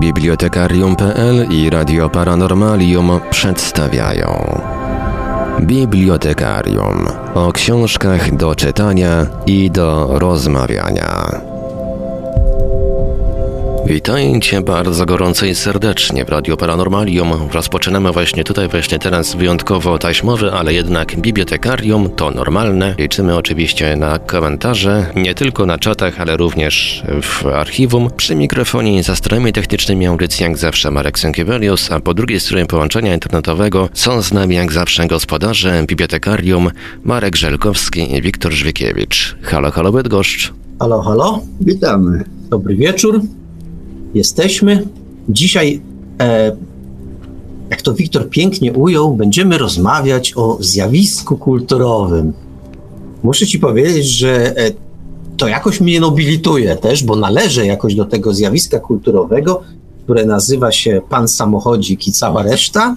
Bibliotekarium.pl i Radio Paranormalium przedstawiają Bibliotekarium o książkach do czytania i do rozmawiania. Witajcie bardzo gorąco i serdecznie w Radio Paranormalium. Rozpoczynamy właśnie tutaj, właśnie teraz wyjątkowo taśmowy, ale jednak bibliotekarium to normalne. Liczymy oczywiście na komentarze, nie tylko na czatach, ale również w archiwum. Przy mikrofonie i za strojami technicznymi audycji jak zawsze Marek Sękiewelius, a po drugiej stronie połączenia internetowego są z nami jak zawsze gospodarze bibliotekarium Marek Żelkowski i Wiktor Żwikiewicz. Halo, halo Bydgoszcz. Halo, halo. Witamy. Dobry wieczór jesteśmy. Dzisiaj, e, jak to Wiktor pięknie ujął, będziemy rozmawiać o zjawisku kulturowym. Muszę ci powiedzieć, że e, to jakoś mnie nobilituje też, bo należę jakoś do tego zjawiska kulturowego, które nazywa się Pan Samochodzik i cała reszta.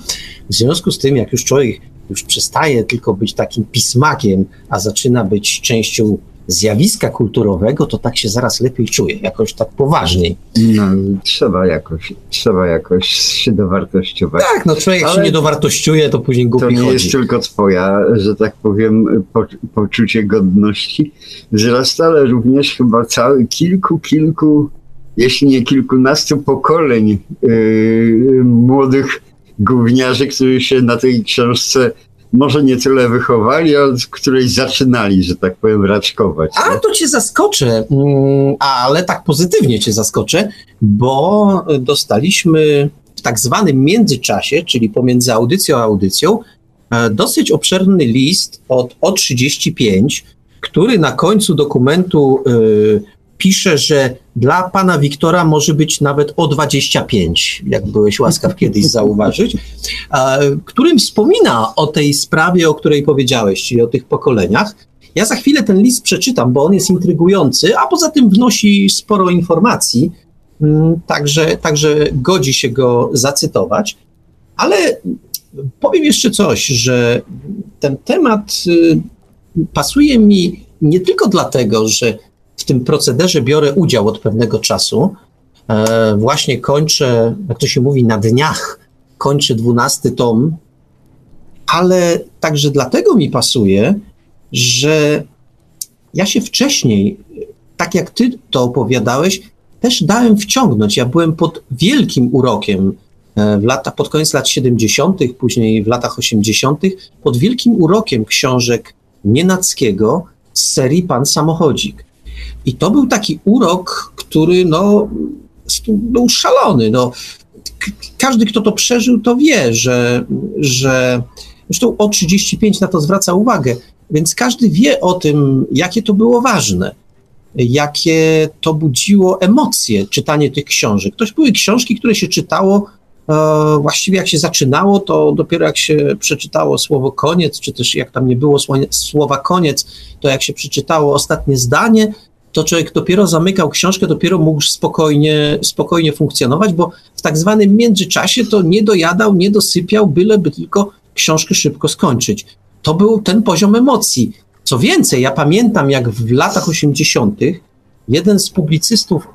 W związku z tym, jak już człowiek już przestaje tylko być takim pismakiem, a zaczyna być częścią zjawiska kulturowego, to tak się zaraz lepiej czuję, jakoś tak poważniej. No, trzeba jakoś, trzeba jakoś się dowartościować. Tak, no człowiek jak się nie dowartościuje, to później głupi To nie chodzi. jest tylko twoja, że tak powiem, po, poczucie godności wzrasta, ale również chyba cały kilku, kilku, jeśli nie kilkunastu pokoleń yy, młodych gówniarzy, którzy się na tej książce może nie tyle wychowali, ale z której zaczynali, że tak powiem, raczkować. A to cię zaskoczę, mm, ale tak pozytywnie cię zaskoczę, bo dostaliśmy w tak zwanym międzyczasie, czyli pomiędzy audycją a audycją, e, dosyć obszerny list od O35, który na końcu dokumentu y, pisze, że dla pana Wiktora może być nawet o 25, jak byłeś łaskaw kiedyś zauważyć, którym wspomina o tej sprawie, o której powiedziałeś, czyli o tych pokoleniach. Ja za chwilę ten list przeczytam, bo on jest intrygujący, a poza tym wnosi sporo informacji, mm, także, także godzi się go zacytować. Ale powiem jeszcze coś, że ten temat y, pasuje mi nie tylko dlatego, że w tym procederze biorę udział od pewnego czasu. E, właśnie kończę, jak to się mówi, na dniach kończę dwunasty tom, ale także dlatego mi pasuje, że ja się wcześniej, tak jak ty to opowiadałeś, też dałem wciągnąć. Ja byłem pod wielkim urokiem w lata, pod koniec lat 70., później w latach 80., pod wielkim urokiem książek Nienackiego z serii Pan Samochodzik. I to był taki urok, który no, był szalony. No, każdy, kto to przeżył, to wie, że, że zresztą o 35 na to zwraca uwagę, więc każdy wie o tym, jakie to było ważne, jakie to budziło emocje, czytanie tych książek. To były książki, które się czytało e, właściwie jak się zaczynało, to dopiero jak się przeczytało słowo koniec, czy też jak tam nie było słowa koniec, to jak się przeczytało ostatnie zdanie, to człowiek dopiero zamykał książkę, dopiero mógł spokojnie, spokojnie funkcjonować, bo w tak zwanym międzyczasie to nie dojadał, nie dosypiał, byleby tylko książkę szybko skończyć. To był ten poziom emocji. Co więcej, ja pamiętam, jak w latach 80. jeden z publicystów,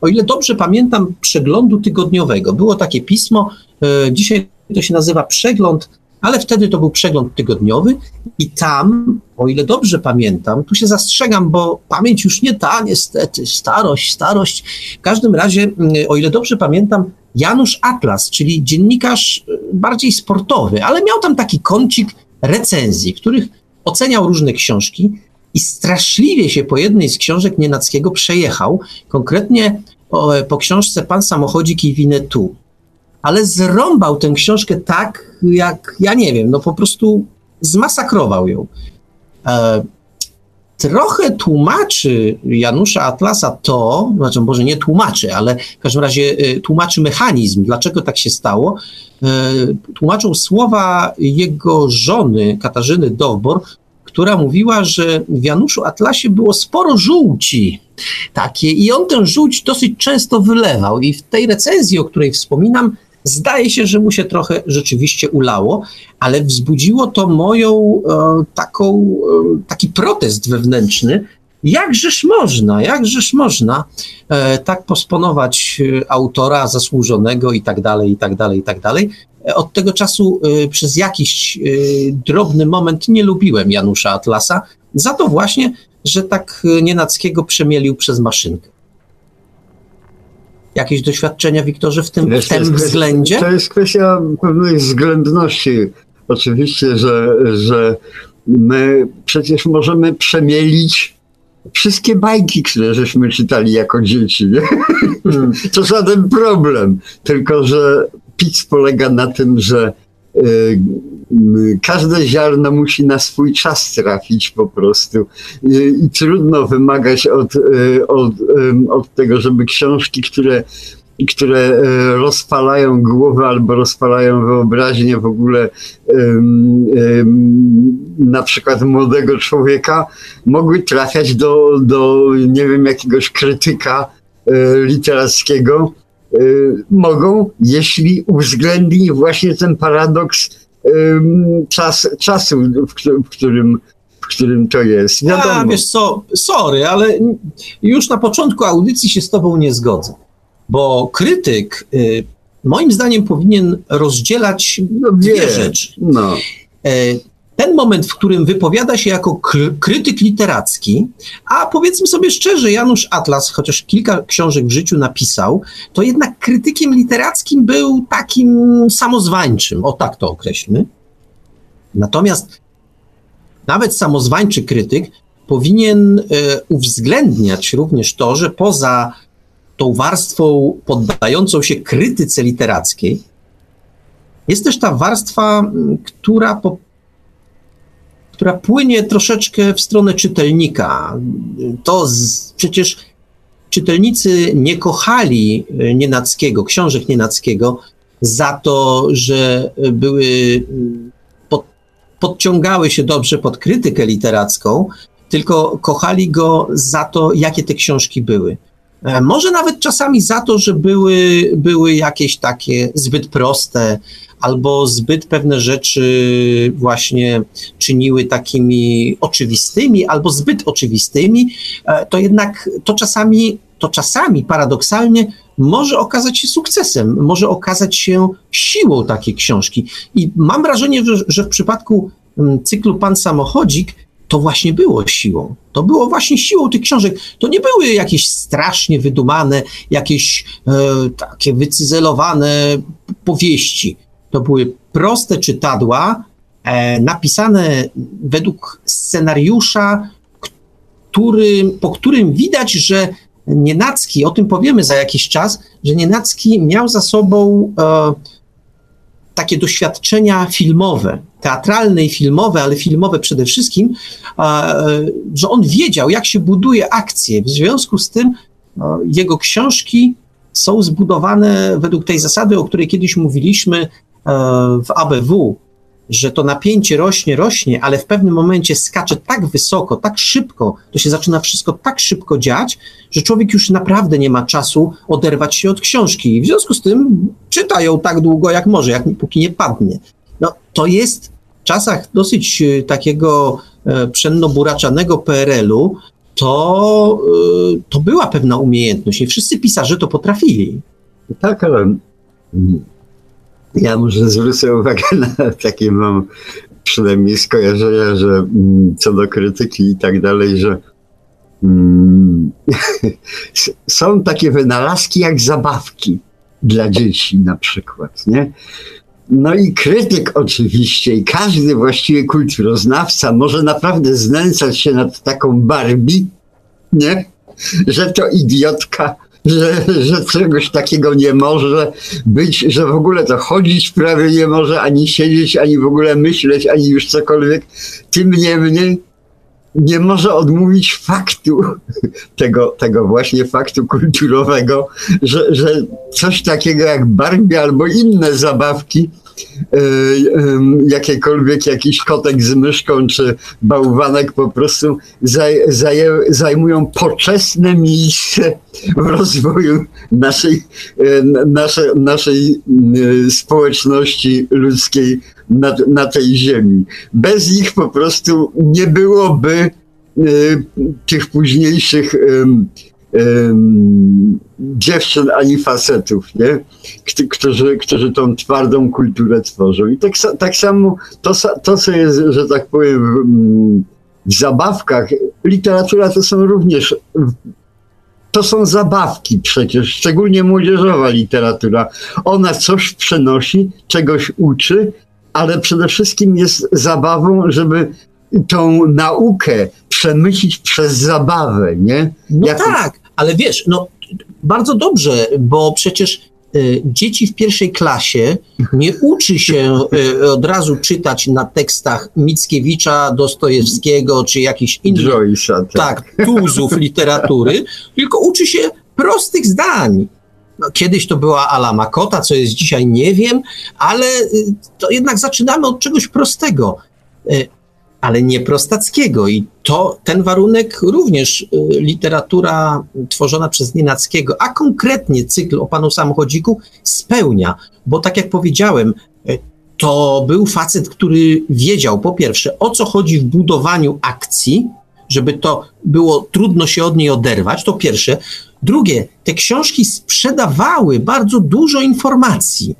o ile dobrze pamiętam, przeglądu tygodniowego, było takie pismo, e, dzisiaj to się nazywa Przegląd ale wtedy to był przegląd tygodniowy i tam, o ile dobrze pamiętam, tu się zastrzegam, bo pamięć już nie ta, niestety, starość, starość. W każdym razie, mm, o ile dobrze pamiętam, Janusz Atlas, czyli dziennikarz y, bardziej sportowy, ale miał tam taki kącik recenzji, których oceniał różne książki i straszliwie się po jednej z książek Nienackiego przejechał, konkretnie po, książce Pan Samochodzik i Winnetou ale zrąbał tę książkę tak, jak ja nie wiem, no po prostu zmasakrował ją. E, trochę tłumaczy Janusza Atlasa to, znaczy może nie tłumaczy, ale w każdym razie e, tłumaczy mechanizm, dlaczego tak się stało. E, tłumaczą słowa jego żony Katarzyny Dowbor, która mówiła, że w Januszu Atlasie było sporo żółci takie i on tę żółć dosyć często wylewał i w tej recenzji, o której wspominam, Zdaje się, że mu się trochę rzeczywiście ulało, ale wzbudziło to moją e, taką, e, taki protest wewnętrzny. jakżeż można, jakżeż można e, tak posponować e, autora zasłużonego i tak dalej, i tak dalej, i tak dalej. E, od tego czasu e, przez jakiś drobny moment nie lubiłem Janusza Atlasa, za to właśnie, że tak nienackiego przemielił przez maszynkę. Jakieś doświadczenia, Wiktorze, w tym, w tym jest względzie? To jest kwestia pewnej względności. Oczywiście, że, że my przecież możemy przemielić wszystkie bajki, które żeśmy czytali jako dzieci. Nie? Mm. To żaden problem. Tylko, że pic polega na tym, że każde ziarno musi na swój czas trafić po prostu. I, i trudno wymagać od, y, od, od tego, żeby książki, które które rozpalają głowę albo rozpalają wyobraźnię w ogóle na przykład młodego człowieka, mogły trafiać do, do nie wiem, jakiegoś krytyka literackiego. E, Mogą, jeśli uwzględni właśnie ten paradoks czas, czasu, w, którym- w, którym, to jest. A, Wiadomo. wiesz co, sorry, ale już na początku audycji się z tobą nie zgodzę. Bo krytyk, y, moim zdaniem, powinien rozdzielać No, dwie wie. rzeczy. No. Ten moment, w którym wypowiada się jako kry- krytyk literacki, a powiedzmy sobie szczerze, Janusz Atlas, chociaż kilka książek w życiu napisał, to jednak krytykiem literackim był takim samozwańczym, o tak to określmy. Natomiast nawet samozwańczy krytyk powinien e, uwzględniać również to, że poza tą warstwą poddającą się krytyce literackiej, jest też ta warstwa, która, po, która płynie troszeczkę w stronę czytelnika. To z, przecież czytelnicy nie kochali e, Nienackiego, książek Nienackiego za to, że e, były m, pod, podciągały się dobrze pod krytykę literacką, tylko kochali go za to, jakie te książki były. E, Może nawet czasami za to, że były, były jakieś takie zbyt proste, albo zbyt pewne rzeczy właśnie czyniły takimi oczywistymi, albo zbyt oczywistymi, e, to jednak to czasami, to czasami paradoksalnie może okazać się sukcesem, może okazać się siłą takiej książki. I mam wrażenie, że, że w przypadku mm, cyklu Pan Samochodzik to właśnie było siłą. To było właśnie siłą tych książek. To nie były jakieś strasznie wydumane, jakieś e, takie wycyzelowane powieści. To były proste czytadła, e, napisane według scenariusza, który, po którym widać, że Nienacki, o tym powiemy za jakiś czas, że Nienacki miał za sobą e, takie doświadczenia filmowe, teatralne i filmowe, ale filmowe przede wszystkim, e, że on wiedział, jak się buduje akcje. W związku z tym e, jego książki są zbudowane według tej zasady, o której kiedyś mówiliśmy w ABW, że to napięcie rośnie, rośnie, ale w pewnym momencie skacze tak wysoko, tak szybko, to się zaczyna wszystko tak szybko dziać, że człowiek już naprawdę nie ma czasu oderwać się od książki. I w związku z tym czyta ją tak długo, jak może, jak póki nie padnie. No, to jest w czasach dosyć e, takiego e, pszenno-buraczanego PRL-u, to, e, to była pewna umiejętność. Nie wszyscy pisarze to potrafili. Tak, ale ja może zwrócę uwagę na takie mam przynajmniej skojarzenia, że mm, co do krytyki i tak dalej, że mm, są takie wynalazki jak zabawki dla dzieci na przykład, nie? No i krytyk oczywiście i każdy właściwie kulturoznawca może naprawdę znęcać się nad taką Barbie, nie? Że to idiotka, że, że czegoś takiego nie może być, że w ogóle to chodzić prawie nie może, ani siedzieć, ani w ogóle myśleć, ani już cokolwiek. Tym niemniej nie może odmówić faktu, tego, tego właśnie faktu kulturowego, że, że coś takiego jak Barbie albo inne zabawki, jakiekolwiek jakiś kotek z myszką czy bałwanek po prostu zaj, zaje, zajmują poczesne miejsce w rozwoju naszej, e, nasze, naszej e, społeczności ludzkiej na, na tej ziemi. Bez nich po prostu nie byłoby tych późniejszych dziewczyn ani facetów, nie? Którzy, którzy tą twardą kulturę tworzą. I tak, tak samo to, to, co jest, że tak powiem, w zabawkach, literatura to są również to są zabawki przecież, szczególnie młodzieżowa literatura. Ona coś przenosi, czegoś uczy, ale przede wszystkim jest zabawą, żeby tą naukę przemyślić przez zabawę, nie? No Jak... tak, ale wiesz, no bardzo dobrze, bo przecież y, dzieci w pierwszej klasie nie uczy się y, od razu czytać na tekstach Mickiewicza, Dostojewskiego czy jakichś innych Joyce'a, tak. tak, tuzów literatury, tylko uczy się prostych zdań. No, kiedyś to była Ala Makota, co jest dzisiaj nie wiem, ale y, to jednak zaczynamy od czegoś prostego ale nie prostackiego. I to ten warunek również y, literatura tworzona przez Nienackiego, a konkretnie cykl o panu samochodziku spełnia, bo tak jak powiedziałem, y, to był facet, który wiedział po pierwsze, o co chodzi w budowaniu akcji, żeby to było trudno się od niej oderwać, to pierwsze. Drugie, te książki sprzedawały bardzo dużo informacji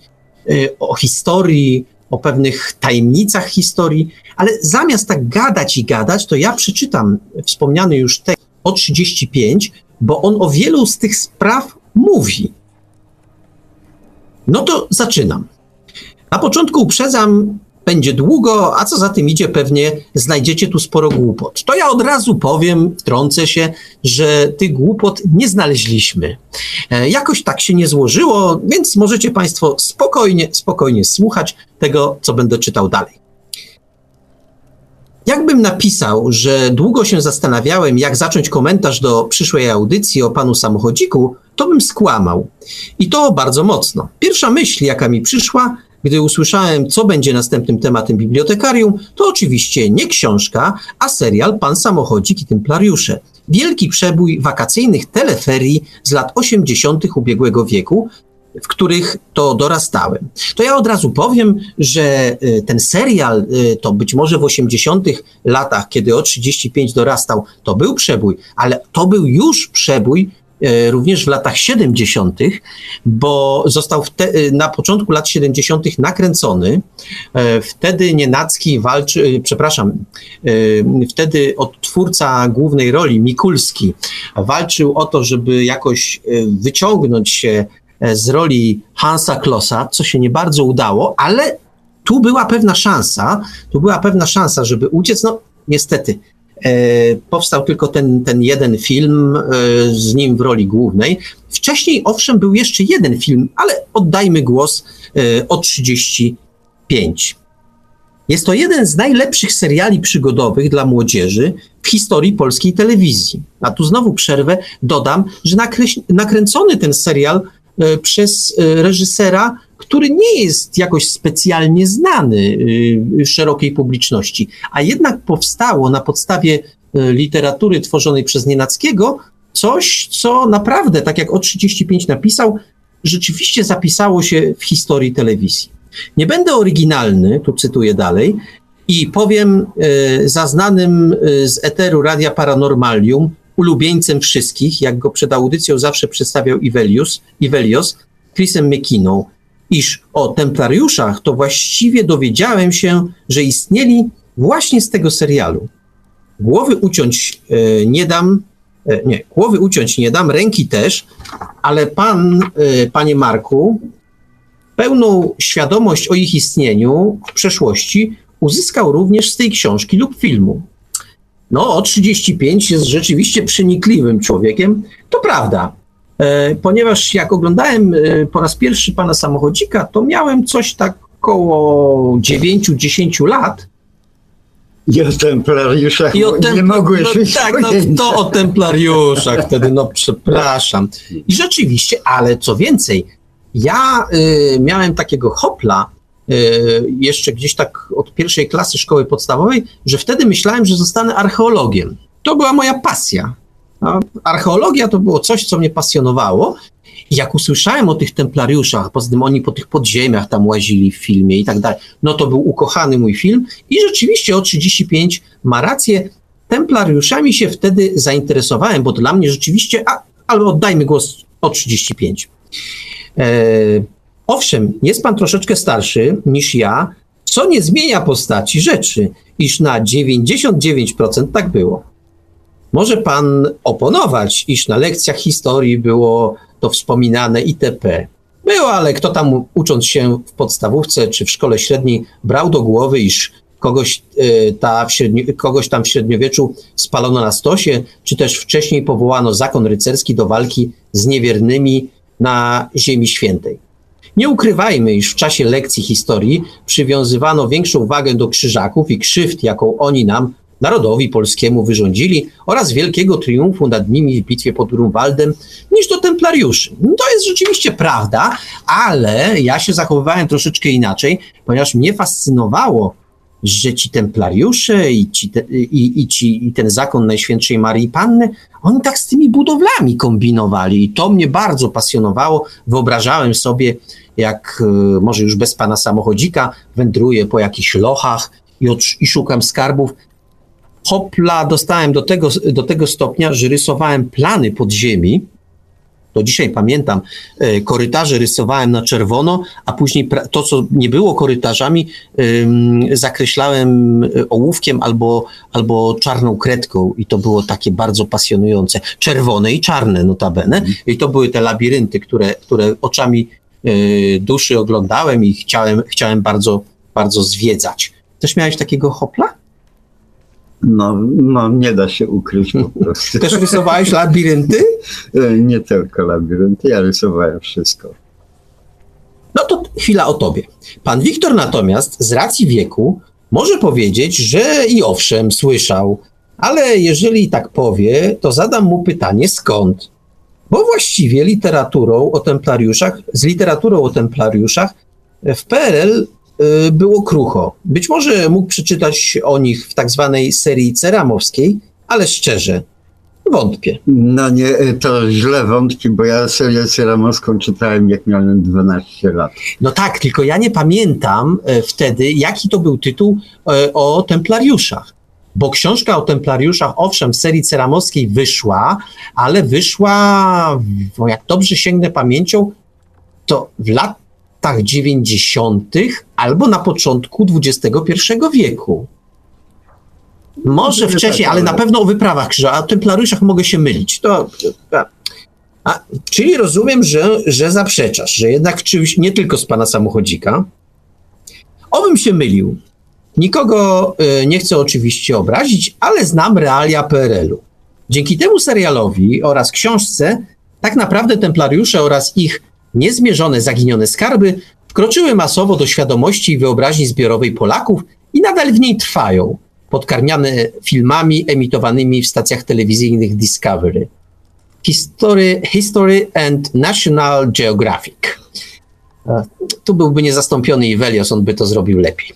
y, o historii, o pewnych tajemnicach historii, ale zamiast tak gadać i gadać, to ja przeczytam wspomniany już tekst o 35, bo on o wielu z tych spraw mówi. No to zaczynam. Na początku uprzedzam, będzie długo, a co za tym idzie, pewnie znajdziecie tu sporo głupot. To ja od razu powiem, wtrącę się, że tych głupot nie znaleźliśmy. E, jakoś tak się nie złożyło, więc możecie Państwo spokojnie, spokojnie słuchać tego, co będę czytał dalej. Jakbym napisał, że długo się zastanawiałem, jak zacząć komentarz do przyszłej audycji o panu samochodziku, to bym skłamał. I to bardzo mocno. Pierwsza myśl, jaka mi przyszła, gdy usłyszałem, co będzie następnym tematem bibliotekarium, to oczywiście nie książka, a serial Pan Samochodzik i Templariusze. Wielki przebój wakacyjnych teleferii z lat 80. ubiegłego wieku, w których to dorastałem. To ja od razu powiem, że y, ten serial y, to być może w 80 latach, kiedy o 35 dorastał, to był przebój, ale to był już przebój również w latach 70., bo został e, na początku lat 70. nakręcony. E, wtedy Nienacki walczy, przepraszam, wtedy odtwórca głównej roli, Mikulski, walczył o to, żeby jakoś wyciągnąć się z roli Hansa Klossa, co się nie bardzo udało, ale tu była pewna szansa, tu była pewna szansa, żeby uciec. No, niestety, E, powstał tylko ten, ten jeden film e, z nim w roli głównej. Wcześniej, owszem, był jeszcze jeden film, ale oddajmy głos e, o 35. Jest to jeden z najlepszych seriali przygodowych dla młodzieży w historii polskiej telewizji. A tu znowu przerwę, dodam, że nakręcony ten serial przez reżysera który nie jest jakoś specjalnie znany y, szerokiej publiczności, a jednak powstało na podstawie y, literatury tworzonej przez Nienackiego coś, co naprawdę, tak jak o 35 napisał, rzeczywiście zapisało się w historii telewizji. Nie będę oryginalny, tu cytuję dalej, i powiem y, zaznanym z eteru Radia Paranormalium, ulubieńcem wszystkich, jak go przed audycją zawsze przedstawiał Ivelios, Ivelios Chrisem McKinną iż o templariuszach to właściwie dowiedziałem się, że istnieli właśnie z tego serialu. Głowy uciąć e, nie dam, e, nie, głowy uciąć nie dam, ręki też, ale pan, e, panie Marku, pełną świadomość o ich istnieniu w przeszłości uzyskał również z tej książki lub filmu. No, o 35 jest rzeczywiście przenikliwym człowiekiem, to prawda, ponieważ jak oglądałem e, po raz pierwszy pana samochodzika, to miałem coś tak około 9-10 lat. I o templariuszach I o tem- nie mogłeś no, Tak, no, to o templariuszach wtedy, no przepraszam. I rzeczywiście, ale co więcej, ja y, miałem takiego hopla, y, jeszcze gdzieś tak od pierwszej klasy szkoły podstawowej, że wtedy myślałem, że zostanę archeologiem. To była moja pasja. A archeologia to było coś, co mnie pasjonowało. I jak usłyszałem o tych templariuszach, poza tym oni po tych podziemiach tam łazili w filmie i tak dalej, no to był ukochany mój film i rzeczywiście o 35 ma rację. templariuszami się wtedy zainteresowałem, bo dla mnie rzeczywiście, a, ale oddajmy głos o 35. E, owszem, jest pan troszeczkę starszy niż ja, co nie zmienia postaci rzeczy, iż na 99% tak było. Może pan oponować, iż na lekcjach historii było to wspominane itp. Było, ale kto tam ucząc się w podstawówce czy w szkole średniej brał do głowy, iż kogoś, e, ta kogoś tam w średniowieczu spalono na stosie, czy też wcześniej powołano zakon rycerski do walki z niewiernymi na Ziemi Świętej. Nie ukrywajmy, iż w czasie lekcji historii przywiązywano większą wagę do krzyżaków i krzywd, jaką oni nam, narodowi polskiemu, wyrządzili oraz wielkiego triumfu nad nimi w bitwie pod Grunwaldem, niż do templariuszy. To jest rzeczywiście prawda, ale ja się zachowywałem troszeczkę inaczej, ponieważ mnie fascynowało że ci templariusze i, ci te, i, i, ci, i ten zakon Najświętszej Marii Panny, oni tak z tymi budowlami kombinowali i to mnie bardzo pasjonowało. Wyobrażałem sobie, jak e, może już bez pana samochodzika wędruję po jakichś lochach i, i szukam skarbów. Hopla dostałem do tego, do tego stopnia, że rysowałem plany podziemi, do dzisiaj pamiętam, e, korytarze rysowałem na czerwono, a później to, co nie było korytarzami, zakreślałem e, ołówkiem albo, albo czarną kredką i to było takie bardzo pasjonujące. Czerwone i czarne notabene. I to były te labirynty, które, które oczami e, duszy oglądałem i chciałem, chciałem bardzo, bardzo zwiedzać. Też miałeś takiego hopla? No, no, nie da się ukryć po prostu. Też rysowałeś labirynty? E, nie tylko labirynty, ja rysowałem wszystko. No to chwila o tobie. Pan Wiktor natomiast z racji wieku może powiedzieć, że i owszem, słyszał, ale jeżeli tak powie, to zadam mu pytanie skąd. Bo właściwie literaturą o templariuszach, z literaturą o templariuszach w PRL było krucho. Być może mógł przeczytać o nich w tak zwanej serii ceramowskiej, ale szczerze, wątpię. No nie, to źle wątpi, bo ja serię ceramowską czytałem jak miałem 12 lat. No tak, tylko ja nie pamiętam e, wtedy, jaki to był tytuł o templariuszach. Bo książka o templariuszach, owszem, w serii ceramowskiej wyszła, ale wyszła, jak dobrze sięgnę pamięcią, to w lat latach 90. albo na początku XXI wieku. Może wcześniej, ale na pewno o wyprawach krzyżowych, a o templariuszach mogę się mylić. To, a, czyli rozumiem, że, że zaprzeczasz, że jednak czymś, nie tylko z pana samochodzika. Obym się mylił. Nikogo y, nie chcę oczywiście obrazić, ale znam realia PRL-u. Dzięki temu serialowi oraz książce tak naprawdę templariusze oraz ich niezmierzone zaginione skarby wkroczyły masowo do świadomości i wyobraźni zbiorowej Polaków i nadal w niej trwają, podkarmiane filmami emitowanymi w stacjach telewizyjnych Discovery. History, History and National Geographic. Tu byłby niezastąpiony Ivelios, on by to zrobił lepiej.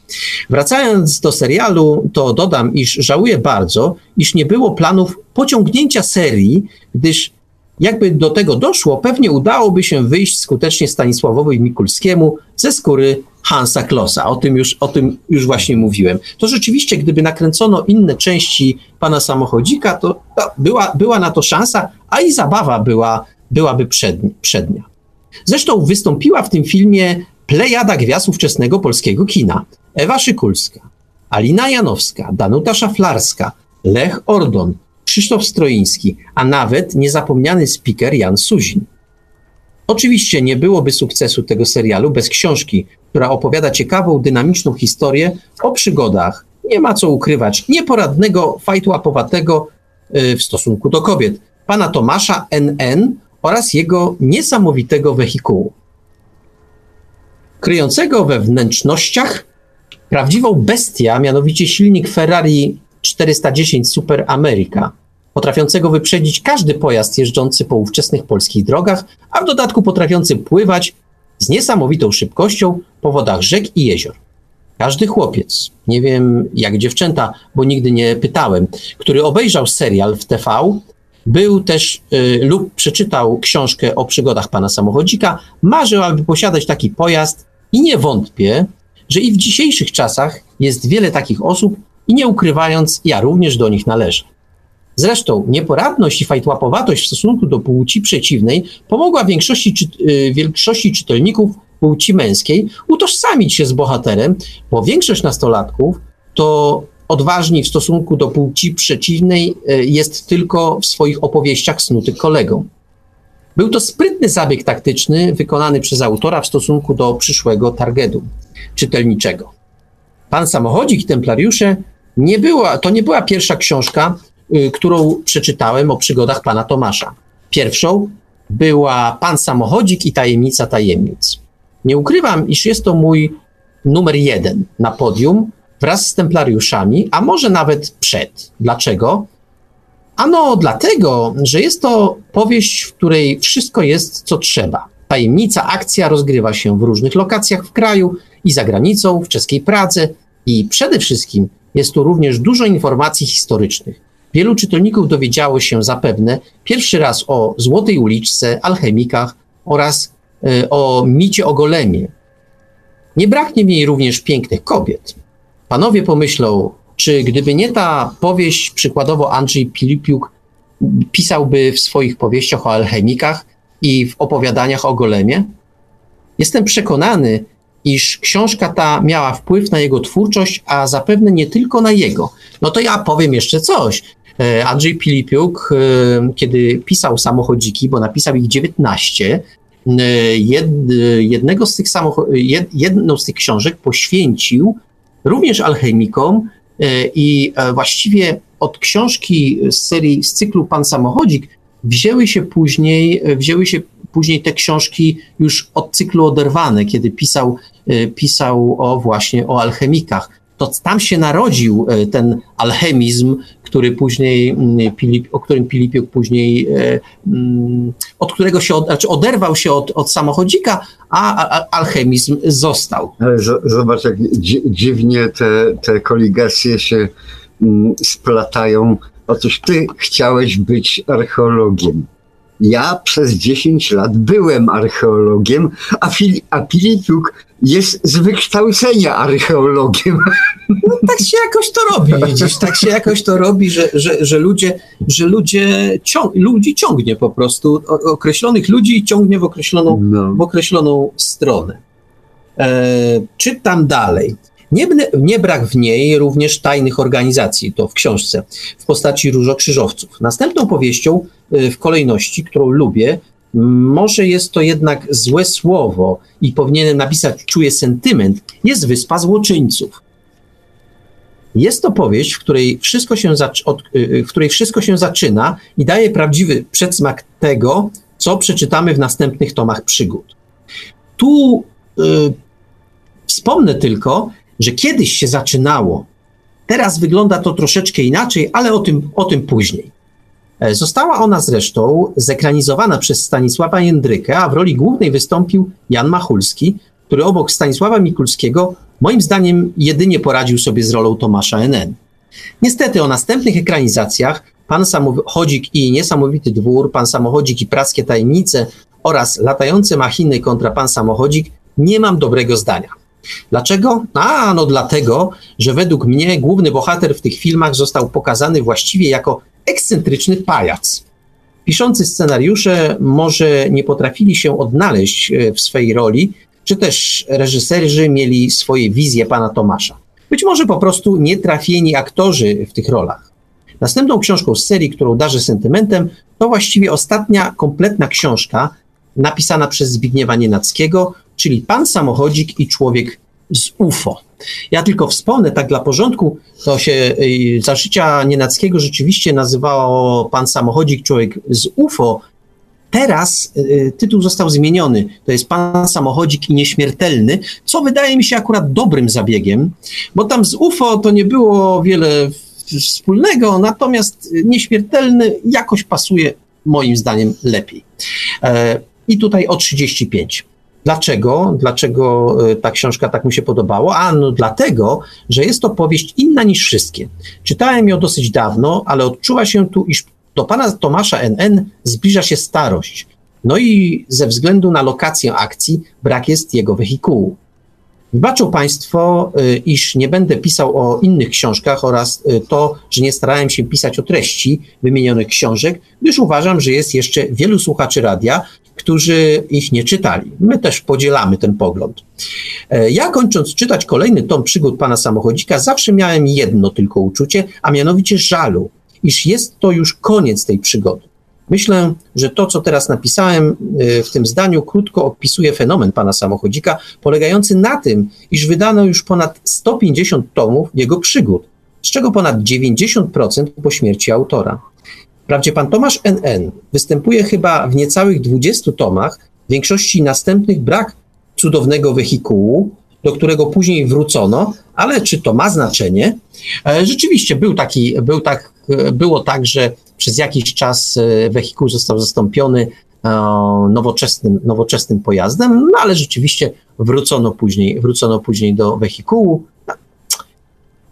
Wracając do serialu, to dodam, iż żałuję bardzo, iż nie było planów pociągnięcia serii, gdyż jakby do tego doszło, pewnie udałoby się wyjść skutecznie Stanisławowi Mikulskiemu ze skóry Hansa Klossa. O tym już, o tym już właśnie mówiłem. To rzeczywiście, gdyby nakręcono inne części pana samochodzika, to, to była, była na to szansa, a i zabawa była, byłaby przednia. Zresztą wystąpiła w tym filmie plejada gwiazd ówczesnego polskiego kina. Ewa Szykulska, Alina Janowska, Danuta Szaflarska, Lech Ordon, Krzysztof Stroiński, a nawet niezapomniany speaker Jan Suzin. Oczywiście nie byłoby sukcesu tego serialu bez książki, która opowiada ciekawą, dynamiczną historię o przygodach, nie ma co ukrywać, nieporadnego, fajtłapowatego yy, w stosunku do kobiet, pana Tomasza NN oraz jego niesamowitego wehikułu. Kryjącego we wnętrznościach prawdziwą bestię, mianowicie silnik Ferrari 410 Super America, potrafiącego wyprzedzić każdy pojazd jeżdżący po ówczesnych polskich drogach, a w dodatku potrafiący pływać z niesamowitą szybkością po wodach rzek i jezior. Każdy chłopiec, nie wiem jak dziewczęta, bo nigdy nie pytałem, który obejrzał serial w TV, był też y, lub przeczytał książkę o przygodach pana samochodzika, marzył, aby posiadać taki pojazd i nie wątpię, że i w dzisiejszych czasach jest wiele takich osób, i nie ukrywając, ja również do nich należę. Zresztą nieporadność i fajtłapowatość w stosunku do płci przeciwnej pomogła większości, czy, y, większości czytelników płci męskiej utożsamić się z bohaterem, bo większość nastolatków to odważni w stosunku do płci przeciwnej y, jest tylko w swoich opowieściach snuty kolegą. Był to sprytny zabieg taktyczny wykonany przez autora w stosunku do przyszłego targetu czytelniczego. Pan Samochodzik i Templariusze nie była, to nie była pierwsza książka, którą przeczytałem o przygodach pana Tomasza. Pierwszą była Pan Samochodzik i Tajemnica Tajemnic. Nie ukrywam, iż jest to mój numer jeden na podium wraz z Templariuszami, a może nawet przed. Dlaczego? Ano dlatego, że jest to powieść, w której wszystko jest, co trzeba. Tajemnica, akcja rozgrywa się w różnych lokacjach w kraju i za granicą, w czeskiej Pradze i przede wszystkim jest tu również dużo informacji historycznych. Wielu czytelników dowiedziało się zapewne pierwszy raz o Złotej Uliczce, alchemikach oraz y, o micie o golemie. Nie braknie mi również pięknych kobiet. Panowie pomyślą, czy gdyby nie ta powieść, przykładowo Andrzej Pilipiuk pisałby w swoich powieściach o alchemikach i w opowiadaniach o golemie? Jestem przekonany, iż książka ta miała wpływ na jego twórczość, a zapewne nie tylko na jego. No to ja powiem jeszcze coś. E, Andrzej Pilipiuk, e, kiedy pisał samochodziki, bo napisał ich 19, e, jednego z tych jedną z tych książek poświęcił również alchemikom i właściwie od książki z serii, z cyklu Pan Samochodzik wzięły się później, wzięły się później te książki już od cyklu oderwane, kiedy pisał, pisał o właśnie o alchemikach. To tam się narodził ten alchemizm, który później, mm, o którym Pilipiuk później, e, mm, od którego się, od, znaczy oderwał się od, od samochodzika, a, alchemizm został. Ale zobacz, jak dziwnie te, te koligacje się mm, splatają. Otóż ty chciałeś być archeologiem. Ja przez 10 lat byłem archeologiem, a, Fili a jest z wykształcenia archeologiem. No, tak się jakoś to robi, widzisz, tak się jakoś to robi, że, że, że ludzie, że ludzie ciąg, ludzi ciągnie po prostu, określonych ludzi ciągnie w określoną, no. w określoną stronę. E, czytam dalej. Nie, nie, brak w niej również tajnych organizacji, to w książce, w postaci różokrzyżowców. Następną powieścią y, w kolejności, którą lubię, może jest to jednak złe słowo i powinienem napisać czuję sentyment, jest Wyspa Złoczyńców. Jest to powieść, w której wszystko się, od, y, y, w której wszystko się zaczyna i daje prawdziwy przedsmak tego, co przeczytamy w następnych tomach przygód. Tu y, wspomnę tylko, że kiedyś się zaczynało. Teraz wygląda to troszeczkę inaczej, ale o tym, o tym później. E, została ona zresztą zekranizowana przez Stanisława Jędrykę, a w roli głównej wystąpił Jan Machulski, który obok Stanisława Mikulskiego moim zdaniem jedynie poradził sobie z rolą Tomasza NN. Niestety o następnych ekranizacjach Pan Samochodzik i Niesamowity Dwór, Pan Samochodzik i Praskie Tajemnice oraz Latające Machiny kontra Pan Samochodzik nie mam dobrego zdania. Dlaczego? A, no dlatego, że według mnie główny bohater w tych filmach został pokazany właściwie jako ekscentryczny pajac. Piszący scenariusze może nie potrafili się odnaleźć e, w swojej roli, czy też reżyserzy mieli swoje wizje pana Tomasza. Być może po prostu nietrafieni aktorzy w tych rolach. Następną książką z serii, którą darzę sentymentem, to właściwie ostatnia kompletna książka napisana przez Zbigniewa Nienackiego, czyli Pan Samochodzik i Człowiek z UFO. Ja tylko wspomnę, tak dla porządku, to się y, za życia Nienackiego rzeczywiście nazywało Pan Samochodzik, Człowiek z UFO. Teraz y, tytuł został zmieniony. To jest Pan Samochodzik i Nieśmiertelny, co wydaje mi się akurat dobrym zabiegiem, bo tam z UFO to nie było wiele wspólnego, natomiast Nieśmiertelny jakoś pasuje moim zdaniem lepiej. E, I tutaj o 35. Dlaczego? Dlaczego e, ta książka tak mi się podobała? A no dlatego, że jest to powieść inna niż wszystkie. Czytałem ją dosyć dawno, ale odczuwa się tu, iż do pana Tomasza NN zbliża się starość. No i ze względu na lokację akcji brak jest jego wehikułu. Wybaczą Państwo, y, iż nie będę pisał o innych książkach oraz y, to, że nie starałem się pisać o treści wymienionych książek, gdyż uważam, że jest jeszcze wielu słuchaczy radia, którzy ich nie czytali. My też podzielamy ten pogląd. E, ja kończąc czytać kolejny tom przygód pana samochodzika, zawsze miałem jedno tylko uczucie, a mianowicie żalu, iż jest to już koniec tej przygody. Myślę, że to, co teraz napisałem e, w tym zdaniu, krótko opisuje fenomen pana samochodzika, polegający na tym, iż wydano już ponad 150 tomów jego przygód, z czego ponad 90% po śmierci autora. Wprawdzie pan Tomasz N.N. występuje chyba w niecałych 20 tomach, w większości następnych brak cudownego wehikułu, do którego później wrócono, ale czy to ma znaczenie? E, rzeczywiście był taki, był tak, było tak, że przez jakiś czas e, wehikuł został zastąpiony e, nowoczesnym, nowoczesnym pojazdem, no ale rzeczywiście wrócono później, wrócono później do wehikułu.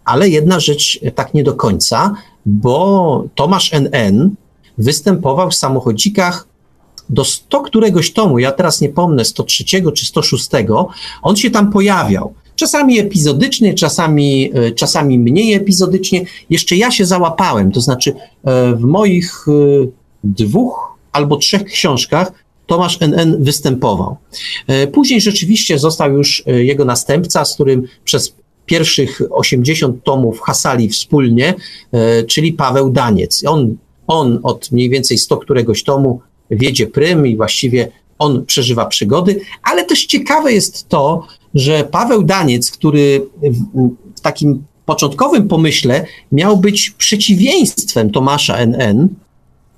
Ale jedna rzecz tak nie do końca, bo Tomasz NN występował w samochodzikach do 100 któregoś tomu, ja teraz nie pomnę, 103 czy 106, on się tam pojawiał. Czasami epizodycznie, czasami, e, czasami mniej epizodycznie. Jeszcze ja się załapałem, to znaczy e, w moich e, dwóch albo trzech książkach Tomasz NN występował. Później rzeczywiście został już jego następca, z którym przez pierwszych 80 tomów hasali wspólnie, czyli Paweł Daniec. On, on od mniej więcej 100 któregoś tomu wiedzie prym i właściwie on przeżywa przygody, ale też ciekawe jest to, że Paweł Daniec, który w takim początkowym pomyśle miał być przeciwieństwem Tomasza NN,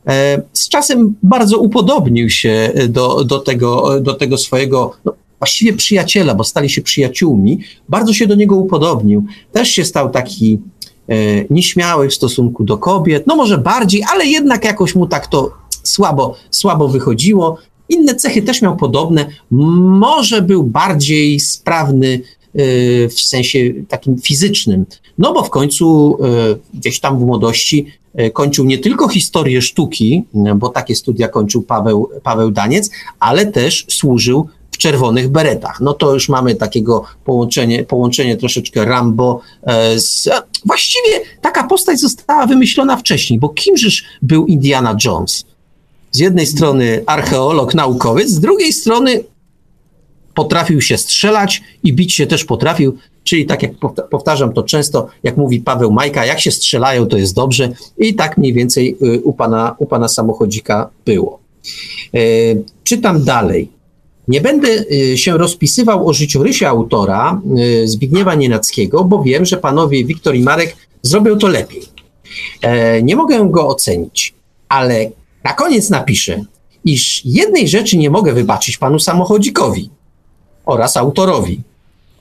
e, z czasem bardzo upodobnił się do, do, tego, do tego swojego no, właściwie przyjaciela, bo stali się przyjaciółmi, bardzo się do niego upodobnił. Też się stał taki e, nieśmiały w stosunku do kobiet, no może bardziej, ale jednak jakoś mu tak to słabo, słabo wychodziło. Inne cechy też miał podobne. Może był bardziej sprawny y, w sensie takim fizycznym, no bo w końcu y, gdzieś tam w młodości y, kończył nie tylko historię sztuki, bo takie studia kończył Paweł, Paweł Daniec, ale też służył czerwonych beretach. No to już mamy takiego połączenie, połączenie troszeczkę Rambo z... Właściwie taka postać została wymyślona wcześniej, bo kimżeż był Indiana Jones? z jednej strony archeolog, naukowiec, z drugiej strony potrafił się strzelać i bić się też potrafił, czyli tak jak powtarzam to często, jak mówi Paweł Majka, jak się strzelają, to jest dobrze i tak mniej więcej y, u pana, u pana samochodzika było. Y, czytam dalej. Nie będę y, się rozpisywał o życiorysie autora Zbigniewa Nienackiego, bo wiem, że panowie Wiktor i Marek zrobią to lepiej. E, nie mogę go ocenić, ale na koniec napiszę, iż jednej rzeczy nie mogę wybaczyć panu samochodzikowi oraz autorowi.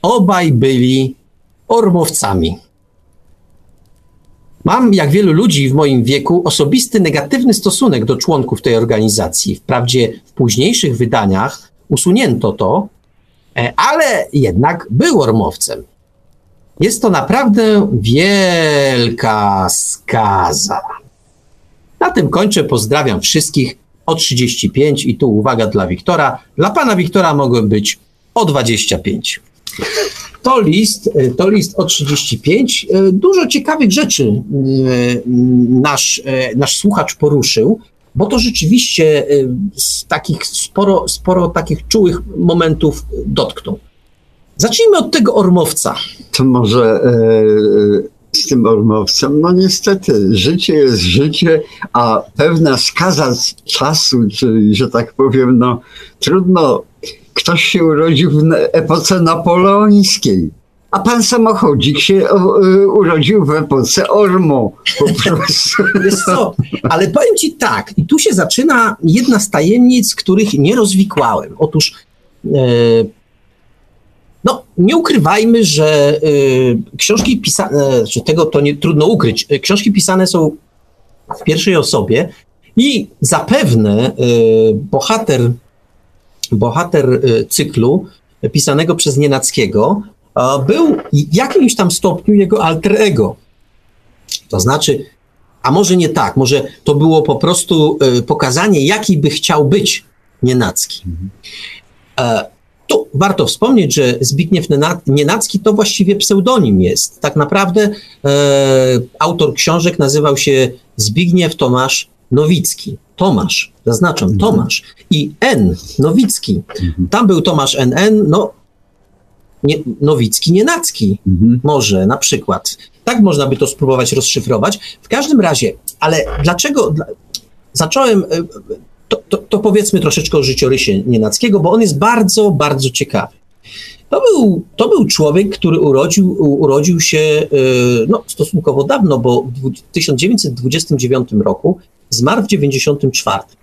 Obaj byli ormowcami. Mam, jak wielu ludzi w moim wieku, osobisty negatywny stosunek do członków tej organizacji. Wprawdzie w późniejszych wydaniach usunięto to, e, ale jednak był ormowcem. Jest to naprawdę wielka skaza. Na tym kończę. Pozdrawiam wszystkich o 35 i tu uwaga dla Wiktora. Dla pana Wiktora mogłem być o 25. To list, e, to list o 35. E, dużo ciekawych rzeczy nasz, nasz słuchacz poruszył, bo to rzeczywiście z takich sporo, sporo takich czułych momentów dotknął. Zacznijmy od tego ormowca. To może z tym ormowcem? No niestety, życie jest życie, a pewna skaza czasu, czyli, że tak powiem, no trudno. Ktoś się urodził w epoce napoleońskiej. A pan samochodzik się urodził w epoce Ormo. Po prostu. Co, ale powiem ci tak, i tu się zaczyna jedna z tajemnic, których nie rozwikłałem. Otóż e, no, nie ukrywajmy, że y, książki pisane, że tego to nie trudno ukryć. Y, książki pisane są w pierwszej osobie i zapewne bohater, bohater cyklu pisanego przez Nienackiego był w jakimś tam stopniu jego alter ego. To znaczy, a może nie tak, może to było po prostu y, pokazanie, jaki by chciał być Nienacki. E, Tu warto wspomnieć, że Zbigniew Nienacki to właściwie pseudonim jest. Tak naprawdę e, autor książek nazywał się Zbigniew Tomasz Nowicki. Tomasz, zaznaczam, mhm. Tomasz. I N, Nowicki. Mhm. Tam był Tomasz NN, no nie, Nowicki, Nienacki mhm. może na przykład. Tak można by to spróbować rozszyfrować. W każdym razie, ale dlaczego... Dla, zacząłem... E, to, to, to, powiedzmy troszeczkę o życiorysie Nienackiego, bo on jest bardzo, bardzo ciekawy. To był, to był człowiek, który urodził, urodził się e, no, stosunkowo dawno, bo w 1929 roku zmarł w 1994.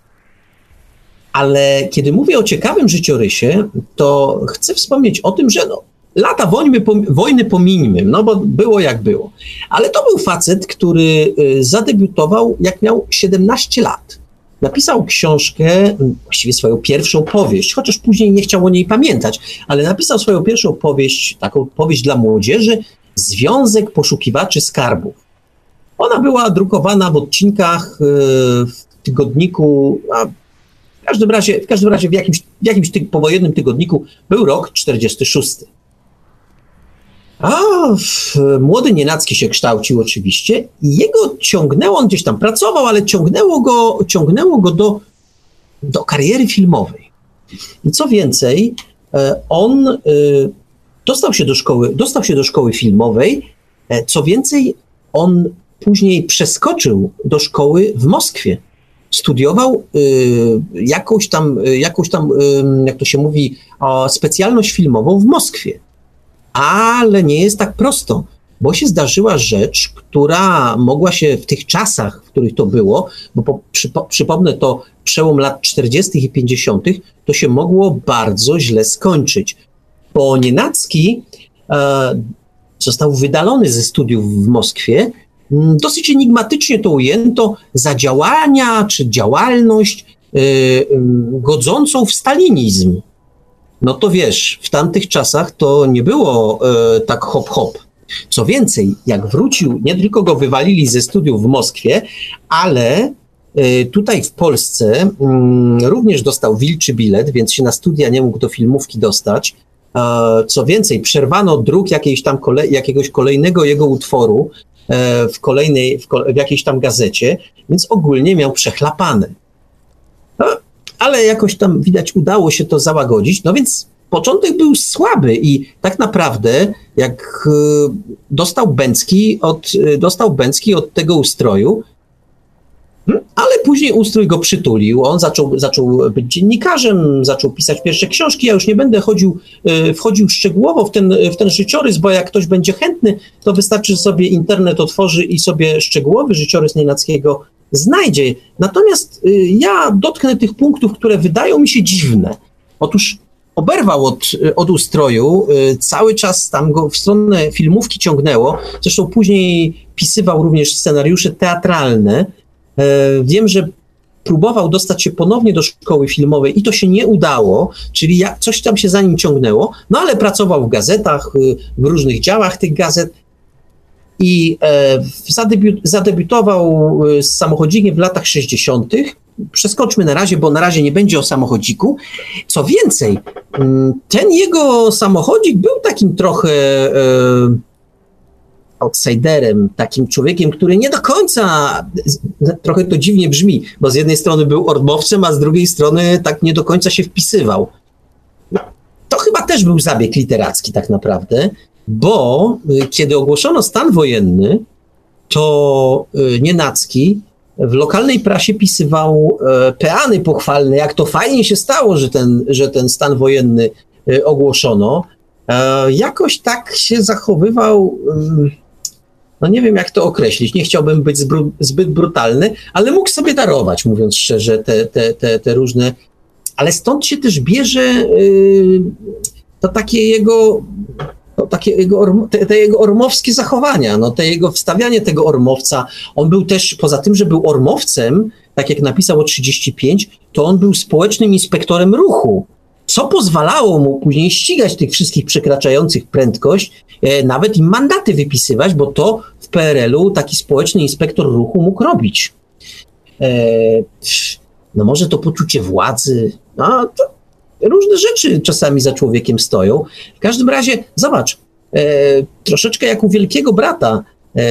Ale kiedy mówię o ciekawym życiorysie, to chcę wspomnieć o tym, że no, lata wojny, wojny pomińmy, no bo było jak było. Ale to był facet, który y, zadebiutował jak miał 17 lat. Napisał książkę, właściwie swoją pierwszą powieść, chociaż później nie chciał o niej pamiętać, ale napisał swoją pierwszą powieść, taką powieść dla młodzieży, Związek Poszukiwaczy Skarbów. Ona była drukowana w odcinkach y, w tygodniku, a w każdym razie, w, każdym razie w jakimś, w jakimś ty, powojennym tygodniku był rok 46. A młody Nienacki się kształcił oczywiście i jego ciągnęło, on gdzieś tam pracował, ale ciągnęło go, ciągnęło go do, do kariery filmowej. I co więcej, e, on e, dostał się do szkoły, dostał się do szkoły filmowej, e, co więcej, on później przeskoczył do szkoły w Moskwie. Studiował jakąś tam, jakąś tam, jak to się mówi, specjalność filmową w Moskwie ale nie jest tak prosto, bo się zdarzyła rzecz, która mogła się w tych czasach, w których to było, bo po, przypo, przypomnę to przełom lat 40. i 50., to się mogło bardzo źle skończyć. Bo Nienacki e, został wydalony ze studiów w Moskwie. Mm, dosyć enigmatycznie to ujęto za działania czy działalność e, godzącą w stalinizm no to wiesz, w tamtych czasach to nie było e, tak hop-hop. Co więcej, jak wrócił, nie tylko go wywalili ze studiów w Moskwie, ale tutaj w Polsce mm, również dostał wilczy bilet, więc się na studia nie mógł do filmówki dostać. E, co więcej, przerwano druk jakiejś tam kole, jakiegoś kolejnego jego utworu w kolejnej, w, w jakiejś tam gazecie, więc ogólnie miał przechlapane ale jakoś tam widać udało się to załagodzić. No więc początek był słaby i tak naprawdę jak e, dostał Bęcki od, e, dostał Bęcki od tego ustroju, ale później ustrój go przytulił. On zaczął, zaczął być dziennikarzem, zaczął pisać pierwsze książki. Ja już nie będę chodził, e, wchodził szczegółowo w ten, w ten życiorys, bo jak ktoś będzie chętny, to wystarczy sobie internet otworzy i sobie szczegółowy życiorys Nienackiego znajdzie. Natomiast y, ja dotknę tych punktów, które wydają mi się dziwne. Otóż oberwał od, od ustroju, y, cały czas tam go w stronę filmówki ciągnęło, zresztą później pisywał również scenariusze teatralne. E, wiem, że próbował dostać się ponownie do szkoły filmowej i to się nie udało, czyli coś tam się za nim ciągnęło, no ale pracował w gazetach, w różnych działach tych gazet i e, zadebiut, zadebiutował e, z samochodzikiem w latach 60. Przeskoczmy na razie, bo na razie nie będzie o samochodziku. Co więcej, mm, ten jego samochodzik był takim trochę e, outsiderem, takim człowiekiem, który nie do końca, trochę to dziwnie brzmi, bo z jednej strony był ormowcem, a z drugiej strony tak nie do końca się wpisywał. No, to chyba też był zabieg literacki tak naprawdę bo y, kiedy ogłoszono stan wojenny, to y, Nienacki w lokalnej prasie pisywał e, peany pochwalne, jak to fajnie się stało, że ten, że ten stan wojenny y, ogłoszono. E, jakoś tak się zachowywał, no nie wiem jak to określić, nie chciałbym być zbyt brutalny, ale mógł sobie darować, mówiąc szczerze, te, te, te, te różne. Ale stąd się też bierze to takie jego no, takie jego, te, te, jego ormowskie zachowania, no, te jego wstawianie tego ormowca. On był też, poza tym, że był ormowcem, tak jak napisał o 35, to on był społecznym inspektorem ruchu, co pozwalało mu później ścigać tych wszystkich przekraczających prędkość, e, nawet im mandaty wypisywać, bo to w PRL-u taki społeczny inspektor ruchu mógł robić. E, no może to poczucie władzy, no to różne rzeczy czasami za człowiekiem stoją. W każdym razie, zobacz, e, troszeczkę jak u wielkiego brata.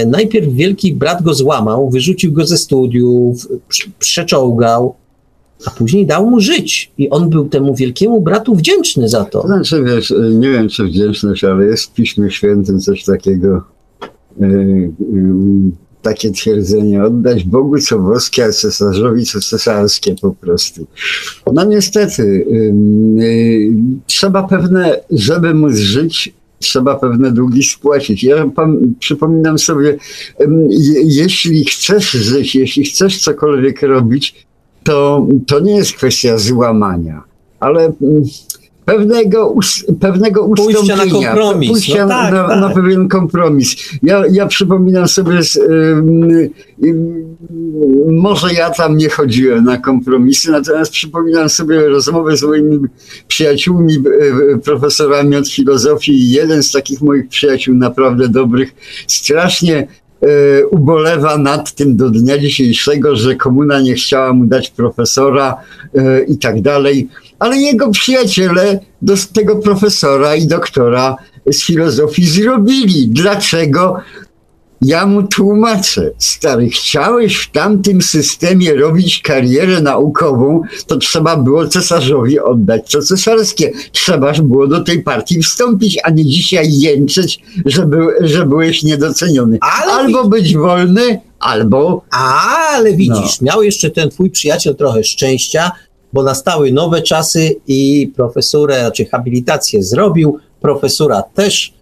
Najpierw wielki brat go złamał, wyrzucił go ze studiów, przeczołgał, a później dał mu żyć. I on był temu wielkiemu bratu wdzięczny za to. Znaczy, wiesz, nie wiem, czy wdzięczność, ale jest w Piśmie Świętym coś takiego, yy, yy, takie twierdzenie, oddać Bogu co boskie, a cesarzowi co cesarskie po prostu. No niestety, yy, trzeba pewne, żeby móc żyć, trzeba pewne długi spłacić. Ja pan, przypominam sobie, jeśli chcesz żyć, jeśli chcesz cokolwiek robić, to, to nie jest kwestia złamania, ale mm, pewnego, pewnego ustąpienia. Pójścia na kompromis. Pójścia no tak, na, tak. na, pewien kompromis. Ja, ja przypominam sobie, z, może ja tam nie chodziłem na kompromisy, natomiast przypominam sobie rozmowę z moimi przyjaciółmi, profesorami od filozofii jeden z takich moich przyjaciół naprawdę dobrych, strasznie ubolewa nad tym do dnia dzisiejszego, że komuna nie chciała mu dać profesora e, i tak dalej, ale jego przyjaciele do tego profesora i doktora z filozofii zrobili. Dlaczego? Ja mu tłumaczę, stary, chciałeś w tamtym systemie robić karierę naukową, to trzeba było cesarzowi oddać co cesarskie. Trzeba było do tej partii wstąpić, a nie dzisiaj jęczeć, że, że byłeś niedoceniony. Ale albo być wolny, albo... Ale widzisz, no. miał jeszcze ten twój przyjaciel trochę szczęścia, bo nastały nowe czasy i profesurę, czy habilitację zrobił, profesura też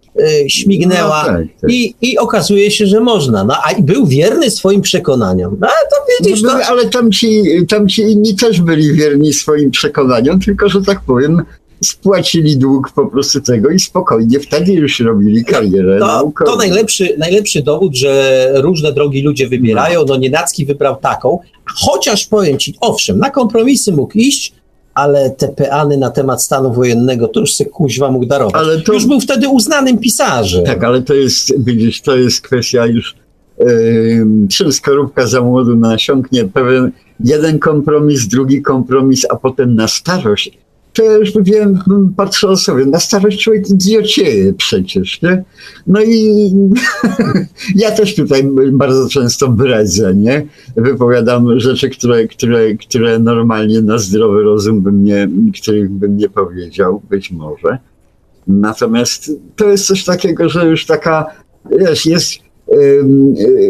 śmignęła no, tak, tak. I, i okazuje się, że można. No, a był wierny swoim przekonaniom. No, to widzisz, no, to... Ale tam ci, tam ci inni też byli wierni swoim przekonaniom, tylko że tak powiem, spłacili dług po prostu tego i spokojnie wtedy już robili karierę to, naukową. To najlepszy, najlepszy dowód, że różne drogi ludzie wybierają. No, no Nienacki wybrał taką, chociaż powiem ci, owszem, na kompromisy mógł iść, ale te peany na temat stanu wojennego to już se kuźwa mógł darować. Ale to... Już był wtedy uznanym pisarzem. Tak, ale to jest, widzisz, to jest kwestia już yy, czym skorupka za młodu nasiąknie pewien jeden kompromis, drugi kompromis, a potem na starość już wiem, patrzę sobie, na starość człowiek idiocieje przecież, nie? No i ja też tutaj bardzo często bredzę, nie? Wypowiadam rzeczy, które, które, które normalnie na zdrowy rozum bym nie, których bym nie powiedział, być może. Natomiast to jest coś takiego, że już taka, wiesz, jest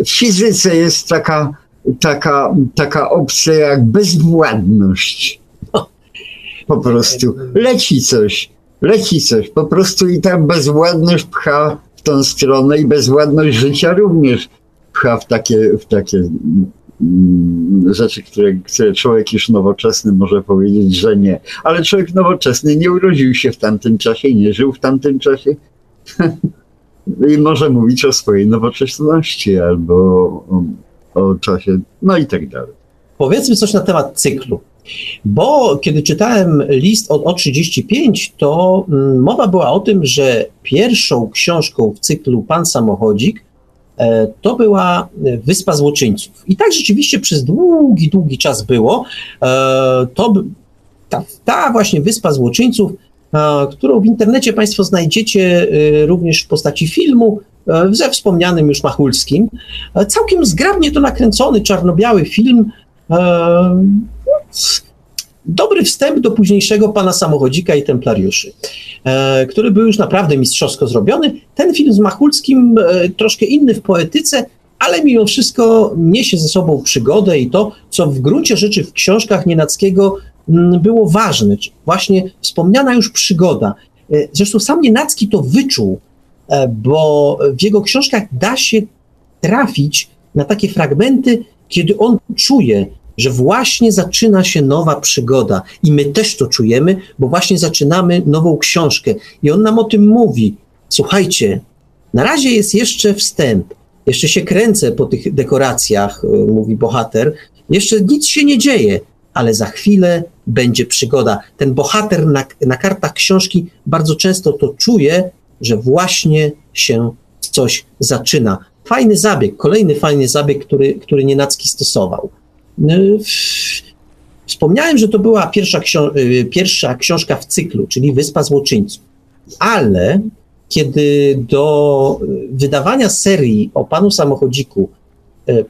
w fizyce jest taka, taka, taka opcja jak bezwładność po prostu leci coś, leci coś, po prostu i ta bezładność pcha w tą stronę i bezładność życia również pcha w takie, w takie mm, rzeczy, które, które człowiek już nowoczesny może powiedzieć, że nie. Ale człowiek nowoczesny nie urodził się w tamtym czasie, nie żył w tamtym czasie i może mówić o swojej nowoczesności albo o, o czasie, no i tak dalej. Powiedzmy coś na temat cyklu. Bo kiedy czytałem list od O35, to mm, mowa była o tym, że pierwszą książką w cyklu Pan Samochodzik e, to była Wyspa Złoczyńców. I tak rzeczywiście przez długi, długi czas było. E, to ta, ta właśnie Wyspa Złoczyńców, e, którą w internecie Państwo znajdziecie również w postaci filmu, ze wspomnianym już Machulskim. Całkiem zgrabnie to nakręcony, czarno-biały film, dobry wstęp do późniejszego pana samochodzika i templariuszy, e, który był już naprawdę mistrzowsko zrobiony. Ten film z Machulskim e, troszkę inny w poetyce, ale mimo wszystko niesie ze sobą przygodę i to, co w gruncie rzeczy w książkach Nienackiego m, było ważne, właśnie wspomniana już przygoda. E, zresztą sam Nienacki to wyczuł, bo w jego książkach da się trafić na takie fragmenty, kiedy on czuje, że właśnie zaczyna się nowa przygoda i my też to czujemy, bo właśnie zaczynamy nową książkę i on nam o tym mówi. Słuchajcie, na razie jest jeszcze wstęp, jeszcze się kręcę po tych dekoracjach, e, mówi bohater, jeszcze nic się nie dzieje, ale za chwilę będzie przygoda. Ten bohater na, na kartach książki bardzo często to czuje, że właśnie się coś zaczyna. Fajny zabieg, kolejny fajny zabieg, który, który Nienacki stosował. Wspomniałem, że to była pierwsza, ksi- pierwsza książka w cyklu, czyli Wyspa Złoczyńców. Ale kiedy do wydawania serii o panu samochodziku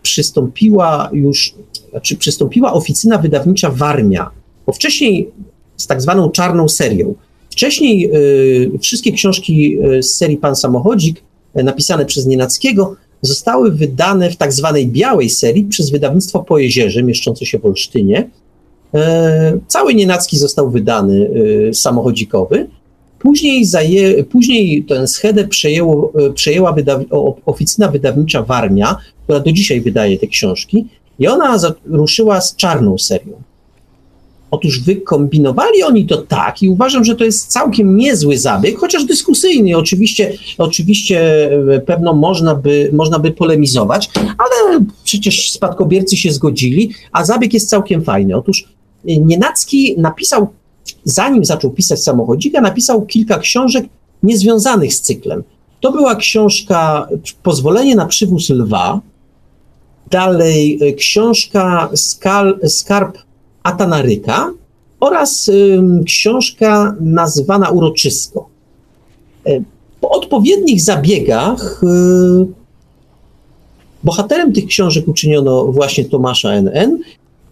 przystąpiła już, znaczy przystąpiła oficyna wydawnicza Warmia, bo wcześniej z tak zwaną czarną serią. Wcześniej y, wszystkie książki z serii Pan Samochodzik, y, napisane przez Nienackiego, zostały wydane w tak zwanej białej serii przez wydawnictwo Po Jezierze, mieszczące się w Olsztynie. Y, cały Nienacki został wydany samochodzikowy. Później, zaje, później tę schedę przejęło, przejęła wydaw, oficyna wydawnicza Warmia, która do dzisiaj wydaje te książki i ona ruszyła z czarną serią. Otóż wykombinowali oni to tak i uważam, że to jest całkiem niezły zabieg, chociaż dyskusyjny. Oczywiście, oczywiście e, pewno można by, można by polemizować, ale przecież spadkobiercy się zgodzili, a zabieg jest całkiem fajny. Otóż e, Nienacki napisał, zanim zaczął pisać samochodzika, napisał kilka książek niezwiązanych z cyklem. To była książka Pozwolenie na przywóz lwa, dalej e, książka Skarb Atanaryka oraz książka nazywana Uroczysko. Y, po odpowiednich zabiegach y, bohaterem tych książek uczyniono właśnie Tomasza N.N.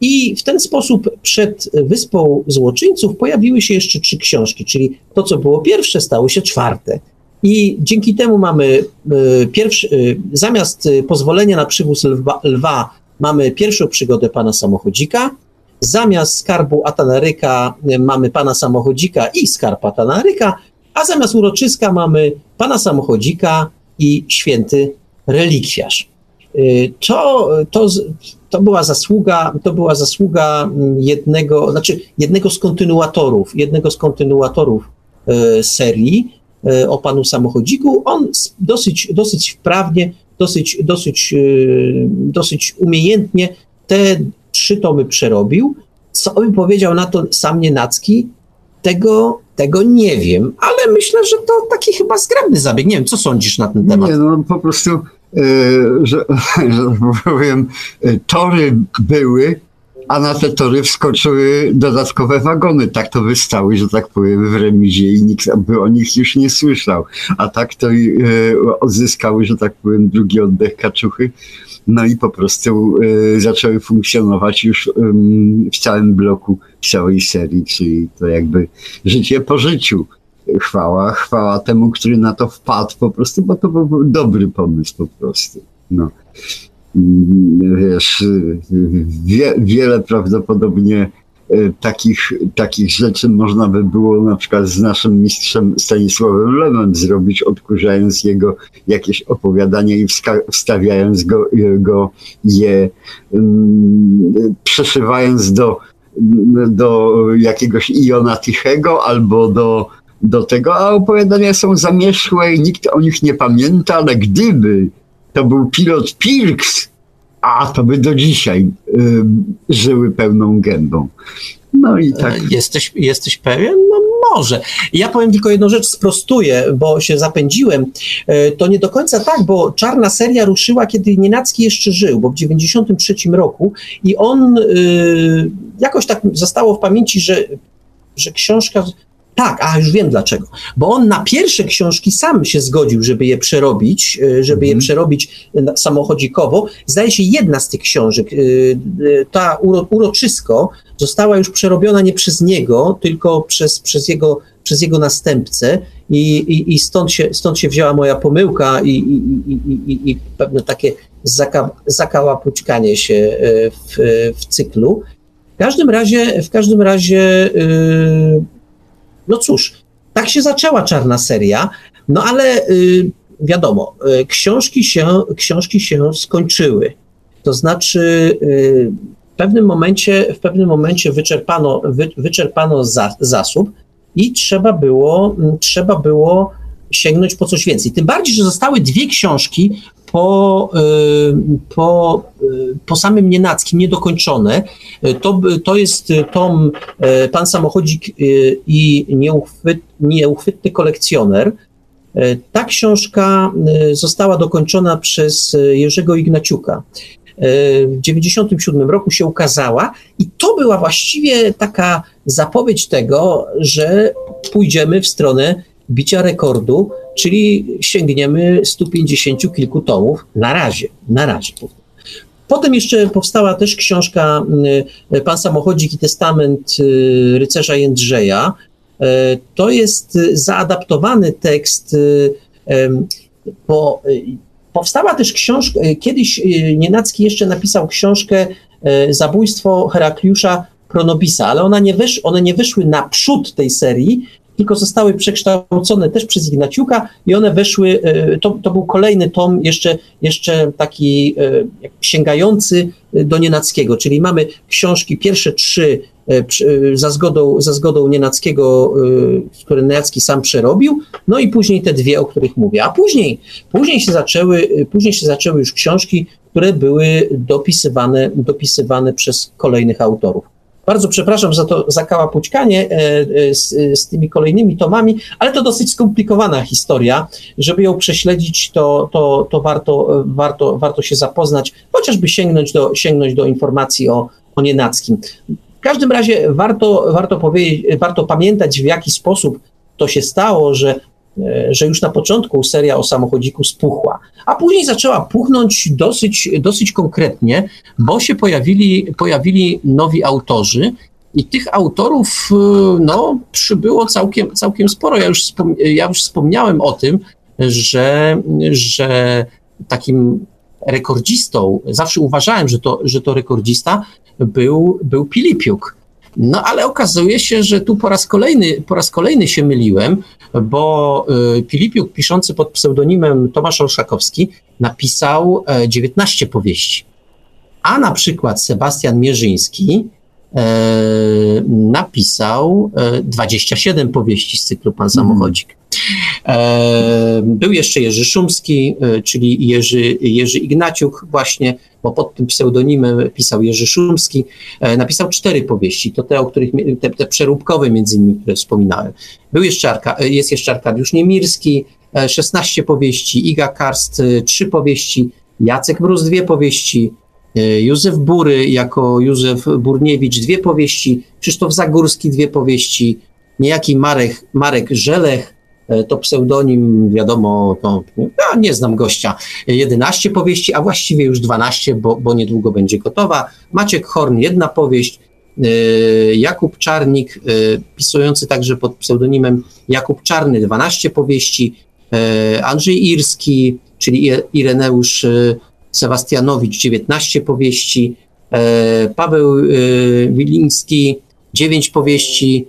I w ten sposób przed Wyspą Złoczyńców pojawiły się jeszcze trzy książki, czyli to, co było pierwsze, stało się czwarte. I dzięki temu mamy y, pierwszy, y, zamiast pozwolenia na przywóz lwa, lwa, mamy pierwszą przygodę pana samochodzika, Zamiast skarbu Atanaryka y, mamy pana samochodzika i skarb Atanaryka, a zamiast uroczyska mamy pana samochodzika i święty relikwiarz. Y, to, to, to, była zasługa, to była zasługa mm, jednego, znaczy jednego z kontynuatorów, jednego z kontynuatorów y, serii o panu samochodziku. On dosyć, dosyć wprawnie, dosyć, dosyć, dosyć umiejętnie te trzy tomy przerobił. Co by powiedział na to sam Nienacki? Tego, tego nie wiem, ale myślę, że to taki chyba zgrabny zabieg. Nie wiem, co sądzisz na ten temat? Nie, no po prostu, yy, że, że powiem, e, tory były, a na te tory wskoczyły dodatkowe wagony. Tak to wystały, że tak powiem, w remizie i nikt by o nich już nie słyszał. A tak to yy, odzyskały, że tak powiem, drugi oddech kaczuchy no i po prostu y, zaczęły funkcjonować już y, w całym bloku całej serii, czyli to jakby życie po życiu. Chwała, chwała temu, który na to wpadł po prostu, bo to był dobry pomysł po prostu. No. Mm, wiesz, y, wie, wiele prawdopodobnie Y, takich, takich rzeczy można by było na przykład z naszym mistrzem Stanisławem Lemem zrobić, odkurzając jego jakieś opowiadanie i wstawiając go, go je, um, przeszywając do, do jakiegoś Iona Tichego albo do, do tego, a opowiadania są zamieszłe i nikt o nich nie pamięta, ale gdyby to był pilot Pirks, a to by do dzisiaj y, żyły pełną gębą. No i tak. E, jesteś, jesteś pewien? No może. Ja powiem tylko jedną rzecz, sprostuję, bo się zapędziłem. E, to nie do końca tak, bo czarna seria ruszyła, kiedy Nienacki jeszcze żył, bo w 93 roku i on y, jakoś tak zostało w pamięci, że, że książka tak, a już wiem dlaczego. Bo on na pierwsze książki sam się zgodził, żeby je przerobić, e, żeby je mhm. przerobić samochodzikowo. Zdaje się, jedna z tych książek, e, e, ta uro, uroczysko, została już przerobiona nie przez niego, tylko przez, przez, jego, przez jego następcę. I, i, i stąd, się, stąd się wzięła moja pomyłka i, i, i, i pewne takie zaka, zakałapućkanie się w, w cyklu. W każdym razie, w każdym razie yy, no cóż, tak się zaczęła czarna seria, no ale y, wiadomo, y, książki, się, książki się skończyły. To znaczy, y, w pewnym momencie, w pewnym momencie wyczerpano, wy, wyczerpano za, zasób i trzeba było, trzeba było sięgnąć po coś więcej. Tym bardziej, że zostały dwie książki po, y, po, y, po samym Nienackim niedokończone. To, to jest tom y, Pan Samochodzik i nieuchwyt, Nieuchwytny Kolekcjoner. Ta książka została dokończona przez Jerzego Ignaciuka. w 97 roku się ukazała i to była właściwie taka zapowiedź tego, że pójdziemy w stronę bicia rekordu, czyli sięgniemy 150 kilku tomów na razie, na razie. Potem jeszcze powstała też książka y, Pan Samochodzik i Testament y, rycerza Jędrzeja. Y, to jest zaadaptowany tekst. Po, powstała też książka, kiedyś Nienacki jeszcze napisał książkę Zabójstwo Herakliusza Pronobisa, ale ona nie wesz, one nie wyszły naprzód tej serii, tylko zostały przekształcone też przez Ignaciuka i one weszły, e, to, to był kolejny tom, jeszcze, jeszcze taki e, sięgający do Nienackiego, czyli mamy książki, pierwsze trzy e, za zgodą, za zgodą Nienackiego, które Nienacki sam przerobił, no i później te dwie, o których mówię. A później, później, się, zaczęły, później się zaczęły już książki, które były dopisywane, dopisywane przez kolejnych autorów. Bardzo przepraszam za to za kałapućkanie e, e, z, z, tymi kolejnymi tomami, ale to dosyć skomplikowana historia. Żeby ją prześledzić, to, to, to warto, warto, warto się zapoznać, chociażby sięgnąć do, sięgnąć do informacji o, o Nienackim. W każdym razie warto, warto, warto pamiętać, w jaki sposób to się stało, że E, że już na początku seria o samochodziku spuchła, a później zaczęła puchnąć dosyć, dosyć konkretnie, bo się pojawili, pojawili nowi autorzy i tych autorów e, no, przybyło całkiem, całkiem sporo. Ja już, ja już wspomniałem o tym, że, że takim rekordzistą, zawsze uważałem, że to, że to rekordzista był, był Pilipiuk. No ale okazuje się, że tu po raz kolejny, po raz kolejny się myliłem, bo y, Filipiuk piszący pod pseudonimem Tomasz Olszakowski napisał 19 e, powieści. A na przykład Sebastian Mierzyński e, napisał 27 e, powieści z cyklu Pan Samochodzik. Był jeszcze Jerzy Szumski, czyli Jerzy, Jerzy Ignaciuk właśnie, bo pod tym pseudonimem pisał Jerzy Szumski. Napisał cztery powieści, to te, o których, te, te przeróbkowe między innymi, które wspominałem. Był jeszcze Arka, jest jeszcze Arkadiusz Niemirski, 16 powieści, Iga Karst, 3 powieści, Jacek Brus, dwie powieści, Józef Bury jako Józef Burniewicz, dwie powieści, Krzysztof Zagórski, dwie powieści, niejaki Marek, Marek Żelech, E, to pseudonim, wiadomo, to, ja nie znam gościa, 11 powieści, a właściwie już 12, bo, bo niedługo będzie gotowa. Maciek Horn, jedna powieść, e, Jakub Czarnik, e, pisujący także pod pseudonimem Jakub Czarny, 12 powieści, Andrzej Irski, czyli Ireneusz Sebastianowicz, 19 powieści, Paweł Wiliński, 9 powieści,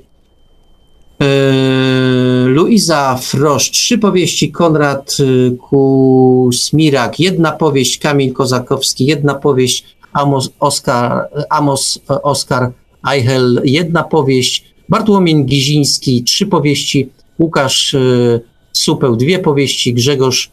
Luiza Frosz, trzy powieści, Konrad y, Kusmirak, jedna powieść, Kamil Kozakowski, jedna powieść, Amos Oskar, Amos Oskar Eichel, jedna powieść, Bartłomiej Giziński, trzy powieści, Łukasz Supeł, dwie powieści, Grzegorz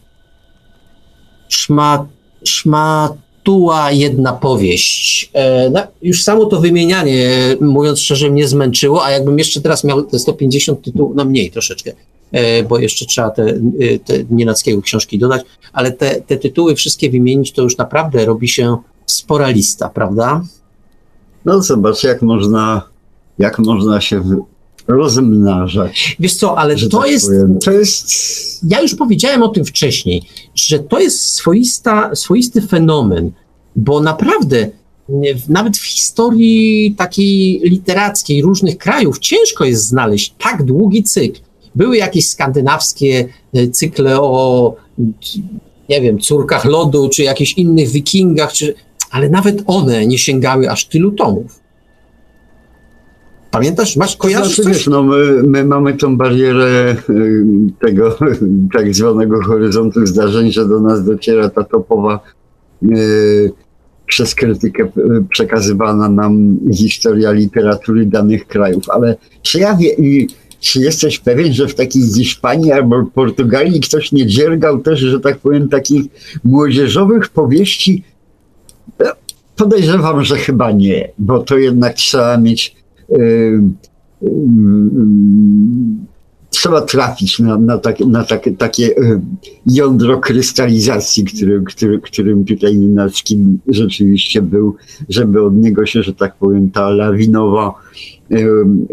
Szmat, Szmat tuła jedna powieść. No, już samo to wymienianie, mówiąc szczerze, mnie zmęczyło, a jakbym jeszcze teraz miał te 150 tytułów, no mniej troszeczkę, e, bo jeszcze trzeba te, e, te Nienackiego książki dodać, ale te, te tytuły wszystkie wymienić, to już naprawdę robi się spora lista, prawda? No zobacz, jak można, jak można się rozmnażać. Wiesz co, ale to tak jest, to jest... Ja już powiedziałem o tym wcześniej, że to jest swoista, swoisty fenomen, bo naprawdę nawet w historii takiej literackiej różnych krajów ciężko jest znaleźć tak długi cykl. Były jakieś skandynawskie e, cykle o, nie wiem, córkach lodu, czy jakichś innych wikingach, czy, ale nawet one nie sięgały aż tylu tomów. Pamiętasz, masz kojarzysz znaczy, wiesz, no my, my, mamy tą barierę y, tego tak zwanego horyzontu zdarzeń, że do nas dociera ta topowa yy, przez krytykę y, przekazywana nam historia literatury danych krajów. Ale czy ja wie, czy jesteś pewien, że w takiej Hiszpanii albo Portugalii ktoś nie dziergał też, że tak powiem, takich młodzieżowych powieści? No, podejrzewam, że chyba nie, bo to jednak trzeba mieć trzeba trafić na, na, tak, na takie, takie jądro krystalizacji, który, który, którym tutaj Ninackim rzeczywiście był, żeby od niego się, że tak powiem, ta lawinowa,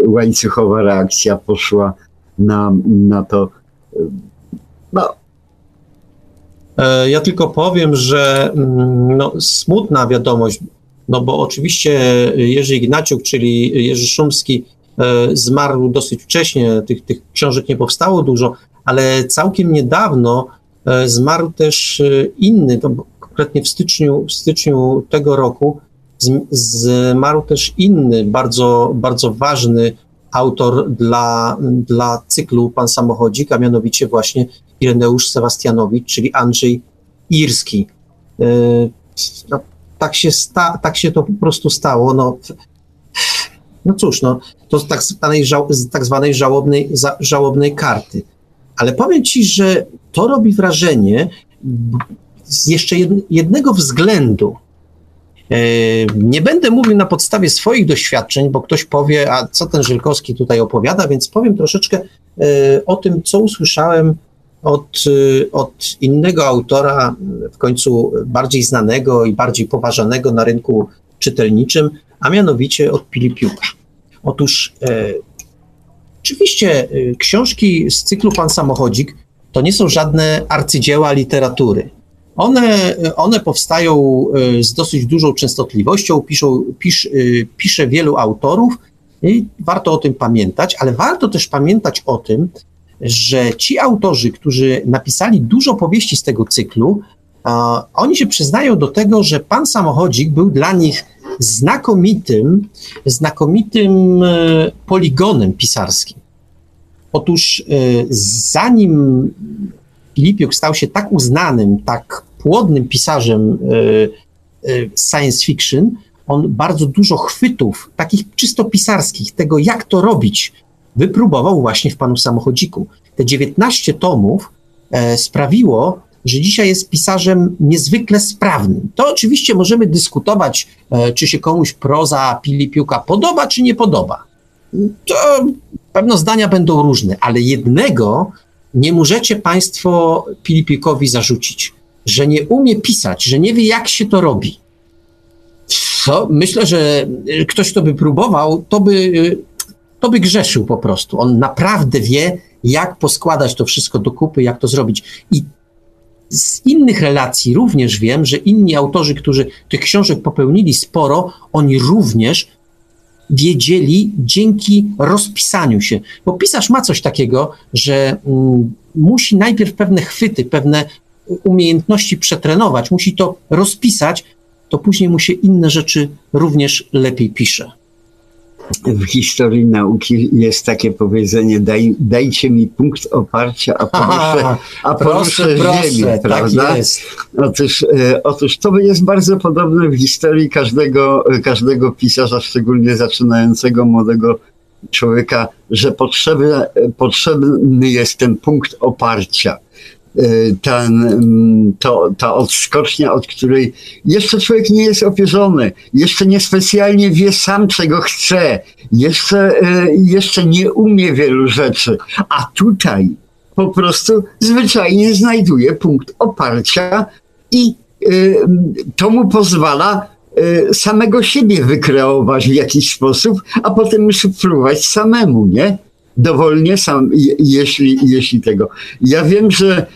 łańcuchowa reakcja poszła na, na to. No, E, ja tylko powiem, że mm, no, smutna wiadomość, no bo oczywiście Jerzy Ignaciuk, czyli Jerzy Szumski, e, zmarł dosyć wcześnie, tych, tych książek nie powstało dużo, ale całkiem niedawno e, zmarł też inny, to konkretnie w styczniu, w styczniu tego roku zmarł też inny, bardzo, bardzo ważny autor dla, dla cyklu Pan Samochodzik, a mianowicie właśnie Ireneusz Sebastianowicz, czyli Andrzej Irski. E, no, tak, się sta, tak się to po prostu stało. No, no cóż, no, to tak zwanej, żał, tak zwanej żałobnej, za, żałobnej karty. Ale powiem ci, że to robi wrażenie z jeszcze jednego względu. E, nie będę mówił na podstawie swoich doświadczeń, bo ktoś powie, a co ten Żylkowski tutaj opowiada, więc powiem troszeczkę e, o tym, co usłyszałem od, y, od innego autora, w końcu bardziej znanego i bardziej poważanego na rynku czytelniczym, a mianowicie od Pilipiuka. Otóż e, oczywiście e, książki z cyklu Pan Samochodzik to nie są żadne arcydzieła literatury. One, one powstają e, z dosyć dużą częstotliwością, piszą, pisz, e, pisze wielu autorów i warto o tym pamiętać, ale warto też pamiętać o tym, że ci autorzy, którzy napisali dużo powieści z tego cyklu, oni się przyznają do tego, że pan samochodzik był dla nich znakomitym, znakomitym e, poligonem pisarskim. Otóż e, zanim Filipiuk stał się tak uznanym, tak płodnym pisarzem e, science fiction, on bardzo dużo chwytów, takich czysto pisarskich, tego jak to robić, wypróbował właśnie w panu samochodziku. Te 19 tomów e, sprawiło, że dzisiaj jest pisarzem niezwykle sprawnym. To oczywiście możemy dyskutować, e, czy się komuś proza Pilipiuka podoba, czy nie podoba. To pewno zdania będą różne, ale jednego nie możecie Państwo Pilipiukowi zarzucić, że nie umie pisać, że nie wie, jak się to robi. Myślę, że ktoś, kto by próbował, to by to by grzeszył po prostu. On naprawdę wie, jak poskładać to wszystko do kupy, jak to zrobić. I z innych relacji również wiem, że inni autorzy, którzy tych książek popełnili sporo, oni również wiedzieli dzięki rozpisaniu się. Bo pisarz ma coś takiego, że mm, musi najpierw pewne chwyty, pewne umiejętności przetrenować, musi to rozpisać, to później mu się inne rzeczy również lepiej pisze w historii nauki jest takie powiedzenie, daj, dajcie mi punkt oparcia, a poruszę, a poruszę proszę, ziemię, proszę, tak prawda? Tak jest. Otóż, e, otóż to jest bardzo podobne w historii każdego, każdego pisarza, szczególnie zaczynającego młodego człowieka, że potrzebny, potrzebny jest ten punkt oparcia. Y, ten, mm, to, ta odskocznia, od której jeszcze człowiek nie jest opierzony, jeszcze niespecjalnie wie sam, czego chce, jeszcze, y, jeszcze nie umie wielu rzeczy, a tutaj po prostu zwyczajnie znajduje punkt oparcia i y, to mu pozwala samego siebie wykreować w jakiś sposób, a potem już spróbować samemu, nie? Dowolnie sam, jeśli, jeśli tego. Ja wiem, że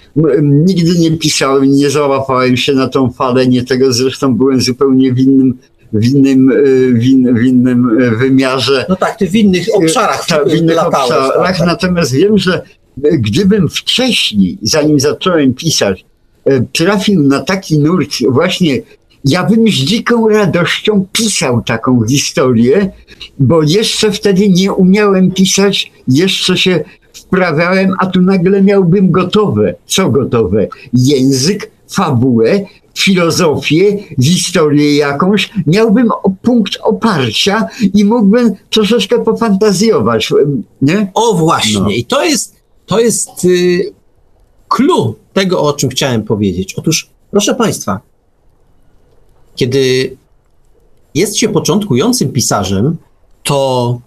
nigdy nie pisałem, nie załapałem się na tą falę, nie tego, zresztą byłem zupełnie w innym w innym, e, w, in, w innym e, wymiarze. No tak, ty w innych obszarach Ta, w innych latałeś, obszarach, tak, natomiast wiem, że gdybym wcześniej, zanim zacząłem pisać, e, trafił na taki nurt właśnie ja bym z dziką radością pisał taką historię, bo jeszcze wtedy nie umiałem pisać, jeszcze się wprawiałem, a tu nagle miałbym gotowe. Co gotowe? Język, fabułę, filozofię, historię jakąś, miałbym punkt oparcia i mógłbym troszeczkę pofantazjować, nie? O właśnie, no. i to jest, to jest y, clue tego, o czym chciałem powiedzieć. Otóż, proszę Państwa, kiedy jest się początkującym pisarzem, to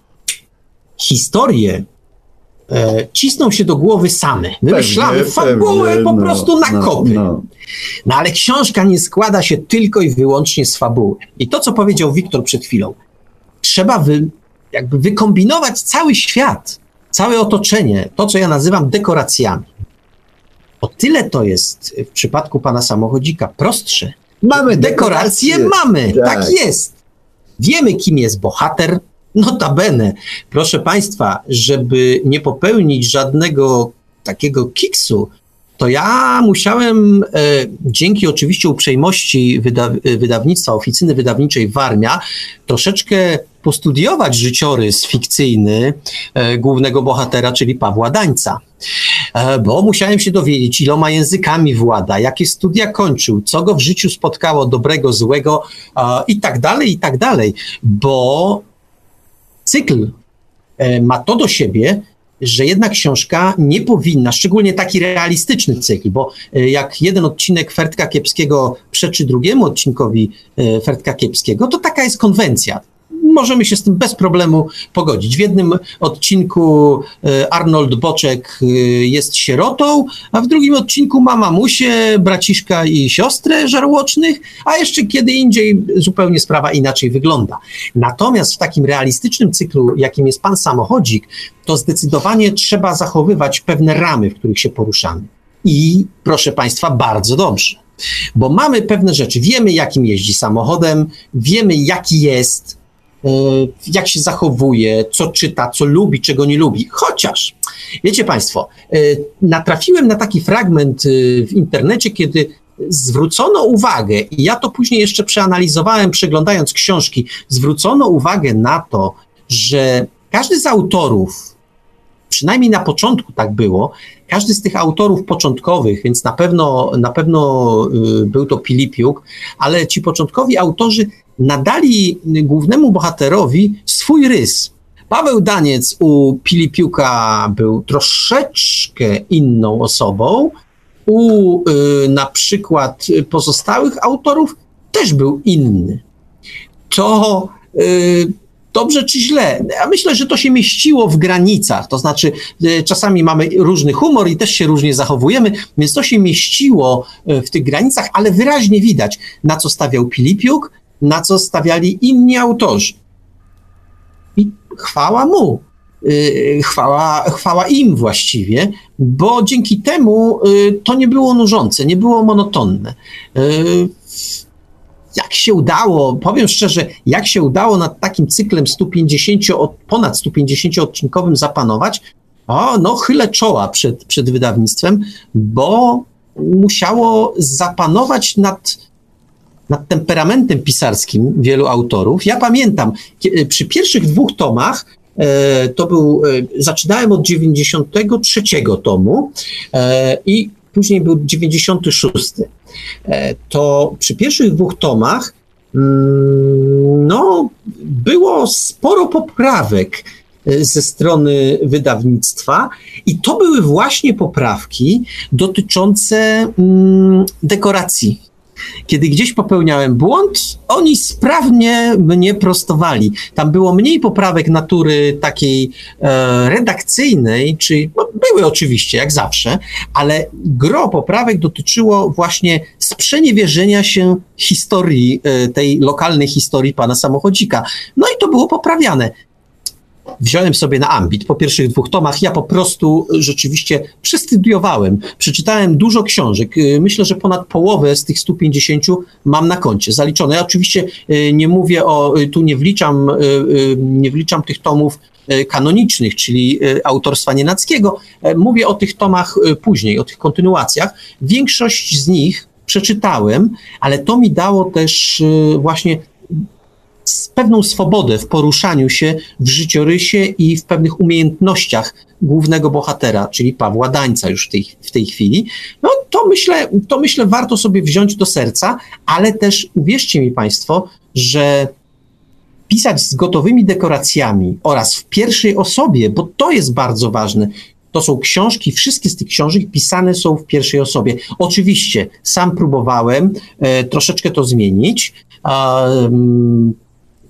historie e, cisną się do głowy same. Wymyślamy Pewnie, fabułę pewnie, po no, prostu na no, kopy. no. No ale książka nie składa się tylko i wyłącznie z fabuły. I to, co powiedział Wiktor przed chwilą, trzeba wy, jakby wykombinować cały świat, całe otoczenie, to, co ja nazywam dekoracjami. O tyle to jest w przypadku pana samochodzika prostsze. Mamy Dekoracje mamy, tak. Tak. jest. Wiemy, kim jest bohater. Notabene, proszę państwa, żeby nie popełnić żadnego takiego kiksu, to ja musiałem, e, dzięki oczywiście uprzejmości wyda wydawnictwa, oficyny wydawniczej Warmia, troszeczkę postudiować życiorys fikcyjny e, głównego bohatera, czyli Pawła Dańca. E, bo musiałem się dowiedzieć, iloma językami włada, jakie studia kończył, co go w życiu spotkało dobrego, złego e, i tak dalej, i tak dalej, bo cykl e, ma to do siebie, że jednak książka nie powinna, szczególnie taki realistyczny cykl, bo jak jeden odcinek Fertka Kiepskiego przeczy drugiemu odcinkowi Fertka Kiepskiego, to taka jest konwencja. Możemy się z tym bez problemu pogodzić. W jednym odcinku e, Arnold Boczek e, jest sierotą, a w drugim odcinku ma mamusię, braciszka i siostrę żarłocznych, a jeszcze kiedy indziej zupełnie sprawa inaczej wygląda. Natomiast w takim realistycznym cyklu, jakim jest Pan Samochodzik, to zdecydowanie trzeba zachowywać pewne ramy, w których się poruszamy. I proszę Państwa, bardzo dobrze, bo mamy pewne rzeczy. Wiemy, jakim jeździ samochodem, wiemy, jaki jest, jak się zachowuje, co czyta, co lubi, czego nie lubi. Chociaż, wiecie Państwo, e, natrafiłem na taki fragment e, w internecie, kiedy zwrócono uwagę, i ja to później jeszcze przeanalizowałem, przeglądając książki, zwrócono uwagę na to, że każdy z autorów, przynajmniej na początku tak było, każdy z tych autorów początkowych, więc na pewno, na pewno y, był to Pilipiuk, ale ci początkowi autorzy nadali głównemu bohaterowi swój rys. Paweł Daniec u Pilipiuka był troszeczkę inną osobą, u y, na przykład pozostałych autorów też był inny. To y, dobrze czy źle? Ja myślę, że to się mieściło w granicach, to znaczy y, czasami mamy różny humor i też się różnie zachowujemy, więc to się mieściło y, w tych granicach, ale wyraźnie widać, na co stawiał Pilipiuk, na co stawiali inni autorzy. I chwała mu. Y, Chwała, chwała im właściwie, bo dzięki temu to nie było nużące, nie było monotonne. Jak się udało, powiem szczerze, jak się udało nad takim cyklem 150, od- ponad 150 odcinkowym zapanować, o, no chylę czoła przed, przed wydawnictwem, bo musiało zapanować nad, nad temperamentem pisarskim wielu autorów. Ja pamiętam, kie- przy pierwszych dwóch tomach E, to był, e, zaczynałem od 93 tomu e, i później był 96. E, To przy pierwszych dwóch tomach mm, no, było sporo poprawek e, ze strony wydawnictwa i to były właśnie poprawki dotyczące mm, dekoracji kiedy gdzieś popełniałem błąd, oni sprawnie mnie prostowali. Tam było mniej poprawek natury takiej e, redakcyjnej, czy no, były oczywiście, jak zawsze, ale gro poprawek dotyczyło właśnie sprzeniewierzenia się historii, e, tej lokalnej historii pana samochodzika. No i to było poprawiane wziąłem sobie na ambit po pierwszych dwóch tomach. Ja po prostu rzeczywiście przestudiowałem. Przeczytałem dużo książek. Y, Myślę, że ponad połowę z tych 150 mam na koncie zaliczone. Ja oczywiście y, nie mówię o, y, tu nie wliczam, nie wliczam tych tomów kanonicznych, czyli autorstwa Nienackiego. E, Mówię o tych tomach później, o tych kontynuacjach. Większość z nich przeczytałem, ale to mi dało też właśnie pewną swobodę w poruszaniu się w życiorysie i w pewnych umiejętnościach głównego bohatera, czyli Pawła Dańca już w tej, w tej chwili, no to myślę, to myślę warto sobie wziąć do serca, ale też uwierzcie mi Państwo, że pisać z gotowymi dekoracjami oraz w pierwszej osobie, bo to jest bardzo ważne. To są książki, wszystkie z tych książek pisane są w pierwszej osobie. Oczywiście, sam próbowałem e, troszeczkę to zmienić. mm,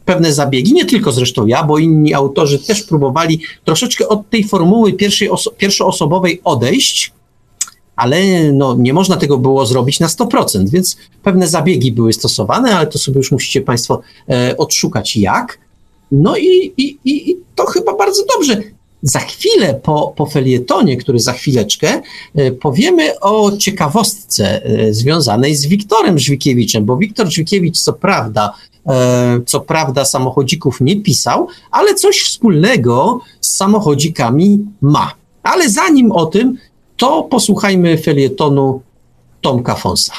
pewne zabiegi, nie tylko zresztą ja, bo inni autorzy też próbowali troszeczkę od tej formuły pierwszej oso pierwszoosobowej odejść, ale no, nie można tego było zrobić na 100%, więc pewne zabiegi były stosowane, ale to sobie już musicie Państwo e, odszukać jak. No i, i, i to chyba bardzo dobrze. Za chwilę po, po felietonie, który za chwileczkę, e, powiemy o ciekawostce e, związanej z Wiktorem Żwikiewiczem, bo Wiktor Żwikiewicz co prawda co prawda samochodzików nie pisał, ale coś wspólnego z samochodzikami ma. Ale zanim o tym, to posłuchajmy felietonu Tomka Fonsa.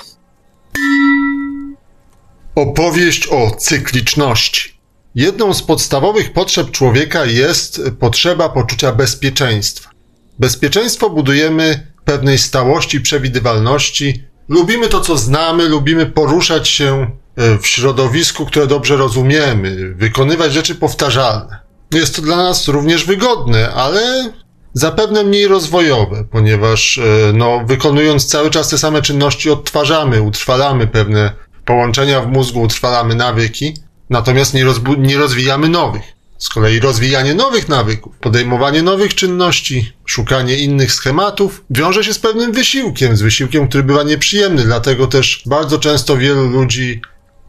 Opowieść o cykliczności. Jedną z podstawowych potrzeb człowieka jest potrzeba poczucia bezpieczeństwa. Bezpieczeństwo budujemy pewnej stałości, przewidywalności. Lubimy to, co znamy, lubimy poruszać się e, w środowisku, które dobrze rozumiemy, wykonywać rzeczy powtarzalne. Jest to dla nas również wygodne, ale zapewne mniej rozwojowe, ponieważ e, no, wykonując cały czas te same czynności odtwarzamy, utrwalamy pewne połączenia w mózgu, utrwalamy nawyki, natomiast nie, nie rozwijamy nowych. Z kolei rozwijanie nowych nawyków, podejmowanie nowych czynności, szukanie innych schematów wiąże się z pewnym wysiłkiem, z wysiłkiem, który bywa nieprzyjemny, dlatego też bardzo często wielu ludzi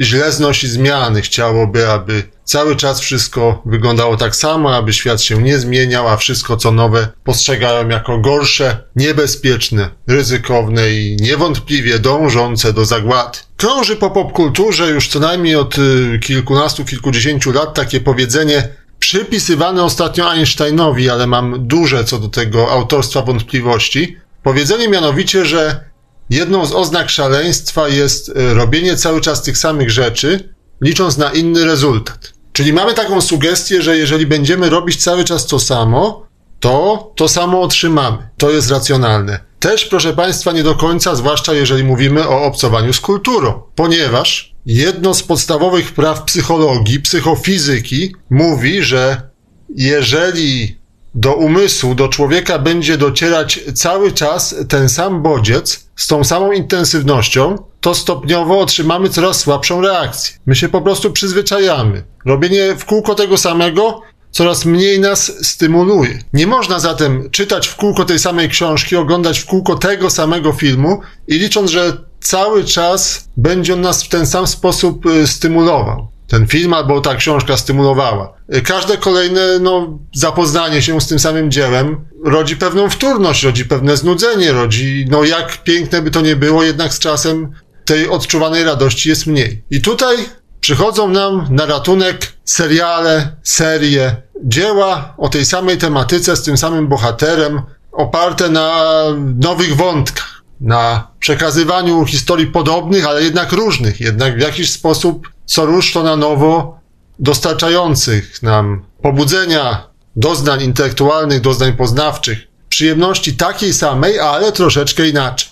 źle znosi zmiany, chciałoby, aby cały czas wszystko wyglądało tak samo, aby świat się nie zmieniał, a wszystko co nowe postrzegają jako gorsze, niebezpieczne, ryzykowne i niewątpliwie dążące do zagłady. Krąży po popkulturze już co najmniej od y, kilkunastu, kilkudziesięciu lat takie powiedzenie przypisywane ostatnio Einsteinowi, ale mam duże co do tego autorstwa wątpliwości. Powiedzenie mianowicie, że jedną z oznak szaleństwa jest y, robienie cały czas tych samych rzeczy, licząc na inny rezultat. Czyli mamy taką sugestię, że jeżeli będziemy robić cały czas to samo, to to samo otrzymamy. To jest racjonalne. Też, proszę Państwa, nie do końca, zwłaszcza jeżeli mówimy o obcowaniu z kulturą, ponieważ jedno z podstawowych praw psychologii, psychofizyki mówi, że jeżeli do umysłu, do człowieka będzie docierać cały czas ten sam bodziec z tą samą intensywnością, to stopniowo otrzymamy coraz słabszą reakcję. My się po prostu przyzwyczajamy. Robienie w kółko tego samego coraz mniej nas stymuluje. Nie można zatem czytać w kółko tej samej książki, oglądać w kółko tego samego filmu i licząc, że cały czas będzie on nas w ten sam sposób y, stymulował. Ten film albo ta książka stymulowała. Y, każde kolejne no, zapoznanie się z tym samym dziełem rodzi pewną wtórność, rodzi pewne znudzenie, rodzi, no jak piękne by to nie było, jednak z czasem tej odczuwanej radości jest mniej. I tutaj przychodzą nam na ratunek seriale, serie, dzieła o tej samej tematyce, z tym samym bohaterem, oparte na nowych wątkach, na przekazywaniu historii podobnych, ale jednak różnych, jednak w jakiś sposób co rusz to na nowo dostarczających nam pobudzenia, doznań intelektualnych, doznań poznawczych, przyjemności takiej samej, ale troszeczkę inaczej.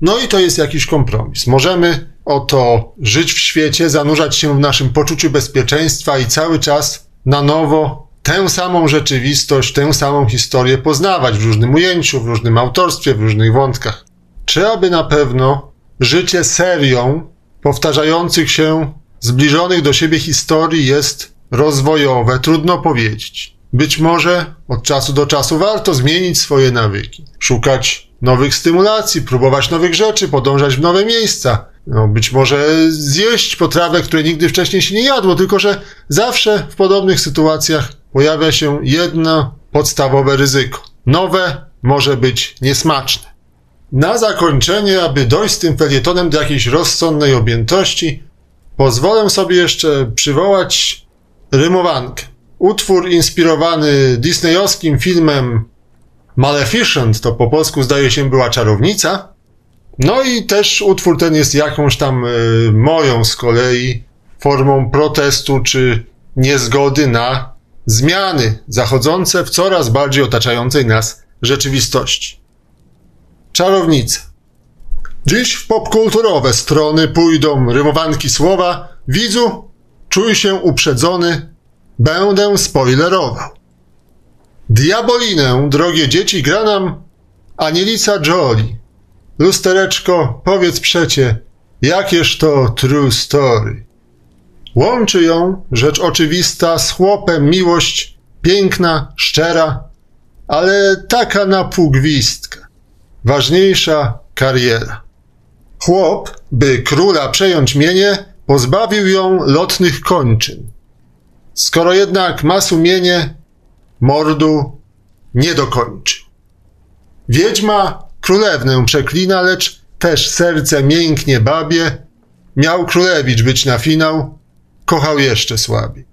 No i to jest jakiś kompromis. Możemy oto żyć w świecie, zanurzać się w naszym poczuciu bezpieczeństwa i cały czas na nowo tę samą rzeczywistość, tę samą historię poznawać w różnym ujęciu, w różnym autorstwie, w różnych wątkach. Czy aby na pewno życie serią powtarzających się, zbliżonych do siebie historii jest rozwojowe? Trudno powiedzieć. Być może od czasu do czasu warto zmienić swoje nawyki, szukać nowych stymulacji, próbować nowych rzeczy, podążać w nowe miejsca. No, być może zjeść potrawę, której nigdy wcześniej się nie jadło, tylko że zawsze w podobnych sytuacjach pojawia się jedno podstawowe ryzyko. Nowe może być niesmaczne. Na zakończenie, aby dojść z tym felietonem do jakiejś rozsądnej objętości, pozwolę sobie jeszcze przywołać rymowankę. Utwór inspirowany disneyowskim filmem Maleficent, to po polsku zdaje się była czarownica. No i też utwór ten jest jakąś tam y, moją z kolei formą protestu czy niezgody na zmiany zachodzące w coraz bardziej otaczającej nas rzeczywistości. Czarownica. Dziś w popkulturowe strony pójdą rymowanki słowa Widzu, czuj się uprzedzony, będę spoilerował. Diabolinę, drogie dzieci, gra nam Anielica Jolie. Lustereczko, powiedz przecie, jakież to true story. Łączy ją, rzecz oczywista, z chłopem miłość piękna, szczera, ale taka na pół gwizdka. Ważniejsza kariera. Chłop, by króla przejąć mienie, pozbawił ją lotnych kończyn. Skoro jednak ma sumienie, mordu nie dokończy. Wiedźma królewnę przeklina, lecz też serce mięknie babie. Miał królewicz być na finał, kochał jeszcze słabiej.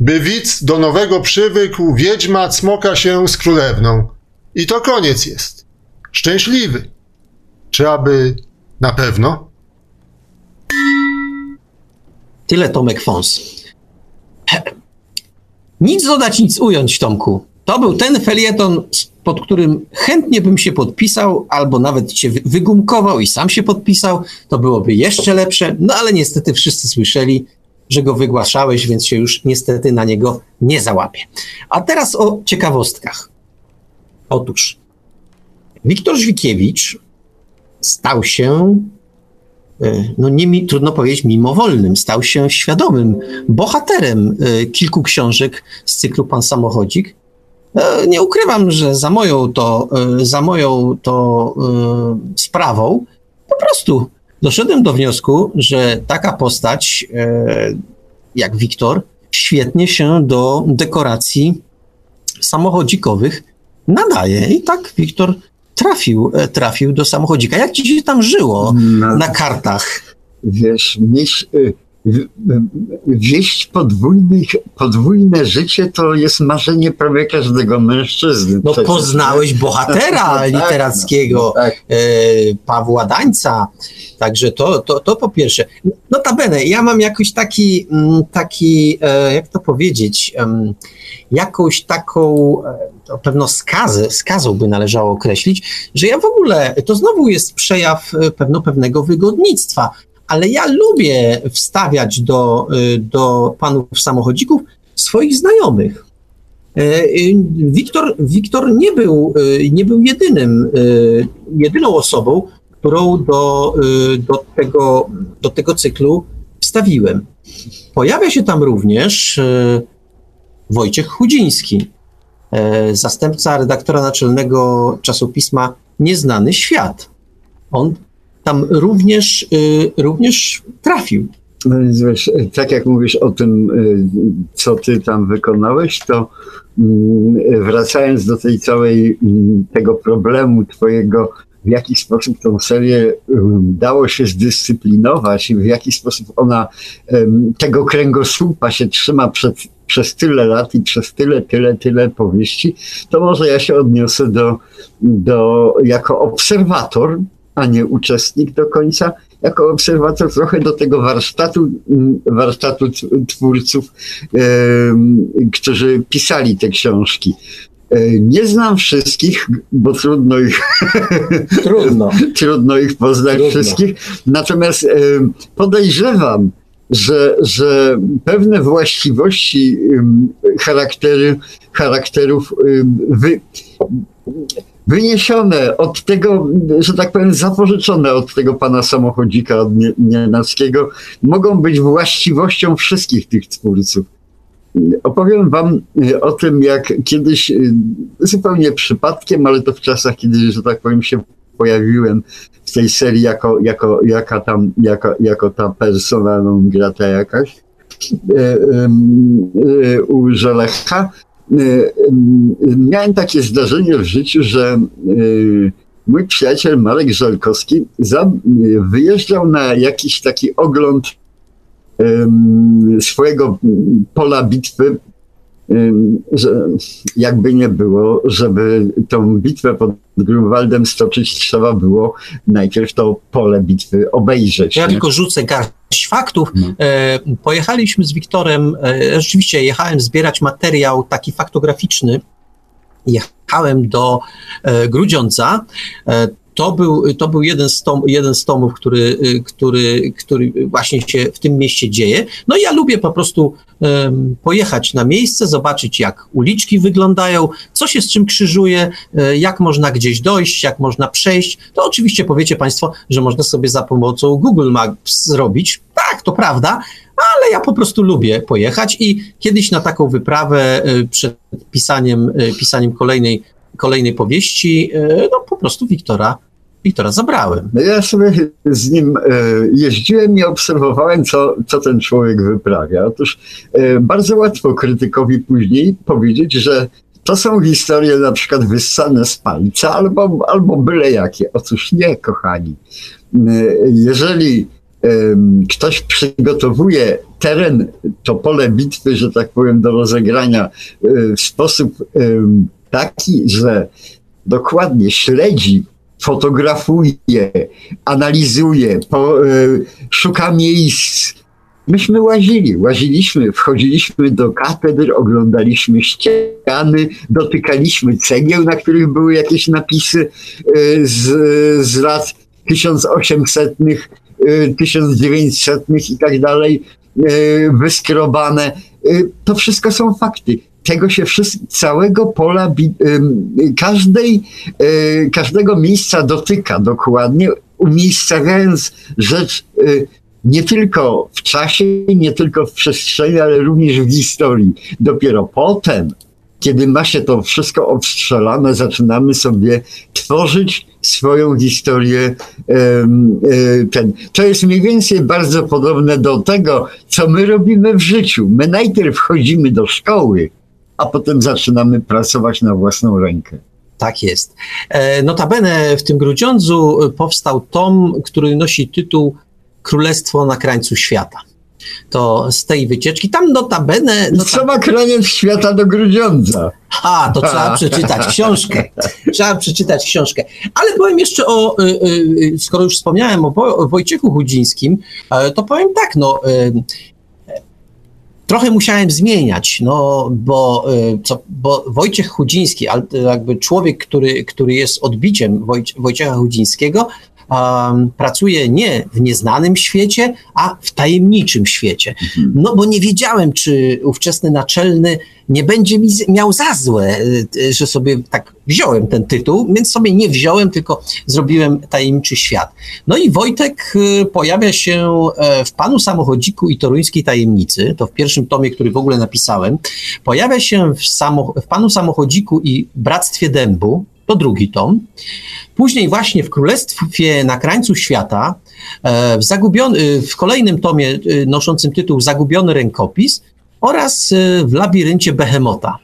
By widz do nowego przywykł, wiedźma cmoka się z królewną. I to koniec jest. Szczęśliwy. Czy aby na pewno? Tyle Tomek Fons. Nic dodać, nic ująć, Tomku. To był ten felieton, pod którym chętnie bym się podpisał, albo nawet cię wygumkował i sam się podpisał. To byłoby jeszcze lepsze, no ale niestety wszyscy słyszeli, że go wygłaszałeś, więc się już niestety na niego nie załapię. A teraz o ciekawostkach. Otóż Wiktor Żwikiewicz stał się, e, no nie trudno powiedzieć mimowolnym, stał się świadomym bohaterem e, kilku książek z cyklu Pan Samochodzik. E, nie ukrywam, że za moją to, za moją to sprawą po prostu doszedłem do wniosku, że taka postać jak Wiktor świetnie się do dekoracji samochodzikowych nadaje. I tak Wiktor trafił, e, trafił do samochodzika. Jak ci się tam żyło no, na kartach? Wiesz, mieć, y, wieść podwójnych, podwójne życie to jest marzenie prawie każdego mężczyzny. No przecież, poznałeś bohatera no, tak, literackiego, no, tak. e, Pawła Dańca, także to, to, to po pierwsze. Notabene, ja mam jakoś taki, mm, taki e, jak to powiedzieć, jakąś taką pewno skazę, skazą by należało określić, że ja w ogóle, to znowu jest przejaw e, pewno pewnego wygodnictwa, ale ja lubię wstawiać do, e, do panów samochodzików swoich znajomych. E, Wiktor, Wiktor nie, był, nie był jedynym, jedyną osobą, którą do, do, tego, do tego cyklu wstawiłem. Pojawia się tam również Wojciech Chudziński, zastępca redaktora naczelnego czasopisma Nieznany Świat. On tam również, y, również trafił. No wiesz, tak jak mówisz o tym, y, co ty tam wykonałeś, to mm, wracając do tej całej mm, tego problemu twojego, w jaki sposób tą serię dało się zdyscyplinować i w jaki sposób ona tego kręgosłupa się trzyma przed przez tyle lat i przez tyle, tyle, tyle powieści, to może ja się odniosę do, do jako obserwator, a nie uczestnik do końca, jako obserwator trochę do tego warsztatu, warsztatu twórców, którzy pisali te książki. E, nie znam wszystkich, bo trudno ich, trudno. trudno ich poznać trudno. wszystkich. Natomiast podejrzewam, że, że pewne właściwości charaktery, charakterów wy, wyniesione od tego, że tak powiem, zapożyczone od tego pana samochodzika, od Nienackiego, mogą być właściwością wszystkich tych twórców. Opowiem wam y, o tym, jak kiedyś, y, zupełnie przypadkiem, ale to w czasach, kiedy, że tak powiem, się pojawiłem w tej serii jako, jako, jaka tam, jako, jako ta persona non grata jakaś e, e, u Żelecha. E, miałem takie zdarzenie w życiu, że mój przyjaciel Marek Żelkowski wyjeżdżał na jakiś taki ogląd swojego pola bitwy jakby nie było, żeby tą bitwę pod Grunwaldem stoczyć, trzeba było najpierw to pole bitwy obejrzeć. Ja nie? tylko rzucę garść faktów. No. E, pojechaliśmy z Wiktorem, e, rzeczywiście jechałem zbierać materiał taki faktograficzny, jechałem do e, Grudziądza. To był, to był jeden, z tom, jeden z tomów, który, który, który właśnie się w tym mieście dzieje. No ja lubię po prostu um, pojechać na miejsce, zobaczyć jak uliczki wyglądają, co się z czym krzyżuje, e, jak można gdzieś dojść, jak można przejść. To oczywiście powiecie Państwo, że można sobie za pomocą Google Maps zrobić. Tak, to prawda, ale ja po prostu lubię pojechać i kiedyś na taką wyprawę y, przed pisaniem, y, pisaniem kolejnej, kolejnej powieści, y, no po prostu Wiktora, Wiktora zabrałem. No ja sobie z nim jeździłem i obserwowałem, co, co ten człowiek wyprawia. Otóż bardzo łatwo krytykowi później powiedzieć, że to są historie na przykład wyssane z palca albo, albo byle jakie. Otóż nie, kochani. Jeżeli ktoś przygotowuje teren, to pole bitwy, że tak powiem, do rozegrania w sposób taki, że dokładnie śledzi, fotografuje, analizuje, po, e, szuka miejsc. Myśmy łazili, łaziliśmy, wchodziliśmy do katedr, oglądaliśmy ściany, dotykaliśmy cegieł, na których były jakieś napisy e, z, z lat 1800 1900 i tak dalej, e, wyskrobane. E, to wszystko są fakty. Tego się wszystko, całego pola, każdej, e, każdego miejsca dotyka dokładnie, umiejscawiając rzecz nie tylko w czasie, nie tylko w przestrzeni, ale również w historii. Dopiero potem kiedy ma się to wszystko obstrzelane, zaczynamy sobie tworzyć swoją historię. Ten. To jest mniej więcej bardzo podobne do tego, co my robimy w życiu. My najpierw wchodzimy do szkoły, a potem zaczynamy pracować na własną rękę. Tak jest. E, notabene w tym Grudziądzu powstał tom, który nosi tytuł Królestwo na krańcu świata to z tej wycieczki. Tam notabene... No Co ma kraniec świata do Grudziądza? A, to trzeba przeczytać książkę. Trzeba przeczytać książkę. Ale powiem jeszcze o, y, skoro już wspomniałem o Wojciechu Chudzińskim, e, to powiem tak, no trochę musiałem zmieniać, no bo, co, bo Wojciech Chudziński, jakby człowiek, który, który jest odbiciem Wojciecha Chudzińskiego, um, pracuje nie w nieznanym świecie, a w tajemniczym świecie. Mhm. No bo nie wiedziałem, czy ówczesny naczelny nie będzie mi miał za złe, y, że sobie tak wziąłem ten tytuł, więc sobie nie wziąłem, tylko zrobiłem tajemniczy świat. No i Wojtek y, pojawia się e, w Panu Samochodziku i Toruńskiej Tajemnicy, to w pierwszym tomie, który w ogóle napisałem, pojawia się w, samo, w Panu Samochodziku i Bractwie Dębu, to drugi tom. Później właśnie w Królestwie na krańcu świata, e, w, zagubiony, w kolejnym tomie e, noszącym tytuł Zagubiony rękopis oraz e, w labiryncie Behemota.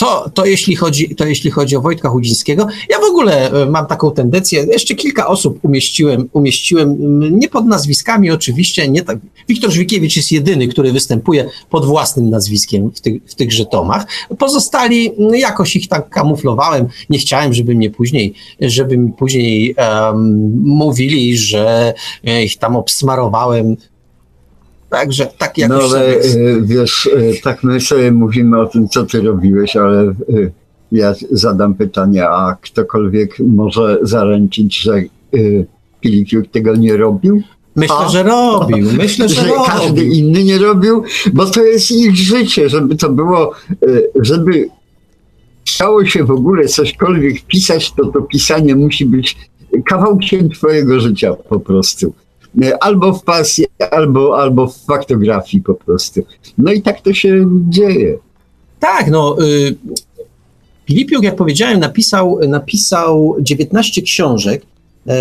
To, to, jeśli chodzi, to jeśli chodzi o Wojtka Chudzińskiego. Ja w ogóle e, mam taką tendencję, jeszcze kilka osób umieściłem, umieściłem nie pod nazwiskami oczywiście, nie tak. Wiktor Żwikiewicz jest jedyny, który występuje pod własnym nazwiskiem w, tych, w tychże tomach. Pozostali, jakoś ich tak kamuflowałem, nie chciałem, żeby mnie później, żeby mi później um, mówili, że ich tam obsmarowałem Także tak jak. No ale sobie... wiesz, e, tak my sobie mówimy o tym, co ty robiłeś, ale e, ja zadam pytanie, a ktokolwiek może zaręczyć, że Filipiuk e, tego nie robił? Myślę, a? że robił. Myślę, że, że robił. każdy inny nie robił, bo to jest ich życie, żeby to było, żeby chciało się w ogóle cośkolwiek pisać, to to pisanie musi być kawałkiem twojego życia po prostu. E, albo w pasji, albo, albo w faktografii po prostu. No i tak to się dzieje. Tak, no. Y Filipiuk, jak powiedziałem, napisał, napisał 19 książek. E,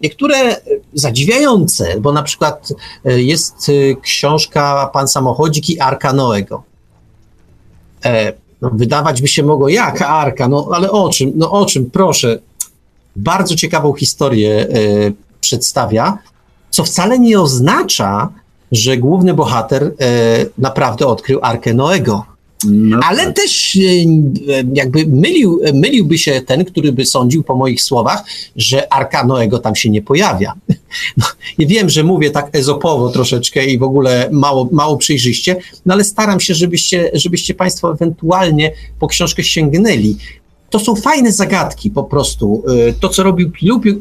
niektóre zadziwiające, bo na przykład e, jest y, książka Pan Samochodzik i Arka Noego. No, wydawać by się mogło, jak Arka, no ale o czym, no o czym, proszę. Bardzo ciekawą historię przedstawia co wcale nie oznacza, że główny bohater e, naprawdę odkrył Arkę Noego. No Ale tak. też e, jakby mylił, myliłby się ten, który by sądził po moich słowach, że Arka Noego tam się nie pojawia. No, ja wiem, że mówię tak ezopowo troszeczkę i w ogóle mało, mało przejrzyście, no ale staram się, żebyście, żebyście Państwo ewentualnie po książkę sięgnęli to są fajne zagadki po prostu. Y, to, co robił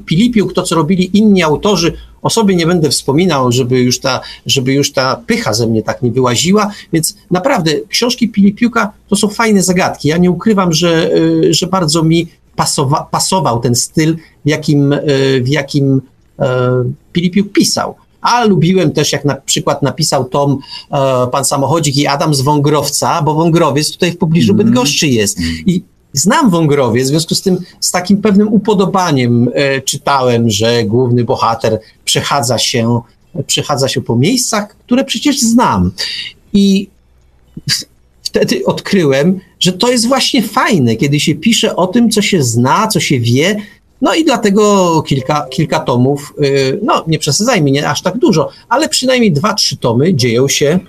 Pilipiuk, to, co robili inni autorzy, o sobie nie będę wspominał, żeby już, ta, żeby już ta pycha ze mnie tak nie wyłaziła, więc naprawdę książki Pilipiuka to są fajne zagadki. Ja nie ukrywam, że, y, że bardzo mi pasowa, pasował ten styl, w jakim, y, w jakim Pilipiuk pisał. A lubiłem też, jak na przykład napisał Tom, e, pan samochodzik i Adam z Wągrowca, bo Wągrowiec tutaj w pobliżu Mhm. Bydgoszczy jest. I znam Wągrowiec, w związku z tym z takim pewnym upodobaniem e, czytałem, że główny bohater przechadza się, przechadza się po miejscach, które przecież znam. I wtedy odkryłem, że to jest właśnie fajne, kiedy się pisze o tym, co się zna, co się wie. No i dlatego kilka, kilka tomów, y, no nie przesadzajmy, nie aż tak dużo, ale przynajmniej dwa, trzy tomy dzieją się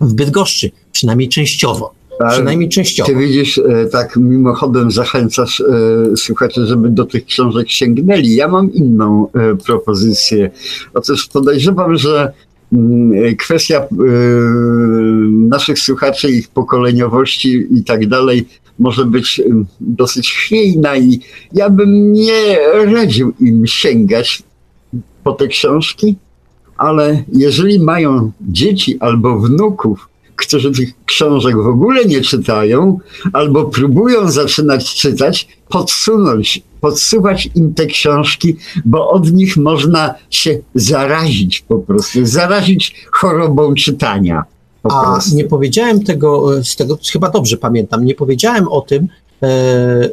w Bydgoszczy, przynajmniej częściowo. A Przynajmniej częściowo. Ty widzisz, e, tak mimochodem zachęcasz e, słuchaczy, żeby do tych książek sięgnęli. Ja mam inną e, propozycję. Otóż podejrzewam, że mm, kwestia naszych słuchaczy, ich pokoleniowości i tak dalej może być dosyć chwiejna i ja bym nie radził im sięgać po te książki, ale jeżeli mają dzieci albo wnuków, którzy tych książek w ogóle nie czytają, albo próbują zaczynać czytać, podsunąć, podsuwać im te książki, bo od nich można się zarazić po prostu, zarazić chorobą czytania. A prostu. nie powiedziałem tego, e, z tego chyba dobrze pamiętam, nie powiedziałem o tym, e,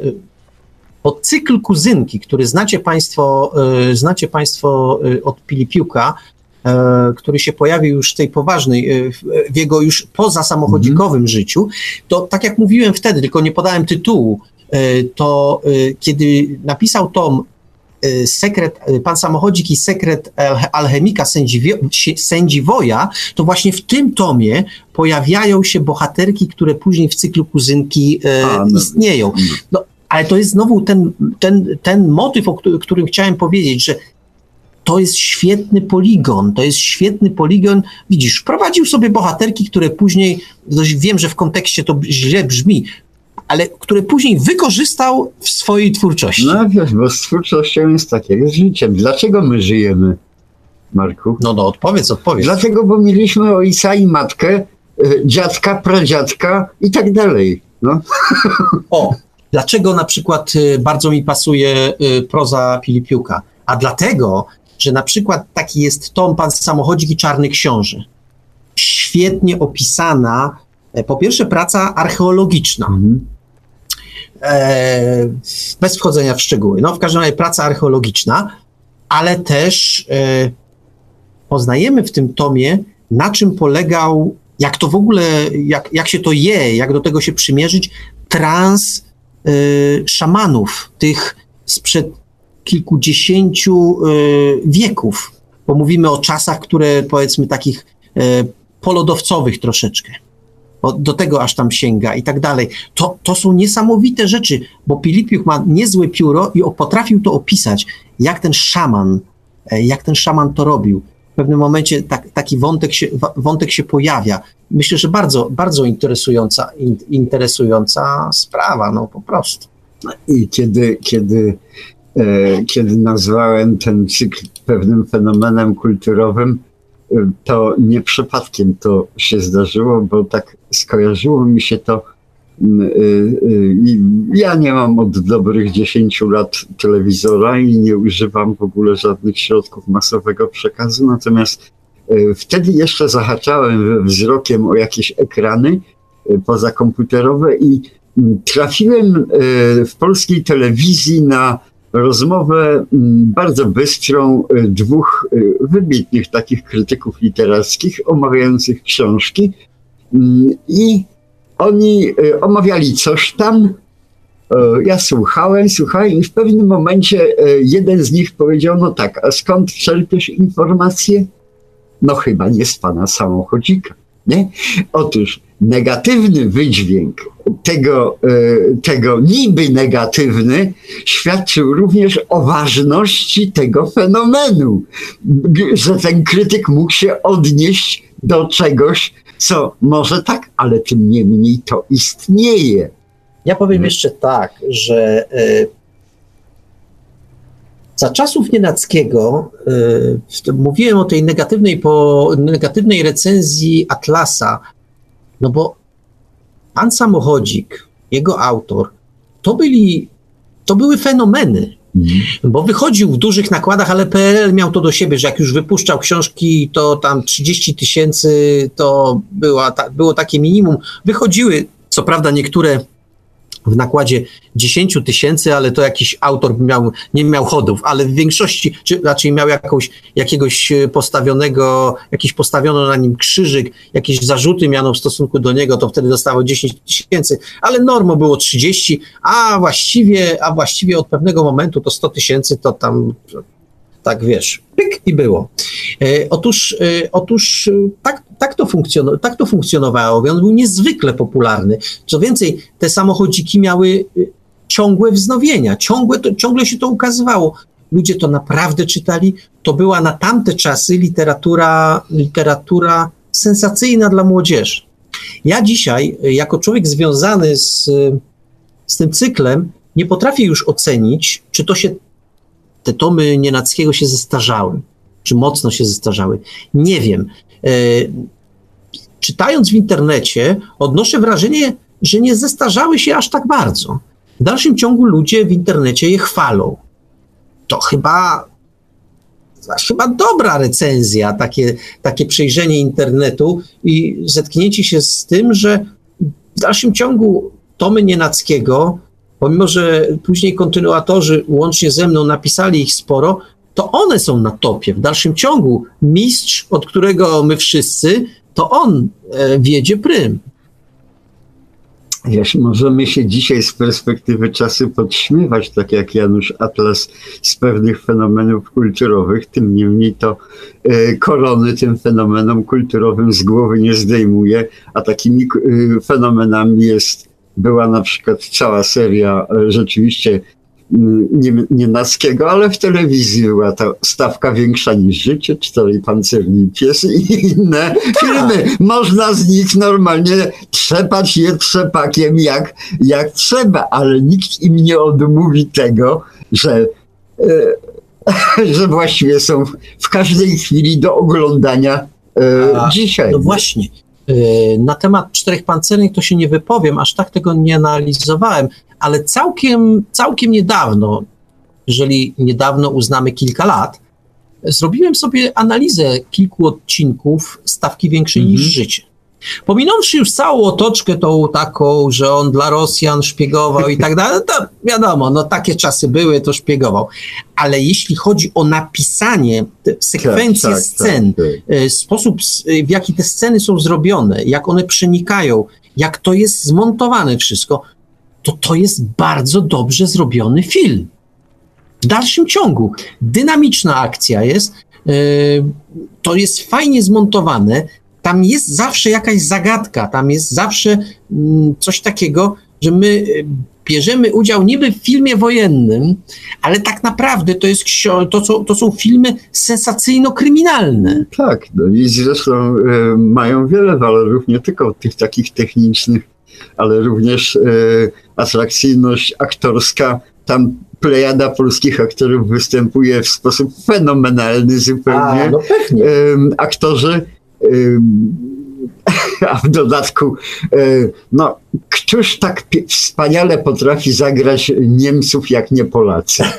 o cykl kuzynki, który znacie Państwo, e, znacie państwo e, od Pilipiuka, który się pojawił już w tej poważnej, e, w, jego już poza samochodzikowym życiu, to tak jak mówiłem wtedy, tylko nie podałem tytułu, e, to e, kiedy napisał Tom e, sekret, e, pan samochodzik i sekret alche- alchemika sędziwoja, to właśnie w tym tomie pojawiają się bohaterki, które później w cyklu kuzynki e, A, no. istnieją. No, ale to jest znowu ten, ten, ten motyw, o którym chciałem powiedzieć, że to jest świetny poligon, to jest świetny poligon. Widzisz, wprowadził sobie bohaterki, które później, wiem, że w kontekście to źle brzmi, ale które później wykorzystał w swojej twórczości. No wiesz, bo z twórczością jest tak jak z życiem. Dlaczego my żyjemy, Marku? No, no, odpowiedz, odpowiedz. Dlatego, bo mieliśmy ojca i matkę, y, dziadka, pradziadka i tak dalej. No. O, dlaczego na przykład y, bardzo mi pasuje y, proza Pilipiuka? A dlatego, że na przykład taki jest tom Pan Samochodzik i Czarny Książę. Świetnie opisana, e, po pierwsze praca archeologiczna, Mhm. e, bez wchodzenia w szczegóły. No, w każdym razie praca archeologiczna, ale też e, poznajemy w tym tomie, na czym polegał, jak to w ogóle, jak, jak się to je, jak do tego się przymierzyć, trans e, szamanów, tych sprzed kilkudziesięciu e, wieków, bo mówimy o czasach, które powiedzmy takich e, polodowcowych troszeczkę. Do tego aż tam sięga i tak dalej. To, to są niesamowite rzeczy, bo Pilipiuk ma niezłe pióro i potrafił to opisać, jak ten szaman, e, jak ten szaman to robił. W pewnym momencie tak, taki wątek się, wątek się pojawia. Myślę, że bardzo, bardzo interesująca, in, interesująca sprawa, no po prostu. I kiedy, kiedy, kiedy nazwałem ten cykl pewnym fenomenem kulturowym, e, to nie przypadkiem to się zdarzyło, bo tak skojarzyło mi się to. e, e, Ja nie mam od dobrych 10 lat telewizora i nie używam w ogóle żadnych środków masowego przekazu, natomiast e, wtedy jeszcze zahaczałem wzrokiem o jakieś ekrany e, pozakomputerowe i trafiłem e, w polskiej telewizji na rozmowę mm, bardzo bystrą e, dwóch e, wybitnych takich krytyków literackich omawiających książki Mm, i oni e, omawiali coś tam. E, Ja słuchałem, słuchałem i w pewnym momencie e, jeden z nich powiedział, no tak, a skąd czerpiesz informacje? No chyba nie z pana samochodzika, nie? Otóż negatywny wydźwięk tego, e, tego niby negatywny świadczył również o ważności tego fenomenu, że ten krytyk mógł się odnieść do czegoś, co może tak, ale tym niemniej to istnieje. Ja powiem Mhm. jeszcze tak, że e, za czasów Nienackiego e, mówiłem o tej negatywnej, po, negatywnej recenzji Atlasa, no bo pan samochodzik, jego autor, to byli, to były fenomeny. Mhm. Bo wychodził w dużych nakładach, ale PRL miał to do siebie, że jak już wypuszczał książki, to tam 30 tysięcy to była, ta, było takie minimum. Wychodziły, co prawda niektóre w nakładzie 10 tysięcy, ale to jakiś autor miał, nie miał chodów, ale w większości, czy raczej miał jakąś, jakiegoś e, postawionego, jakiś postawiono na nim krzyżyk, jakieś zarzuty miano w stosunku do niego, to wtedy dostało 10 tysięcy, ale normą było 30, a właściwie, a właściwie od pewnego momentu to 100 tysięcy to tam tak wiesz, pyk i było. E, otóż, e, otóż e, tak, tak, to funkcjonowało, tak to funkcjonowało, on był niezwykle popularny. Co więcej, te samochodziki miały e, ciągłe wznowienia, ciągłe, to, ciągle się to ukazywało. Ludzie to naprawdę czytali. To była na tamte czasy literatura, literatura sensacyjna dla młodzieży. Ja dzisiaj, e, jako człowiek związany z, z tym cyklem, nie potrafię już ocenić, czy to się te tomy Nienackiego się zestarzały, czy mocno się zestarzały. Nie wiem. E, czytając w internecie, odnoszę wrażenie, że nie zestarzały się aż tak bardzo. W dalszym ciągu ludzie w internecie je chwalą. To chyba, chyba dobra recenzja, takie, takie przejrzenie internetu i zetknięcie się z tym, że w dalszym ciągu tomy Nienackiego pomimo że później kontynuatorzy łącznie ze mną napisali ich sporo, to one są na topie. W dalszym ciągu mistrz, od którego my wszyscy, to on e, wiedzie prym. Wiesz, możemy się dzisiaj z perspektywy czasu podśmiewać, tak jak Janusz Atlas, z pewnych fenomenów kulturowych, tym niemniej to e, korony tym fenomenom kulturowym z głowy nie zdejmuje, a takimi e, fenomenami jest była na przykład cała seria rzeczywiście mm, nie, nie Naskiego, ale w telewizji była ta stawka większa niż życie, cztery pancerni pies i inne tak. filmy. Można z nich normalnie trzepać je trzepakiem jak, jak trzeba, ale nikt im nie odmówi tego, że, e, że właściwie są w każdej chwili do oglądania e, A, dzisiaj. No właśnie. Y, na temat czterech pancernych to się nie wypowiem, aż tak tego nie analizowałem, ale całkiem, całkiem niedawno, jeżeli niedawno uznamy kilka lat, zrobiłem sobie analizę kilku odcinków stawki większej mm -hmm. niż mhm. życie. Pominąwszy już całą otoczkę tą taką, że on dla Rosjan szpiegował i tak dalej, to wiadomo, no takie czasy były, to szpiegował. Ale jeśli chodzi o napisanie, sekwencję tak, tak, scen, tak, tak. E, sposób, w jaki te sceny są zrobione, jak one przenikają, jak to jest zmontowane wszystko, to to jest bardzo dobrze zrobiony film. W dalszym ciągu dynamiczna akcja jest, e, to jest fajnie zmontowane, tam jest zawsze jakaś zagadka, tam jest zawsze mm, coś takiego, że my y, bierzemy udział niby w filmie wojennym, ale tak naprawdę to, jest, to, są, to są filmy sensacyjno-kryminalne. Tak, no i zresztą y, mają wiele walorów, nie tylko tych takich technicznych, ale również y, atrakcyjność aktorska. Tam plejada polskich aktorów występuje w sposób fenomenalny zupełnie. A, no pewnie. Aktorzy a w dodatku, e, no, któż tak wspaniale potrafi zagrać Niemców jak nie Polacy?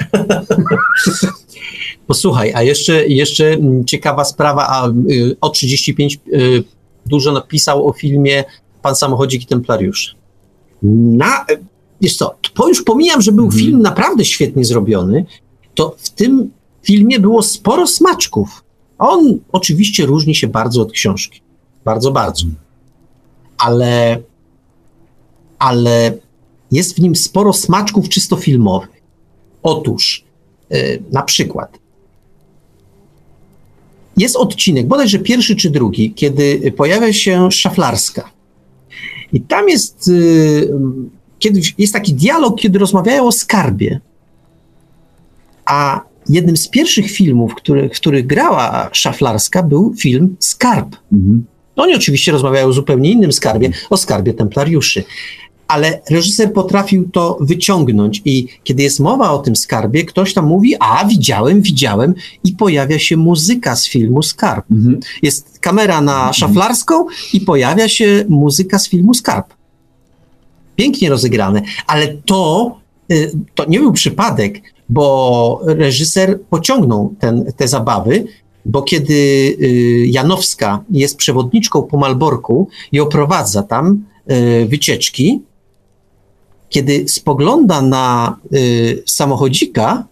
Posłuchaj, a jeszcze, jeszcze ciekawa sprawa, a y, o 35 y, dużo napisał o filmie Pan Samochodzik i Templariusz. Na, wiesz co, to już pomijam, że był mhm. film naprawdę świetnie zrobiony, to w tym filmie było sporo smaczków. On oczywiście różni się bardzo od książki. Bardzo, bardzo. Ale, ale jest w nim sporo smaczków czysto filmowych. Otóż, yy, na przykład, jest odcinek, bodajże pierwszy czy drugi, kiedy pojawia się szaflarska. I tam jest, yy, kiedy jest taki dialog, kiedy rozmawiają o skarbie. A jednym z pierwszych filmów, który, w których grała Szaflarska, był film Skarb. Mhm. Oni oczywiście rozmawiają o zupełnie innym skarbie, o skarbie templariuszy. Ale reżyser potrafił to wyciągnąć i kiedy jest mowa o tym skarbie, ktoś tam mówi, a widziałem, widziałem i pojawia się muzyka z filmu Skarb. Mhm. Jest kamera na mhm. szaflarską i pojawia się muzyka z filmu Skarb. Pięknie rozegrane, ale to, y, to nie był przypadek, bo reżyser pociągnął ten, te zabawy, bo kiedy y, Janowska jest przewodniczką po Malborku i oprowadza tam y, wycieczki, kiedy spogląda na y, samochodzika,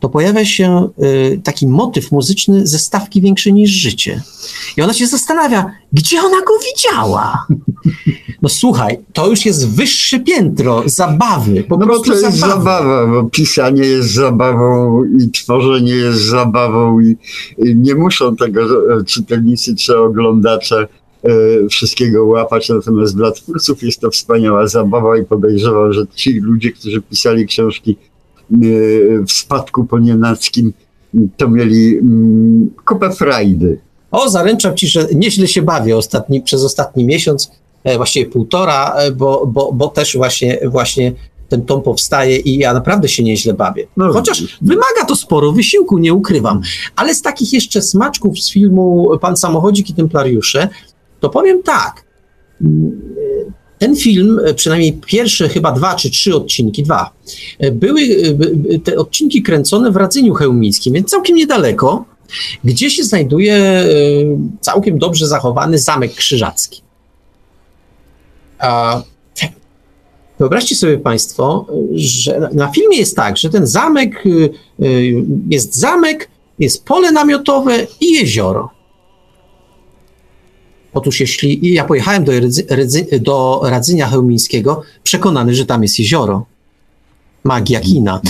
to pojawia się y, taki motyw muzyczny ze stawki większy niż życie. I ona się zastanawia, gdzie ona go widziała? No słuchaj, to już jest wyższe piętro zabawy. Po no prostu to jest zabawy. zabawa, bo pisanie jest zabawą i tworzenie jest zabawą i, i nie muszą tego czytelnicy czy oglądacze wszystkiego łapać, natomiast dla twórców jest to wspaniała zabawa i podejrzewam, że ci ludzie, którzy pisali książki e, w spadku ponienackim, to mieli mm, kupę frajdy. O, zaręczam ci, że nieźle się bawię ostatni, przez ostatni miesiąc, e, właściwie półtora, e, bo, bo, bo też właśnie, właśnie ten tom powstaje i ja naprawdę się nieźle bawię. No, Chociaż wymaga to sporo wysiłku, nie ukrywam. Ale z takich jeszcze smaczków z filmu Pan Samochodzik i Templariusze, to powiem tak. Ten film, przynajmniej pierwsze chyba dwa czy trzy odcinki, dwa, były by- by- te odcinki kręcone w Radzyniu Chełmińskim, więc całkiem niedaleko, gdzie się znajduje e, całkiem dobrze zachowany Zamek Krzyżacki. A Wyobraźcie sobie Państwo, że na- na filmie jest tak, że ten zamek y, y, jest zamek, jest pole namiotowe i jezioro. Otóż jeśli ja pojechałem do, Rydzy, Rydzy, do Radzynia Chełmińskiego, przekonany, że tam jest jezioro. Magia kina.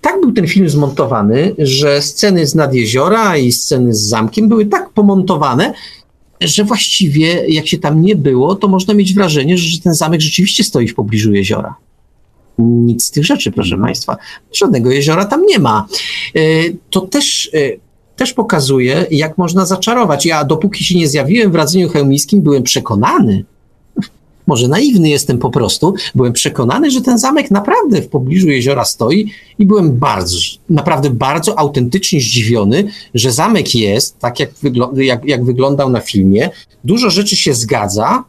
Tak był ten film zmontowany, że sceny z nad jeziora i sceny z zamkiem były tak pomontowane, że właściwie jak się tam nie było, to można mieć wrażenie, że ten zamek rzeczywiście stoi w pobliżu jeziora. Nic z tych rzeczy, proszę Państwa. Żadnego jeziora tam nie ma. E, To też, e, też pokazuje, jak można zaczarować. Ja dopóki się nie zjawiłem w Radzeniu Chełmińskim, byłem przekonany, może naiwny jestem po prostu, byłem przekonany, że ten zamek naprawdę w pobliżu jeziora stoi i byłem bardzo, naprawdę bardzo autentycznie zdziwiony, że zamek jest, tak jak, wygl- jak, jak wyglądał na filmie, dużo rzeczy się zgadza,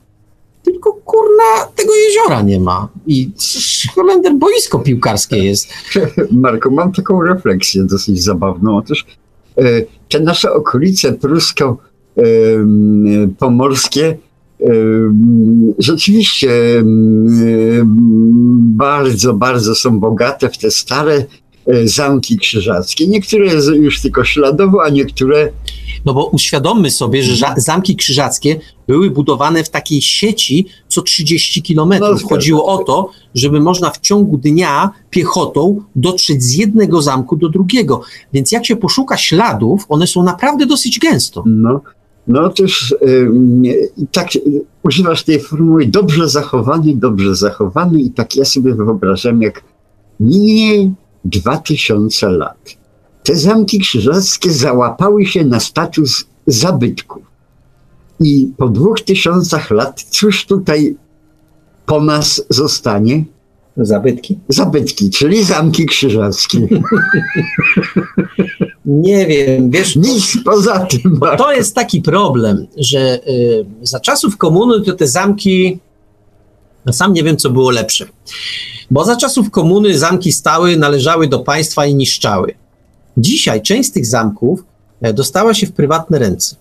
tylko kurna tego jeziora nie ma. I Holender boisko piłkarskie jest. Marko, mam taką refleksję dosyć zabawną. Otóż te nasze okolice prusko-pomorskie rzeczywiście bardzo, bardzo są bogate w te stare e, zamki krzyżackie. Niektóre już tylko śladowo, a niektóre No bo uświadommy sobie, że zamki krzyżackie były budowane w takiej sieci co 30 No, kilometrów. zgadza Chodziło o to, żeby można w ciągu dnia piechotą dotrzeć z jednego zamku do drugiego. Więc jak się poszuka śladów, one są naprawdę dosyć gęsto. No, no ym, i tak używasz tej formuły dobrze zachowany, dobrze zachowany i tak ja sobie wyobrażam, jak minie 2000 lat. Te zamki krzyżackie załapały się na status zabytków. I po dwóch tysiącach lat, cóż tutaj po nas zostanie? Zabytki? Zabytki, czyli zamki krzyżackie. Nie wiem, wiesz, Nic poza tym. to jest taki problem, że y, za czasów komuny to te zamki, sam nie wiem, co było lepsze. Bo za czasów komuny zamki stały, należały do państwa i niszczały. Dzisiaj część z tych zamków e, dostała się w prywatne ręce.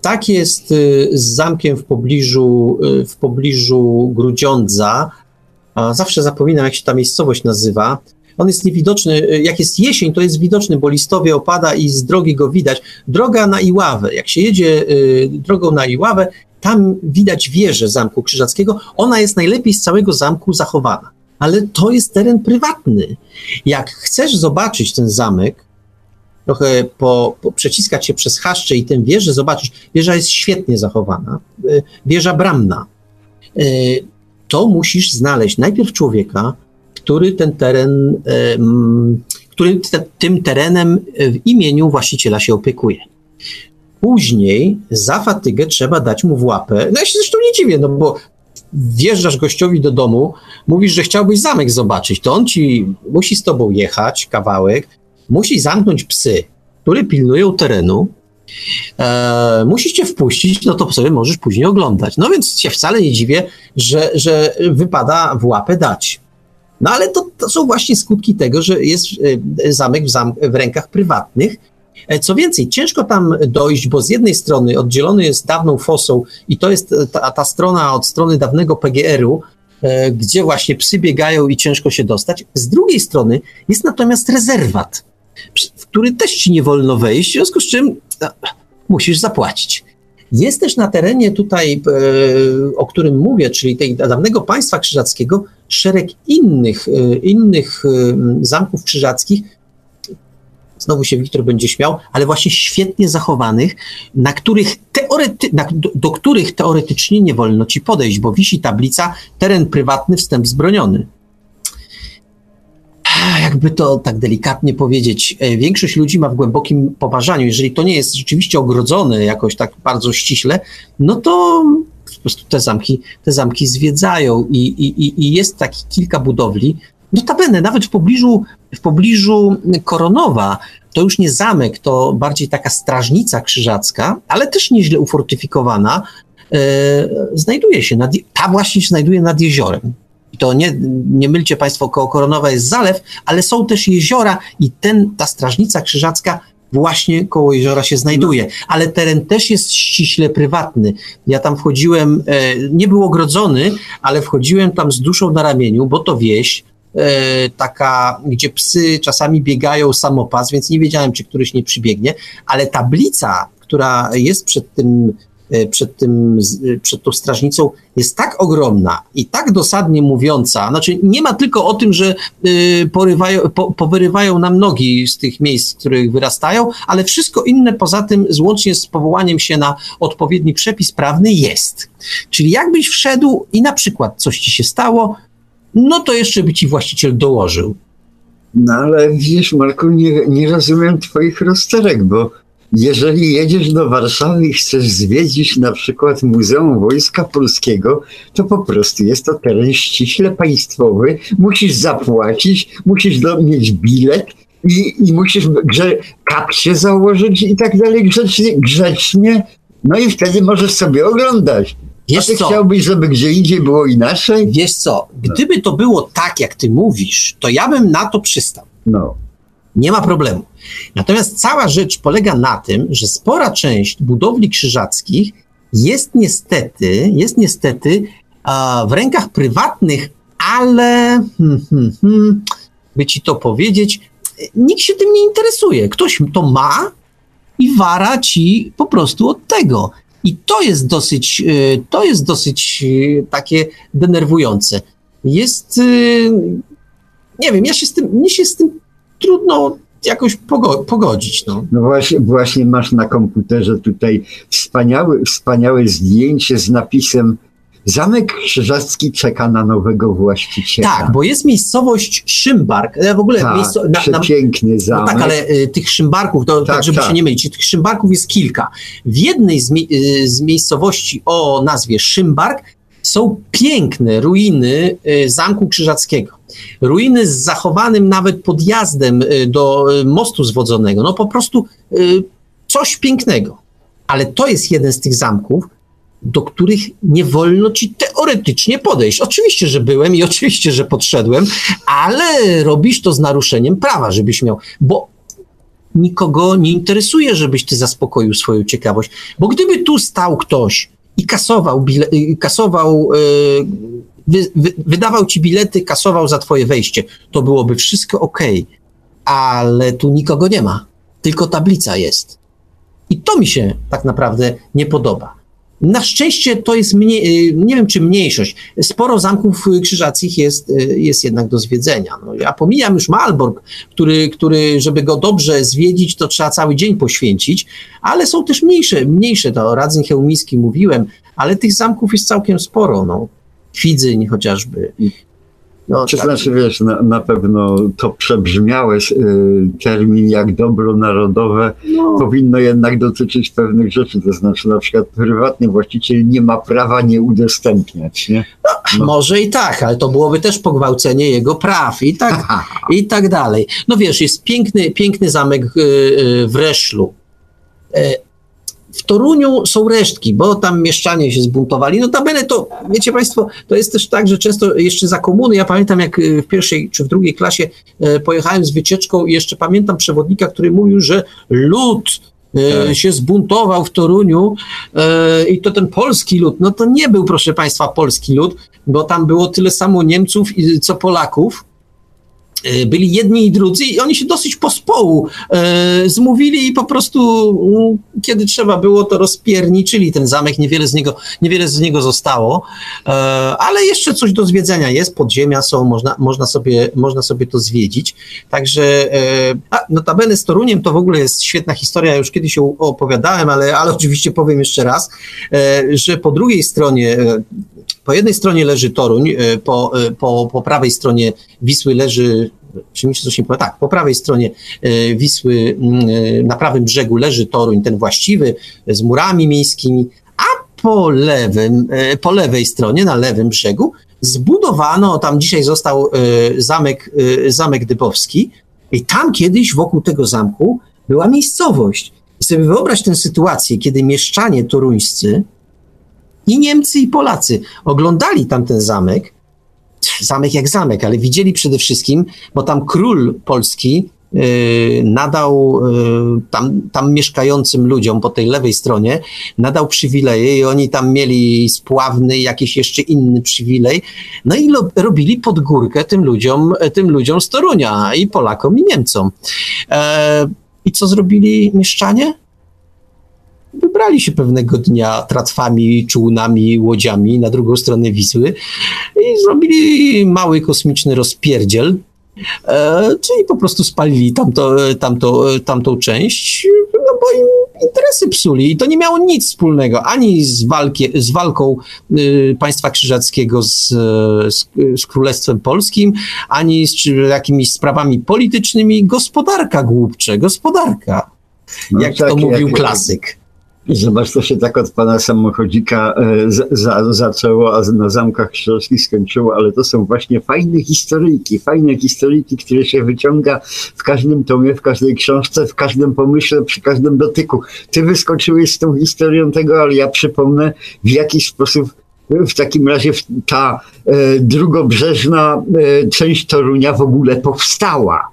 Tak jest y, z zamkiem w pobliżu, y, w pobliżu Grudziądza. Zawsze zapominam, jak się ta miejscowość nazywa. On jest niewidoczny. Jak jest jesień, to jest widoczny, bo listowie opada i z drogi go widać. Droga na Iławę. Jak się jedzie drogą na Iławę, tam widać wieżę Zamku Krzyżackiego. Ona jest najlepiej z całego zamku zachowana. Ale to jest teren prywatny. Jak chcesz zobaczyć ten zamek, trochę po, po, przeciskać się przez chaszcze i tę wieżę zobaczyć, wieża jest świetnie zachowana, y, wieża bramna, y, to musisz znaleźć najpierw człowieka, który ten teren, mm, który te, tym terenem w imieniu właściciela się opiekuje. Później za fatygę trzeba dać mu w łapę. No ja się zresztą nie dziwię, no bo wjeżdżasz gościowi do domu, mówisz, że chciałbyś zamek zobaczyć, to on ci musi z tobą jechać kawałek, musi zamknąć psy, które pilnują terenu, e, musisz cię wpuścić, no to sobie możesz później oglądać. No więc się wcale nie dziwię, że, że wypada w łapę dać. No ale to, to są właśnie skutki tego, że jest e, zamek w, zam w rękach prywatnych. E, co więcej, ciężko tam dojść, bo z jednej strony oddzielony jest dawną fosą i to jest ta, ta strona od strony dawnego PGR-u, e, gdzie właśnie psy biegają i ciężko się dostać. Z drugiej strony jest natomiast rezerwat, w który też ci nie wolno wejść, w związku z czym musisz zapłacić. Jest też na terenie tutaj, e, o którym mówię, czyli tej dawnego państwa krzyżackiego, szereg innych, e, innych e, zamków krzyżackich, znowu się Wiktor będzie śmiał, ale właśnie świetnie zachowanych, na których teorety, na, do, do, których teoretycznie nie wolno ci podejść, bo wisi tablica teren prywatny, wstęp zbroniony jakby to tak delikatnie powiedzieć, e, większość ludzi ma w głębokim poważaniu. Jeżeli to nie jest rzeczywiście ogrodzone jakoś tak bardzo ściśle, no to po prostu te zamki, te zamki zwiedzają i, i, i jest takich kilka budowli. Notabene, nawet w pobliżu, w pobliżu Koronowa, to już nie zamek, to bardziej taka strażnica krzyżacka, ale też nieźle ufortyfikowana, e, znajduje się, nad, ta właśnie się znajduje nad jeziorem. I to nie, nie mylcie Państwo, koło Koronowa jest zalew, ale są też jeziora i ten, ta strażnica krzyżacka właśnie koło jeziora się znajduje, ale teren też jest ściśle prywatny. Ja tam wchodziłem, e, nie był ogrodzony, ale wchodziłem tam z duszą na ramieniu, bo to wieś, taka, gdzie psy czasami biegają samopas, więc nie wiedziałem, czy któryś nie przybiegnie, ale tablica, która jest przed tym E, przed, tym, e, przed tą strażnicą jest tak ogromna i tak dosadnie mówiąca, znaczy nie ma tylko o tym, że porywają, po, powyrywają nam nogi z tych miejsc, z których wyrastają, ale wszystko inne poza tym, złącznie z powołaniem się na odpowiedni przepis prawny jest. Czyli jakbyś wszedł i na przykład coś ci się stało, no to jeszcze by ci właściciel dołożył. No ale widzisz, Marku, nie, nie rozumiem twoich rozterek, bo jeżeli jedziesz do Warszawy i chcesz zwiedzić na przykład Muzeum Wojska Polskiego, to po prostu jest to teren ściśle państwowy, musisz zapłacić, musisz do, mieć bilet i, i musisz grze, kapcie założyć i tak dalej grzecznie, grzecznie, no i wtedy możesz sobie oglądać. Wiesz A ty co? chciałbyś, żeby gdzie indziej było inaczej? Wiesz co, gdyby to było tak, jak ty mówisz, to ja bym na to przystał. No. Nie ma problemu. Natomiast cała rzecz polega na tym, że spora część budowli krzyżackich jest niestety, jest niestety w rękach prywatnych, ale hmm, hmm, hmm, by ci to powiedzieć, nikt się tym nie interesuje. Ktoś to ma i wara ci po prostu od tego. I to jest dosyć, y, to jest dosyć y, takie denerwujące. Jest, y, nie wiem, ja się z tym, mnie się z tym trudno jakoś pogo pogodzić. No. no właśnie, właśnie masz na komputerze tutaj wspaniałe, wspaniałe zdjęcie z napisem Zamek Krzyżacki czeka na nowego właściciela. Tak, bo jest miejscowość Szymbark. W ogóle tak, miejsco, na, piękny zamek. No tak, ale y, tych Szymbarków, to, tak, tak, żeby tak. się nie mylić, tych Szymbarków jest kilka. W jednej z, mi, y, z miejscowości o nazwie Szymbark są piękne ruiny y, Zamku Krzyżackiego. Ruiny z zachowanym nawet podjazdem do mostu zwodzonego. No po prostu coś pięknego. Ale to jest jeden z tych zamków, do których nie wolno ci teoretycznie podejść. Oczywiście, że byłem i oczywiście, że podszedłem, ale robisz to z naruszeniem prawa, żebyś miał, bo nikogo nie interesuje, żebyś ty zaspokoił swoją ciekawość. Bo gdyby tu stał ktoś i kasował, bile, kasował y, wy, wy, wydawał ci bilety, kasował za twoje wejście. To byłoby wszystko ok, ale tu nikogo nie ma, tylko tablica jest. I to mi się tak naprawdę nie podoba. Na szczęście to jest, mniej, y, nie wiem czy mniejszość, sporo zamków krzyżackich jest, jest jednak do zwiedzenia. No, ja pomijam już Malbork, który, który, żeby go dobrze zwiedzić, to trzeba cały dzień poświęcić, ale są też mniejsze, mniejsze to Radzyn Chełmiński mówiłem, ale tych zamków jest całkiem sporo, no. Kwidzyń chociażby. No, Czy tak. znaczy, wiesz, na, na pewno to przebrzmiałe y, termin jak dobro narodowe no. powinno jednak dotyczyć pewnych rzeczy, to znaczy na przykład prywatny właściciel nie ma prawa nie udostępniać, nie? No, no. Może i tak, ale to byłoby też pogwałcenie jego praw i tak, i tak dalej. No wiesz, jest piękny, piękny zamek y, y, w Reszlu. W Toruniu są resztki, bo tam mieszczanie się zbuntowali. Notabene to, wiecie Państwo, to jest też tak, że często jeszcze za komuny, ja pamiętam jak y, w pierwszej czy w drugiej klasie e, pojechałem z wycieczką i jeszcze pamiętam przewodnika, który mówił, że lud e, się zbuntował w Toruniu i to ten polski lud, no to nie był proszę Państwa polski lud, bo tam było tyle samo Niemców co Polaków, byli jedni i drudzy i oni się dosyć pospołu e, zmówili i po prostu mm, kiedy trzeba było to rozpierniczyli ten zamek, niewiele z niego, niewiele z niego zostało, e, ale jeszcze coś do zwiedzenia jest, podziemia są, można, można, sobie, można sobie to zwiedzić, także e, a, notabene z Toruniem to w ogóle jest świetna historia, już kiedyś ją opowiadałem, ale, ale oczywiście powiem jeszcze raz, e, że po drugiej stronie e, po jednej stronie leży Toruń, e, po, e, po, po prawej stronie Wisły leży czy mi się coś nie powie, tak, po prawej stronie e, Wisły, na prawym brzegu leży Toruń, ten właściwy, z murami miejskimi, a po lewym, po lewej stronie, na lewym brzegu, zbudowano, tam dzisiaj został zamek, zamek Dybowski i tam kiedyś wokół tego zamku była miejscowość. I sobie wyobraź tę sytuację, kiedy mieszczanie toruńscy, i Niemcy, i Polacy oglądali tamten zamek, zamek jak zamek, ale widzieli przede wszystkim, bo tam król polski yy, nadał yy, tam, tam mieszkającym ludziom po tej lewej stronie, nadał przywileje i oni tam mieli spławny, jakiś jeszcze inny przywilej, no i lo, robili podgórkę tym ludziom, tym ludziom z Torunia i Polakom i Niemcom. E, I co zrobili mieszczanie? Wybrali się pewnego dnia tratwami, czółnami, łodziami na drugą stronę Wisły i zrobili mały kosmiczny rozpierdziel, e, czyli po prostu spalili tamto, tamto, tamtą część, no bo im interesy psuli i to nie miało nic wspólnego ani z, walki, z walką y, państwa krzyżackiego z, z, z, Królestwem Polskim, ani z jakimiś sprawami politycznymi. Gospodarka głupcze, gospodarka. No jak tak, to mówił jak, klasyk. Zobacz, to się tak od pana samochodzika e, za, zaczęło, a na zamkach krzyżowskich skończyło, ale to są właśnie fajne historyjki, fajne historyjki, które się wyciąga w każdym tomie, w każdej książce, w każdym pomyśle, przy każdym dotyku. Ty wyskoczyłeś z tą historią tego, ale ja przypomnę, w jaki sposób w takim razie ta e, drugobrzeżna e, część Torunia w ogóle powstała.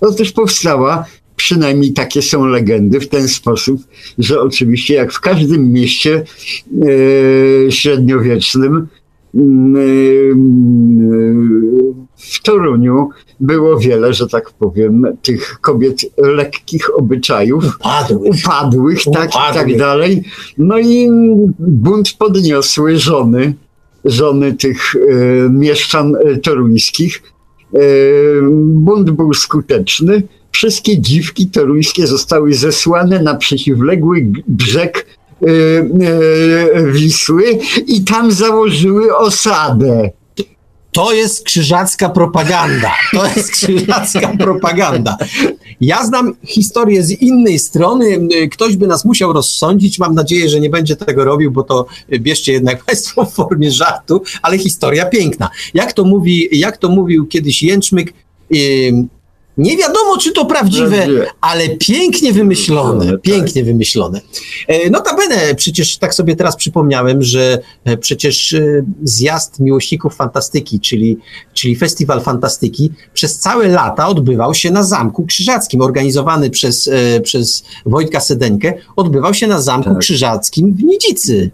Otóż powstała przynajmniej takie są legendy w ten sposób, że oczywiście jak w każdym mieście e, średniowiecznym mm, e, w Toruniu było wiele, że tak powiem, tych kobiet lekkich obyczajów, upadłych, upadłych, tak i tak dalej. No i bunt podniosły żony, żony tych e, mieszczan e, toruńskich. E, bunt był skuteczny wszystkie dziwki toruńskie zostały zesłane na przeciwległy brzeg e, e, Wisły i tam założyły osadę. To jest krzyżacka propaganda. To jest krzyżacka propaganda. Ja znam historię z innej strony. Ktoś by nas musiał rozsądzić. Mam nadzieję, że nie będzie tego robił, bo to bierzcie jednak Państwo w formie żartu, ale historia piękna. Jak to, mówi, jak to mówił kiedyś Jęczmyk, nie wiadomo, czy to prawdziwe, ale pięknie wymyślone, tak. pięknie wymyślone. E, notabene, przecież tak sobie teraz przypomniałem, że e, przecież e, zjazd miłośników fantastyki, czyli, czyli festiwal fantastyki, przez całe lata odbywał się na Zamku Krzyżackim, organizowany przez, przez Wojtka Sedenkę, odbywał się na Zamku tak. Krzyżackim w Nidzicy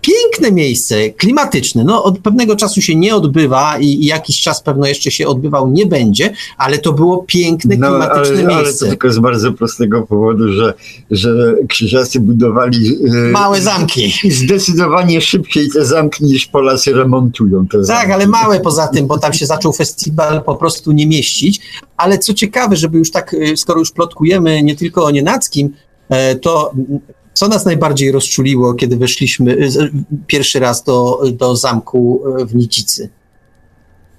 piękne miejsce, klimatyczne. No, od pewnego czasu się nie odbywa i, i, jakiś czas pewno jeszcze się odbywał nie będzie, ale to było piękne, no, klimatyczne ale, miejsce. Ale to tylko z bardzo prostego powodu, że, że krzyżacy budowali yy, małe zamki. Zdecydowanie szybciej te zamki niż Polacy remontują te zamki. Tak, ale małe poza tym, bo tam się zaczął festiwal po prostu nie mieścić. Ale co ciekawe, żeby już tak, y, skoro już plotkujemy nie tylko o Nienackim, e, to co nas najbardziej rozczuliło, kiedy weszliśmy y, pierwszy raz do, do zamku y, w Nicicy?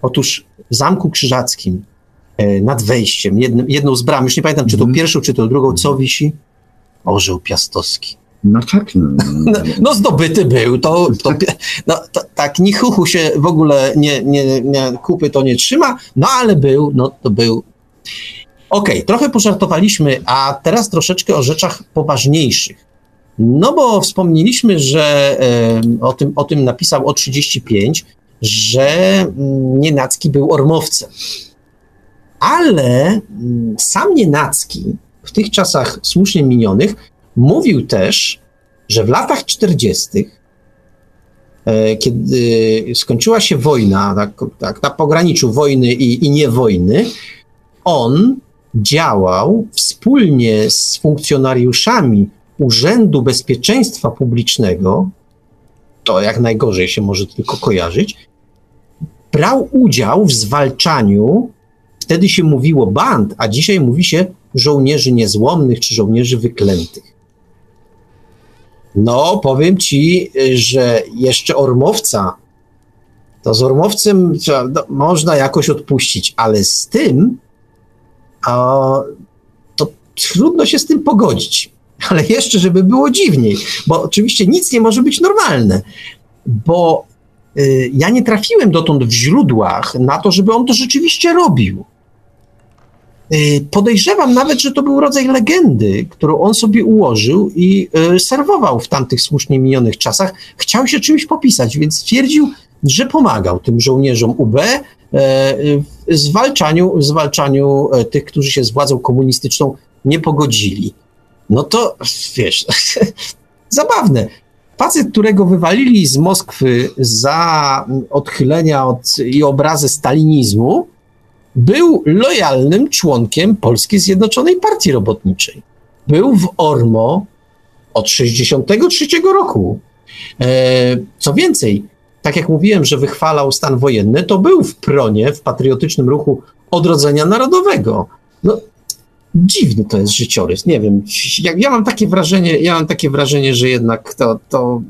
Otóż w Zamku Krzyżackim y, nad wejściem, jednym, jedną z bram, już nie pamiętam, czy to mm. pierwszą, czy to drugą, co wisi? Orzeł piastowski. No tak. No, no, no zdobyty był, to, to, no, to, tak, ni chuchu się w ogóle nie, nie, nie, kupy to nie trzyma, no ale był, no to był. Okej, okay, trochę pożartowaliśmy, a teraz troszeczkę o rzeczach poważniejszych. No bo wspomnieliśmy, że o tym, o tym napisał o 35, że mm, Nienacki był ormowcem. Ale mm, sam Nienacki w tych czasach słusznie minionych mówił też, że w latach 40., e, kiedy skończyła się wojna, tak, tak na pograniczu wojny i, i on działał wspólnie z funkcjonariuszami Urzędu Bezpieczeństwa Publicznego, to jak najgorzej się może tylko kojarzyć, brał udział w zwalczaniu, wtedy się mówiło band, a dzisiaj mówi się żołnierzy niezłomnych czy żołnierzy wyklętych. No, powiem ci, że jeszcze ormowca, to z ormowcem no, można jakoś odpuścić, ale z tym a, to trudno się z tym pogodzić. Ale jeszcze, żeby było dziwniej, bo oczywiście nic nie może być normalne, bo y, ja nie trafiłem dotąd w źródłach na to, żeby on to rzeczywiście robił. Y, podejrzewam nawet, że to był rodzaj legendy, którą on sobie ułożył i y, serwował w tamtych słusznie minionych czasach. Chciał się czymś popisać, więc stwierdził, że pomagał tym żołnierzom UB e, w zwalczaniu, w zwalczaniu e, tych, którzy się z władzą komunistyczną nie pogodzili. No to wiesz, zabawne. Facet, którego wywalili z Moskwy za odchylenia od i obrazy stalinizmu, był lojalnym członkiem Polskiej Zjednoczonej Partii Robotniczej. Był w Ormo od 1963 roku. E, co więcej, tak jak mówiłem, że wychwalał stan wojenny, to był w Pronie, w patriotycznym ruchu odrodzenia narodowego. No, dziwny to jest życiorys. Nie wiem, ja, ja, mam takie wrażenie, ja mam takie wrażenie, że jednak to, to...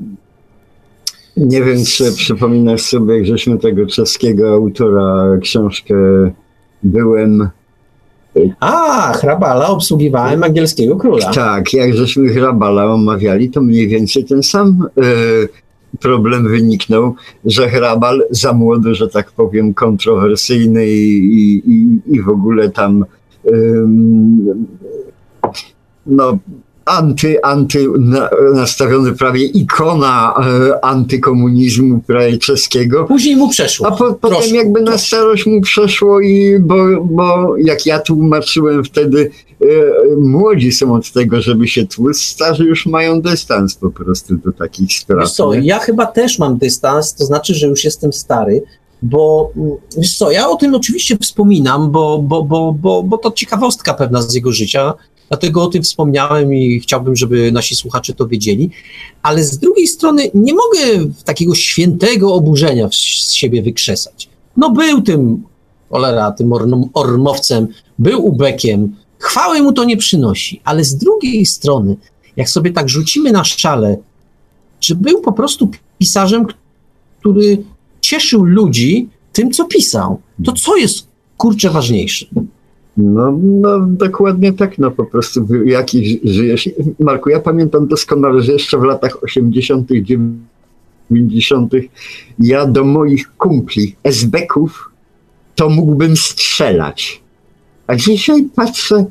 Nie wiem, czy przypominasz sobie, jak żeśmy tego czeskiego autora książkę byłem. A, Hrabala obsługiwałem angielskiego króla. Tak, jak żeśmy Hrabala omawiali, to mniej więcej ten sam e, problem wyniknął, że Hrabal za młody, że tak powiem, kontrowersyjny i, i, i w ogóle tam no, anty, anty nastawiony prawie ikona e, antykomunizmu prawie czeskiego. Później mu przeszło. A po, potem jakby na starość mu przeszło i bo, bo jak ja tłumaczyłem wtedy, e, młodzi są od tego, żeby się tłuc, starzy już mają dystans po prostu do takich spraw. Wiesz co, ja chyba też mam dystans, to znaczy, że już jestem stary, bo wiesz co, ja o tym oczywiście wspominam, bo, bo, bo, bo, bo to ciekawostka pewna z jego życia, dlatego o tym wspomniałem i chciałbym, żeby nasi słuchacze to wiedzieli, ale z drugiej strony nie mogę takiego świętego oburzenia z siebie wykrzesać. No był tym, cholera, tym ormowcem, był ubekiem, chwały mu to nie przynosi, ale z drugiej strony, jak sobie tak rzucimy na szale, czy był po prostu pisarzem, który cieszył ludzi tym, co pisał. To co jest kurczę ważniejsze? No, no dokładnie tak, no po prostu jaki żyjesz. Marku, ja pamiętam doskonale, że jeszcze w latach 80., 90. ja do moich kumpli, esbeków, to mógłbym strzelać. A dzisiaj patrzę,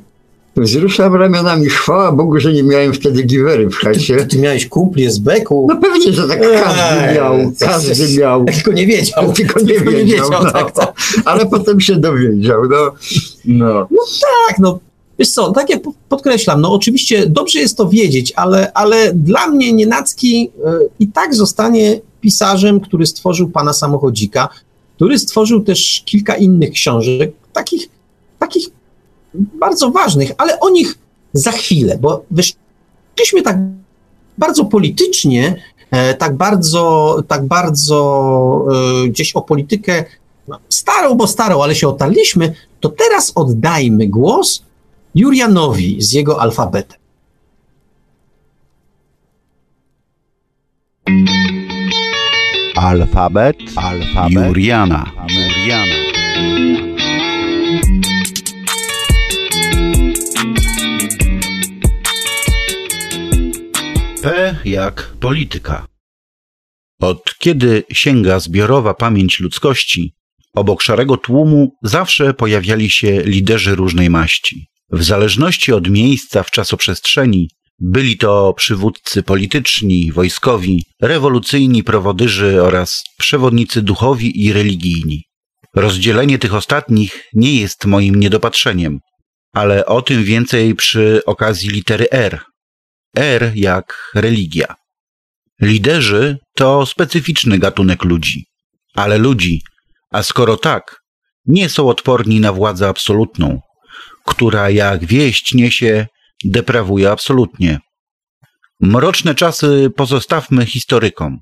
Wzruszam ramionami. Chwała Bogu, że nie miałem wtedy giwery w chacie. Ty, ty miałeś kumpli z beku? No pewnie, że tak każdy miał. Każdy miał. Tylko nie wiedział. Tylko nie tylko wiedział. Nie wiedział no. tak, tak. Ale potem się dowiedział. No. No. no tak, no. Wiesz co, tak jak podkreślam, no oczywiście dobrze jest to wiedzieć, ale, ale dla mnie Nienacki y, i tak zostanie pisarzem, który stworzył Pana Samochodzika, który stworzył też kilka innych książek, takich, takich bardzo ważnych, ale o nich za chwilę, bo wyszliśmy tak bardzo politycznie, e, tak bardzo, tak bardzo e, gdzieś o politykę no, starą, bo starą, ale się otarliśmy, to teraz oddajmy głos Jurianowi z jego alfabetem. Alfabet, alfabet Juriana. Juriana. P jak polityka. Od kiedy sięga zbiorowa pamięć ludzkości, Obok szarego tłumu zawsze pojawiali się liderzy różnej maści. W zależności od miejsca w czasoprzestrzeni byli to przywódcy polityczni, wojskowi, rewolucyjni prowodyrzy oraz przewodnicy duchowi i religijni. Rozdzielenie tych ostatnich nie jest moim niedopatrzeniem, ale o tym więcej przy okazji litery R. R jak religia. Liderzy to specyficzny gatunek ludzi, ale ludzi, a skoro tak, nie są odporni na władzę absolutną, która jak wieść niesie, deprawuje absolutnie. Mroczne czasy pozostawmy historykom,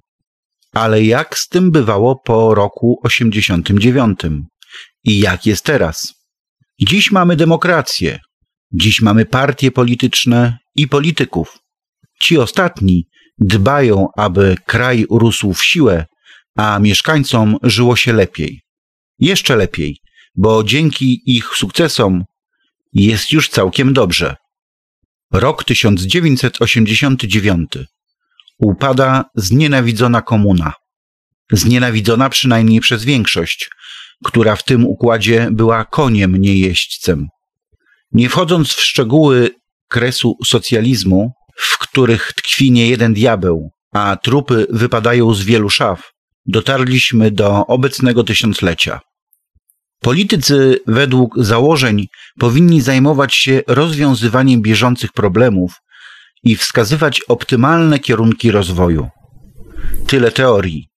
ale jak z tym bywało po roku 89 i jak jest teraz? Dziś mamy demokrację, dziś mamy partie polityczne i polityków. Ci ostatni dbają, aby kraj urósł w siłę, a mieszkańcom żyło się lepiej. Jeszcze lepiej, bo dzięki ich sukcesom jest już całkiem dobrze. Rok 1989. Upada znienawidzona komuna. Znienawidzona przynajmniej przez większość, która w tym układzie była koniem, nie jeźdźcem. Nie wchodząc w szczegóły kresu socjalizmu, w których tkwi nie jeden diabeł, a trupy wypadają z wielu szaf, dotarliśmy do obecnego tysiąclecia. Politycy według założeń powinni zajmować się rozwiązywaniem bieżących problemów i wskazywać optymalne kierunki rozwoju. Tyle teorii.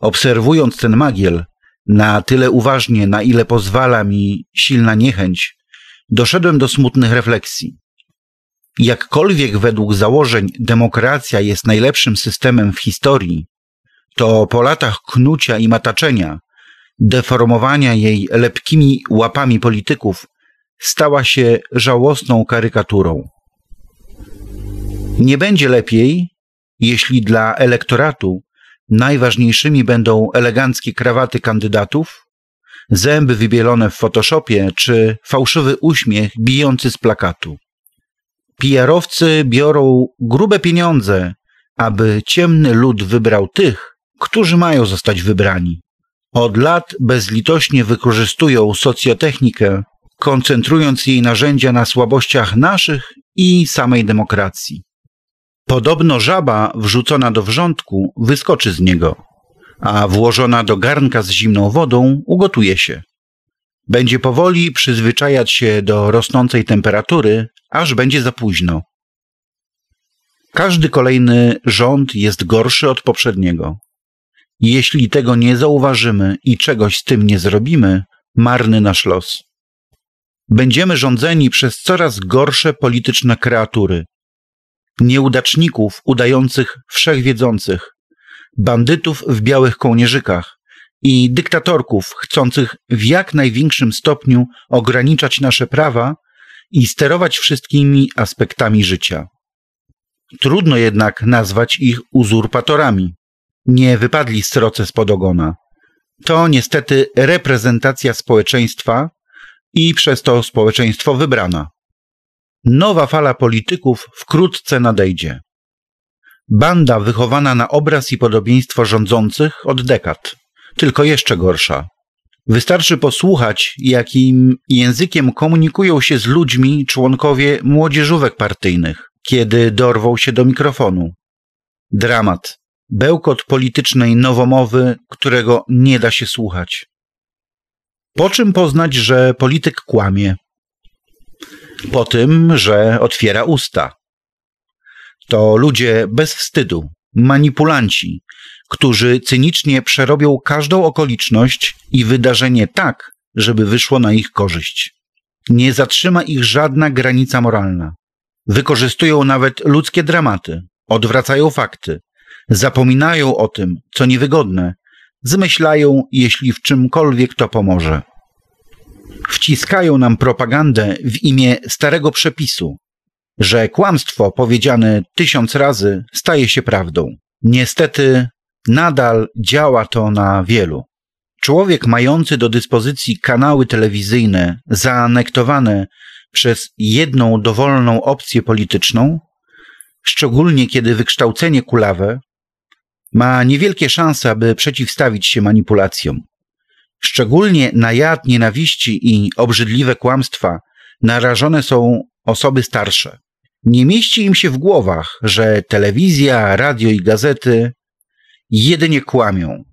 Obserwując ten magiel, na tyle uważnie, na ile pozwala mi silna niechęć, doszedłem do smutnych refleksji. Jakkolwiek według założeń demokracja jest najlepszym systemem w historii, to po latach knucia i mataczenia, deformowania jej lepkimi łapami polityków, stała się żałosną karykaturą. Nie będzie lepiej, jeśli dla elektoratu najważniejszymi będą eleganckie krawaty kandydatów, zęby wybielone w Photoshopie czy fałszywy uśmiech bijący z plakatu. PR-owcy biorą grube pieniądze, aby ciemny lud wybrał tych, którzy mają zostać wybrani. Od lat bezlitośnie wykorzystują socjotechnikę, koncentrując jej narzędzia na słabościach naszych i samej demokracji. Podobno żaba wrzucona do wrzątku wyskoczy z niego, a włożona do garnka z zimną wodą ugotuje się. Będzie powoli przyzwyczajać się do rosnącej temperatury, aż będzie za późno. Każdy kolejny rząd jest gorszy od poprzedniego. Jeśli tego nie zauważymy i czegoś z tym nie zrobimy, marny nasz los. Będziemy rządzeni przez coraz gorsze polityczne kreatury, nieudaczników udających wszechwiedzących, bandytów w białych kołnierzykach i dyktatorków chcących w jak największym stopniu ograniczać nasze prawa i sterować wszystkimi aspektami życia. Trudno jednak nazwać ich uzurpatorami. Nie wypadli sroce spod ogona. To niestety reprezentacja społeczeństwa i przez to społeczeństwo wybrana. Nowa fala polityków wkrótce nadejdzie. Banda wychowana na obraz i podobieństwo rządzących od dekad, tylko jeszcze gorsza. Wystarczy posłuchać, jakim językiem komunikują się z ludźmi członkowie młodzieżówek partyjnych, kiedy dorwą się do mikrofonu. Dramat, bełkot politycznej nowomowy, którego nie da się słuchać. Po czym poznać, że polityk kłamie? Po tym, że otwiera usta. To ludzie bez wstydu, manipulanci, którzy cynicznie przerobią każdą okoliczność i wydarzenie tak, żeby wyszło na ich korzyść. Nie zatrzyma ich żadna granica moralna. Wykorzystują nawet ludzkie dramaty, odwracają fakty, zapominają o tym, co niewygodne, zmyślają, jeśli w czymkolwiek to pomoże. Wciskają nam propagandę w imię starego przepisu, że kłamstwo powiedziane tysiąc razy staje się prawdą. Niestety nadal działa to na wielu. Człowiek mający do dyspozycji kanały telewizyjne zaanektowane przez jedną dowolną opcję polityczną, szczególnie kiedy wykształcenie kulawe, ma niewielkie szanse, aby przeciwstawić się manipulacjom. Szczególnie na jad nienawiści i obrzydliwe kłamstwa narażone są osoby starsze. Nie mieści im się w głowach, że telewizja, radio i gazety jedynie kłamią.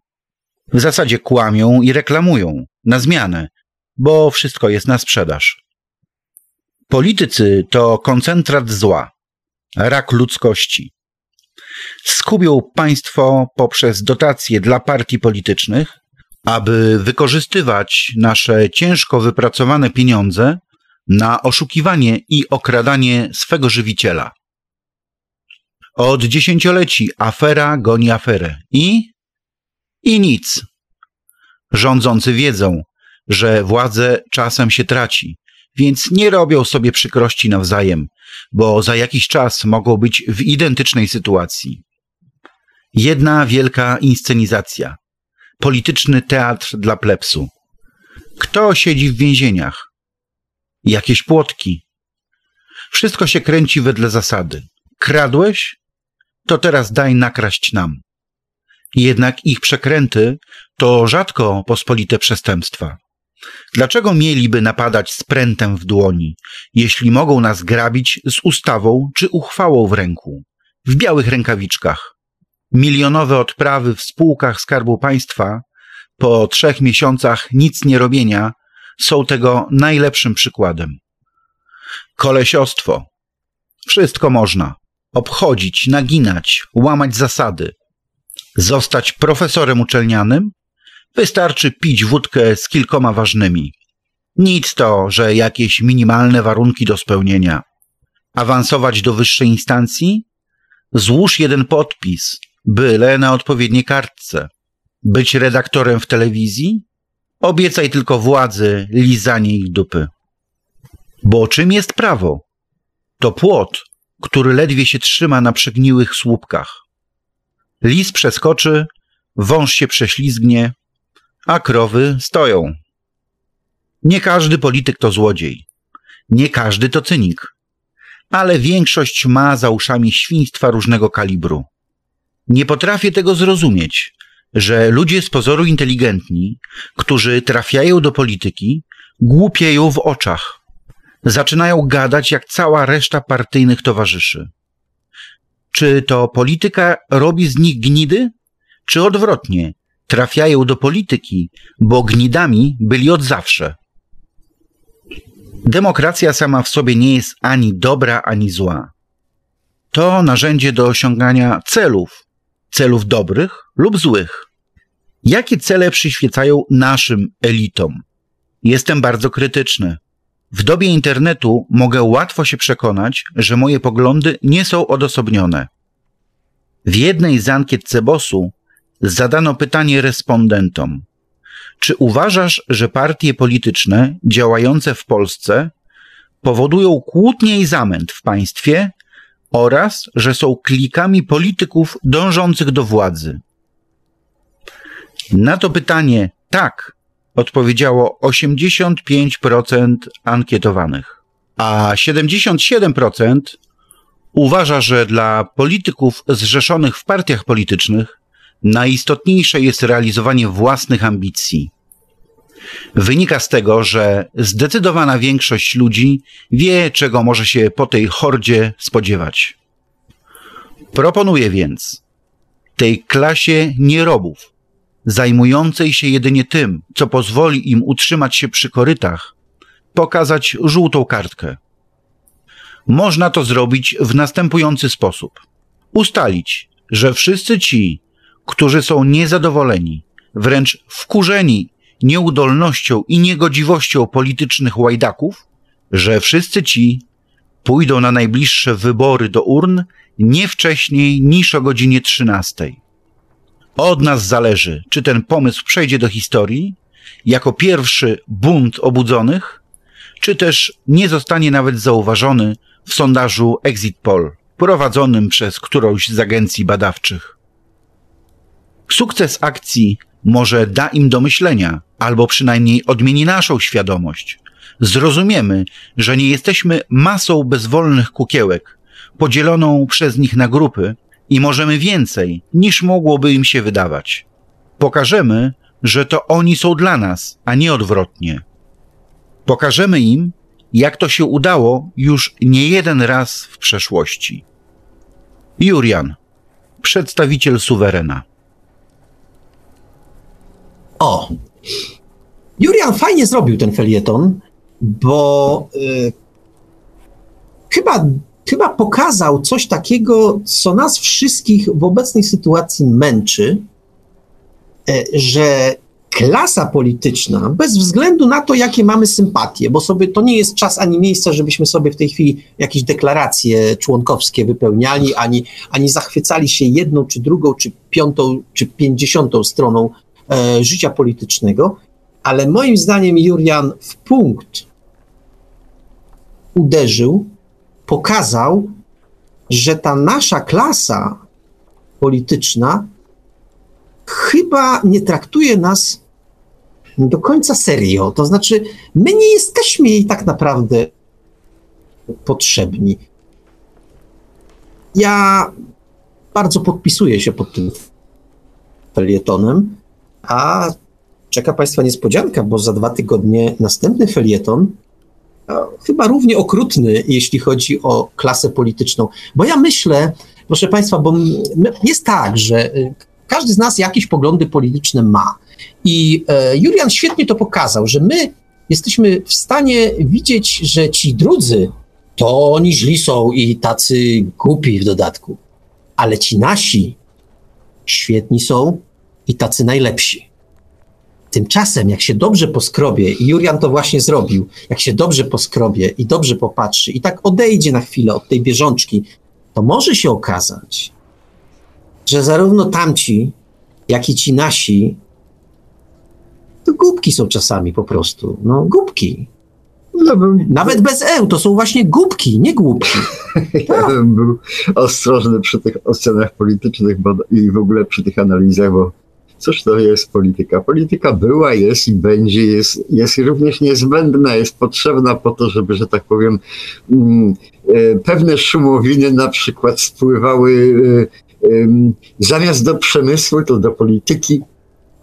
W zasadzie kłamią i reklamują na zmianę, bo wszystko jest na sprzedaż. Politycy to koncentrat zła, rak ludzkości. Skubią państwo poprzez dotacje dla partii politycznych, aby wykorzystywać nasze ciężko wypracowane pieniądze na oszukiwanie i okradanie swego żywiciela. Od dziesięcioleci afera goni aferę i i nic. Rządzący wiedzą, że władzę czasem się traci, więc nie robią sobie przykrości nawzajem, bo za jakiś czas mogą być w identycznej sytuacji. Jedna wielka inscenizacja. Polityczny teatr dla plepsu. Kto siedzi w więzieniach? Jakieś płotki. Wszystko się kręci wedle zasady. Kradłeś? To teraz daj nakraść nam. Jednak ich przekręty to rzadko pospolite przestępstwa. Dlaczego mieliby napadać z prętem w dłoni, jeśli mogą nas grabić z ustawą czy uchwałą w ręku, w białych rękawiczkach? Milionowe odprawy w spółkach Skarbu Państwa po trzech miesiącach nic nie robienia są tego najlepszym przykładem. Kolesiostwo. Wszystko można. Obchodzić, naginać, łamać zasady. Zostać profesorem uczelnianym Wystarczy pić wódkę z kilkoma ważnymi. Nic to, że jakieś minimalne warunki do spełnienia. Awansować do wyższej instancji? Złóż jeden podpis, byle na odpowiedniej kartce. Być redaktorem w telewizji? Obiecaj tylko władzy lizanie ich dupy. Bo czym jest prawo? To płot, który ledwie się trzyma na przegniłych słupkach. Lis przeskoczy, wąż się prześlizgnie, a krowy stoją. Nie każdy polityk to złodziej, nie każdy to cynik, ale większość ma za uszami świństwa różnego kalibru. Nie potrafię tego zrozumieć, że ludzie z pozoru inteligentni, którzy trafiają do polityki, głupieją w oczach. Zaczynają gadać jak cała reszta partyjnych towarzyszy. Czy to polityka robi z nich gnidy, czy odwrotnie, trafiają do polityki, bo gnidami byli od zawsze. Demokracja sama w sobie nie jest ani dobra, ani zła. To narzędzie do osiągania celów, celów dobrych lub złych. Jakie cele przyświecają naszym elitom? Jestem bardzo krytyczny. W dobie internetu mogę łatwo się przekonać, że moje poglądy nie są odosobnione. W jednej z ankiet Cebosu zadano pytanie respondentom. Czy uważasz, że partie polityczne działające w Polsce powodują kłótnie i zamęt w państwie oraz, że są klikami polityków dążących do władzy? Na to pytanie tak odpowiedziało 85% ankietowanych, a 77% uważa, że dla polityków zrzeszonych w partiach politycznych najistotniejsze jest realizowanie własnych ambicji. Wynika z tego, że zdecydowana większość ludzi wie, czego może się po tej hordzie spodziewać. Proponuję więc tej klasie nierobów, zajmującej się jedynie tym, co pozwoli im utrzymać się przy korytach, pokazać żółtą kartkę. Można to zrobić w następujący sposób. Ustalić, że wszyscy ci, którzy są niezadowoleni, wręcz wkurzeni nieudolnością i niegodziwością politycznych łajdaków, że wszyscy ci pójdą na najbliższe wybory do urn nie wcześniej niż o godzinie 13. Od nas zależy, czy ten pomysł przejdzie do historii jako pierwszy bunt obudzonych, czy też nie zostanie nawet zauważony w sondażu Exit Poll prowadzonym przez którąś z agencji badawczych. Sukces akcji może da im do myślenia, albo przynajmniej odmieni naszą świadomość. Zrozumiemy, że nie jesteśmy masą bezwolnych kukiełek, podzieloną przez nich na grupy i możemy więcej, niż mogłoby im się wydawać. Pokażemy, że to oni są dla nas, a nie odwrotnie. Pokażemy im, jak to się udało już nie jeden raz w przeszłości. Jurian, przedstawiciel suwerena. O! Jurian fajnie zrobił ten felieton, bo y, chyba, chyba pokazał coś takiego, co nas wszystkich w obecnej sytuacji męczy, y, że klasa polityczna, bez względu na to, jakie mamy sympatie, bo sobie to nie jest czas ani miejsce, żebyśmy sobie w tej chwili jakieś deklaracje członkowskie wypełniali, ani, ani zachwycali się jedną, czy drugą, czy piątą, czy pięćdziesiątą stroną e, życia politycznego, ale moim zdaniem Jurian w punkt uderzył, pokazał, że ta nasza klasa polityczna chyba nie traktuje nas do końca serio. To znaczy, my nie jesteśmy jej tak naprawdę potrzebni. Ja bardzo podpisuję się pod tym felietonem, a czeka Państwa niespodzianka, bo za dwa tygodnie następny felieton, chyba równie okrutny, jeśli chodzi o klasę polityczną. Bo ja myślę, proszę Państwa, bo jest tak, że y, każdy z nas jakieś poglądy polityczne ma. I e, Julian świetnie to pokazał, że my jesteśmy w stanie widzieć, że ci drudzy to oni źli są i tacy głupi w dodatku. Ale ci nasi świetni są i tacy najlepsi. Tymczasem, jak się dobrze poskrobie, i Jurian to właśnie zrobił, jak się dobrze poskrobie i dobrze popatrzy, i tak odejdzie na chwilę od tej bieżączki, to może się okazać, że zarówno tamci, jak i ci nasi, to głupki są czasami po prostu. No, głupki. No, bym, Nawet bez E, to są właśnie głupki, nie głupki. ja bym był ostrożny przy tych ocenach politycznych i w ogóle przy tych analizach, bo cóż to jest polityka? Polityka była, jest i będzie, jest, jest również niezbędna, jest potrzebna po to, żeby, że tak powiem, mm, e, pewne szumowiny na przykład spływały e, zamiast do przemysłu, to do polityki.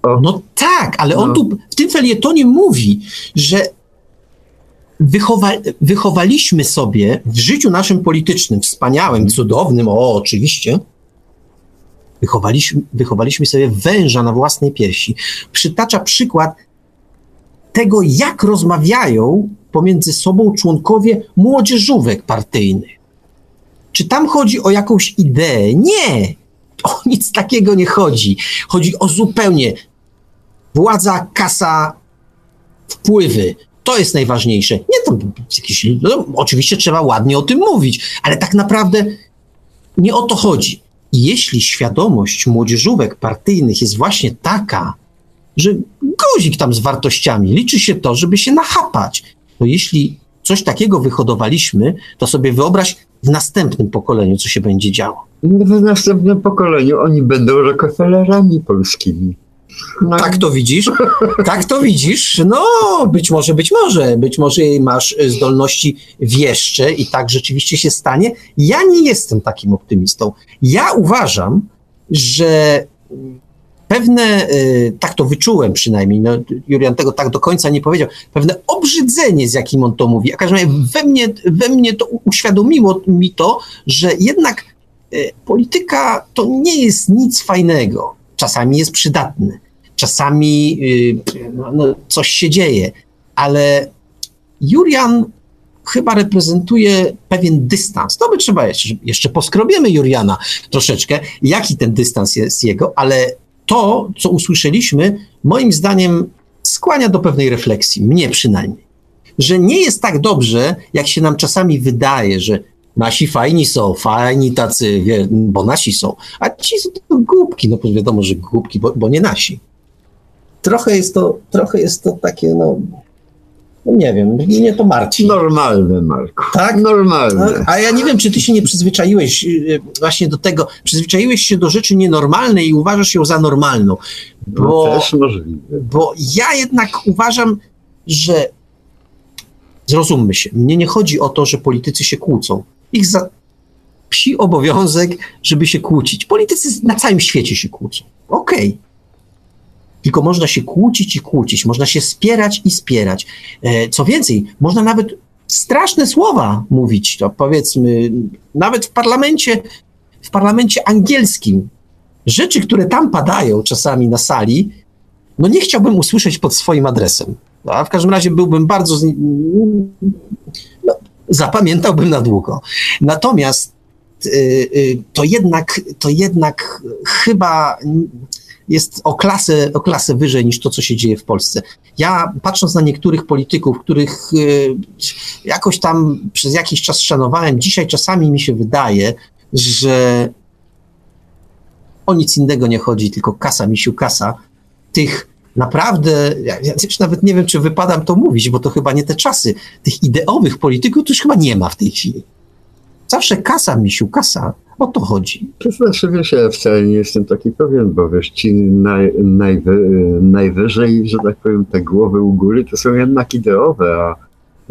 O, No tak, ale on No. tu w tym felietonie mówi, że wychowa, wychowaliśmy sobie w życiu naszym politycznym, wspaniałym, cudownym, o oczywiście, wychowaliśmy, wychowaliśmy sobie węża na własnej piersi. Przytacza przykład tego, jak rozmawiają pomiędzy sobą członkowie młodzieżówek partyjnych. Czy tam chodzi o jakąś ideę? Nie! O nic takiego nie chodzi. Chodzi o zupełnie władza, kasa, wpływy. To jest najważniejsze. Nie to jakieś. No, oczywiście trzeba ładnie o tym mówić, ale tak naprawdę nie o to chodzi. Jeśli świadomość młodzieżówek partyjnych jest właśnie taka, że guzik tam z wartościami, liczy się to, żeby się nachapać, to jeśli coś takiego wyhodowaliśmy, to sobie wyobraź w następnym pokoleniu, co się będzie działo. w następnym pokoleniu oni będą Rockefellerami polskimi. No, Tak to widzisz? Tak to widzisz? No, być może, być może. Być może masz y, zdolności wieszcze i tak rzeczywiście się stanie. Ja nie jestem takim optymistą. Ja uważam, że pewne, y, tak to wyczułem przynajmniej, no, Julian tego tak do końca nie powiedział, pewne obrzydzenie, z jakim on to mówi, a każdym razie we mnie, we mnie to uświadomiło mi to, że jednak y, polityka to nie jest nic fajnego. Czasami jest przydatne, czasami y, no, no, coś się dzieje, ale Julian chyba reprezentuje pewien dystans. To by trzeba jeszcze, jeszcze poskrobiemy Juriana troszeczkę, jaki ten dystans jest jego, ale to, co usłyszeliśmy, moim zdaniem skłania do pewnej refleksji, mnie przynajmniej, że nie jest tak dobrze, jak się nam czasami wydaje, że nasi fajni są, fajni tacy, wie, bo nasi są, a ci są to głupki, no wiadomo, że głupki, bo, bo nie nasi. Trochę jest to, trochę jest to takie, no, no nie wiem, mnie to martwi. Normalne, Marku. Tak? Normalne. A, a ja nie wiem, czy ty się nie przyzwyczaiłeś y, właśnie do tego, przyzwyczaiłeś się do rzeczy nienormalnej i uważasz ją za normalną. No, Bo, też możliwe. bo ja jednak uważam, że zrozummy się, mnie nie chodzi o to, że politycy się kłócą. Ich za psi obowiązek, żeby się kłócić. Politycy na całym świecie się kłócą. Okej. tylko można się kłócić i kłócić, można się spierać i spierać. E, co więcej, można nawet straszne słowa mówić, to powiedzmy, nawet w parlamencie, w parlamencie angielskim. Rzeczy, które tam padają czasami na sali, no nie chciałbym usłyszeć pod swoim adresem. A w każdym razie byłbym bardzo. Z... Zapamiętałbym na długo. Natomiast y, y, to jednak, to jednak chyba jest o klasę, o klasę wyżej niż to, co się dzieje w Polsce. Ja patrząc na niektórych polityków, których y, jakoś tam przez jakiś czas szanowałem, dzisiaj czasami mi się wydaje, że o nic innego nie chodzi, tylko kasa, misiu kasa. Tych naprawdę, ja, już nawet nie wiem, czy wypadam to mówić, bo to chyba nie te czasy. Tych ideowych polityków to już chyba nie ma w tej chwili. Zawsze kasa, misiu, kasa. O to chodzi. Znaczy, wiesz, ja wcale nie jestem taki pewien, bo wiesz, ci naj, najwy, najwyżej, że tak powiem, te głowy u góry to są jednak ideowe, a,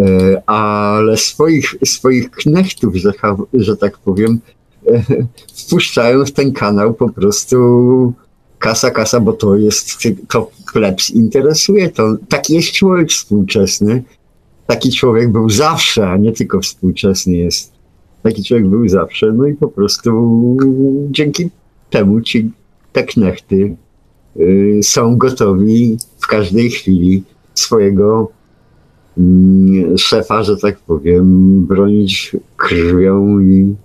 e, ale swoich, swoich knechtów, że, że tak powiem, e, wpuszczają w ten kanał po prostu kasa, kasa, bo to jest, to plebs interesuje, to taki jest człowiek współczesny, taki człowiek był zawsze, a nie tylko współczesny jest. Taki człowiek był zawsze, no i po prostu dzięki temu ci te knechty y, są gotowi w każdej chwili swojego y, szefa, że tak powiem, bronić krwią i.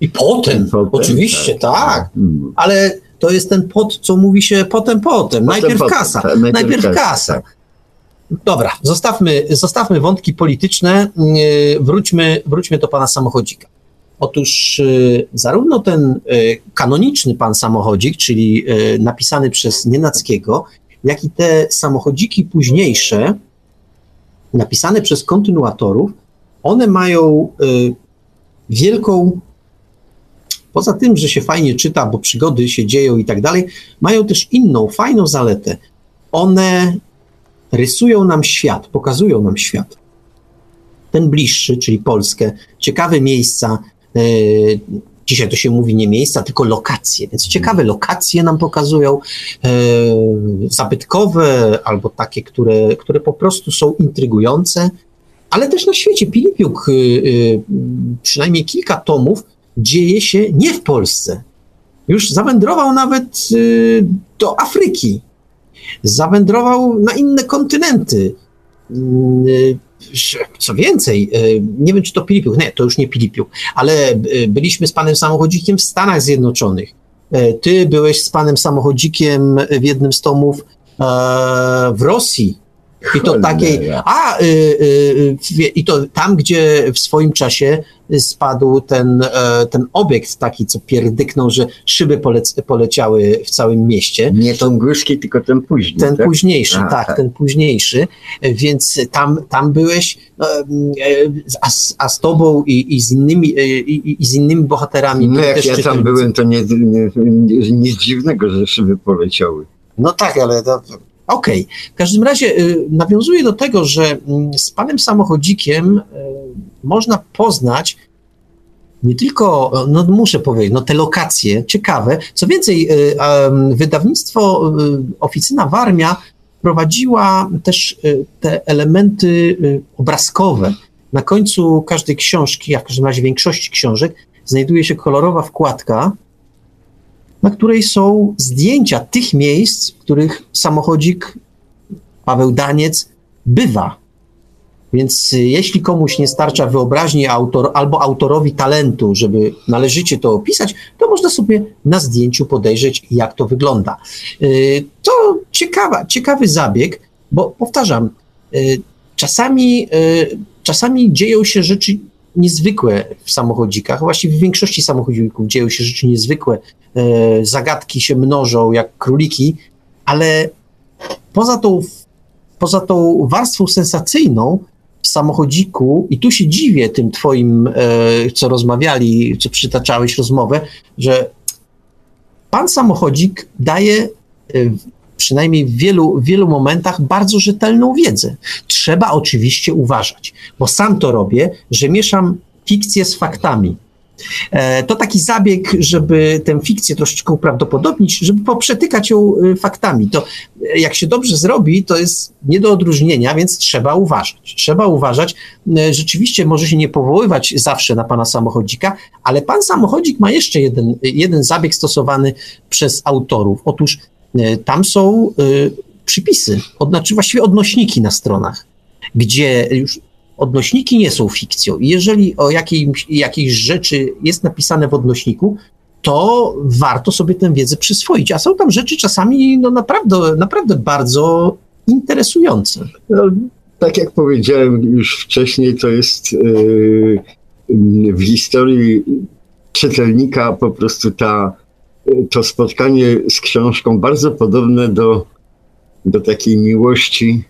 I potem, potem oczywiście, tak. tak. Ale to jest ten pot, co mówi się potem, potem. potem najpierw potem, kasa. Ta, najpierw, najpierw kasa. kasa. Tak. Dobra, zostawmy, zostawmy wątki polityczne, y, wróćmy, wróćmy do pana samochodzika. Otóż y, zarówno ten y, kanoniczny pan samochodzik, czyli napisany przez Nienackiego, jak i te samochodziki późniejsze, napisane przez kontynuatorów, one mają wielką poza tym, że się fajnie czyta, bo przygody się dzieją i tak dalej, mają też inną, fajną zaletę. One rysują nam świat, pokazują nam świat. Ten bliższy, czyli Polskę, ciekawe miejsca, e, dzisiaj to się mówi nie miejsca, tylko lokacje, więc ciekawe lokacje nam pokazują, e, zabytkowe albo takie, które, które po prostu są intrygujące, ale też na świecie. Pilipiuk, e, przynajmniej kilka tomów, dzieje się nie w Polsce. Już zawędrował nawet y, do Afryki. Zawędrował na inne kontynenty. Y, co więcej, y, nie wiem, czy to Pilipiuk, nie, to już nie Pilipiuk, ale byliśmy z panem samochodzikiem w Stanach Zjednoczonych. Ty byłeś z panem samochodzikiem w jednym z tomów e, w Rosji. I to takiej, a y, y, y, i to tam, gdzie w swoim czasie spadł ten, e, ten obiekt taki, co pierdyknął, że szyby polec, poleciały w całym mieście. Nie ten górski, tylko ten późniejszy. Ten tak? późniejszy, a, tak, tak, ten późniejszy, więc tam, tam byłeś, no, e, a, a z tobą i, i z innymi, e, i, i z innymi bohaterami. No jak ja tam byłem, to nie, nie, nic dziwnego, że szyby poleciały. No tak, ale to, Okej. Okay. W każdym razie y, nawiązuję do tego, że mm, z panem samochodzikiem y, można poznać nie tylko, no muszę powiedzieć, no te lokacje ciekawe. Co więcej, y, wydawnictwo Oficyna Warmia prowadziła też te elementy obrazkowe. Na końcu każdej książki, a w każdym razie większości książek, znajduje się kolorowa wkładka, na której są zdjęcia tych miejsc, w których samochodzik Paweł Daniec bywa. Więc y, jeśli komuś nie starcza wyobraźni autor, albo autorowi talentu, żeby należycie to opisać, to można sobie na zdjęciu podejrzeć, jak to wygląda. Y, to ciekawa, ciekawy zabieg, bo powtarzam, y, czasami, czasami dzieją się rzeczy niezwykłe w samochodzikach. Właściwie w większości samochodzików dzieją się rzeczy niezwykłe. E, zagadki się mnożą jak króliki, ale poza tą, poza tą warstwą sensacyjną w samochodziku, i tu się dziwię tym twoim, e, co rozmawiali, co przytaczałeś rozmowę, że pan samochodzik daje e, przynajmniej w wielu, wielu momentach bardzo rzetelną wiedzę. Trzeba oczywiście uważać, bo sam to robię, że mieszam fikcję z faktami. E, to taki zabieg, żeby tę fikcję troszeczkę uprawdopodobnić, żeby poprzetykać ją e, faktami. To e, jak się dobrze zrobi, to jest nie do odróżnienia, więc trzeba uważać. Trzeba uważać. Rzeczywiście może się nie powoływać zawsze na pana samochodzika, ale pan samochodzik ma jeszcze jeden, jeden zabieg stosowany przez autorów. Otóż tam są przypisy, znaczy właściwie odnośniki na stronach, gdzie już odnośniki nie są fikcją. Jeżeli o jakiejś, jakiejś rzeczy jest napisane w odnośniku, to warto sobie tę wiedzę przyswoić. A są tam rzeczy czasami no, naprawdę, naprawdę bardzo interesujące. No, tak jak powiedziałem już wcześniej, to jest yy, w historii czytelnika po prostu ta, to spotkanie z książką bardzo podobne do, do takiej miłości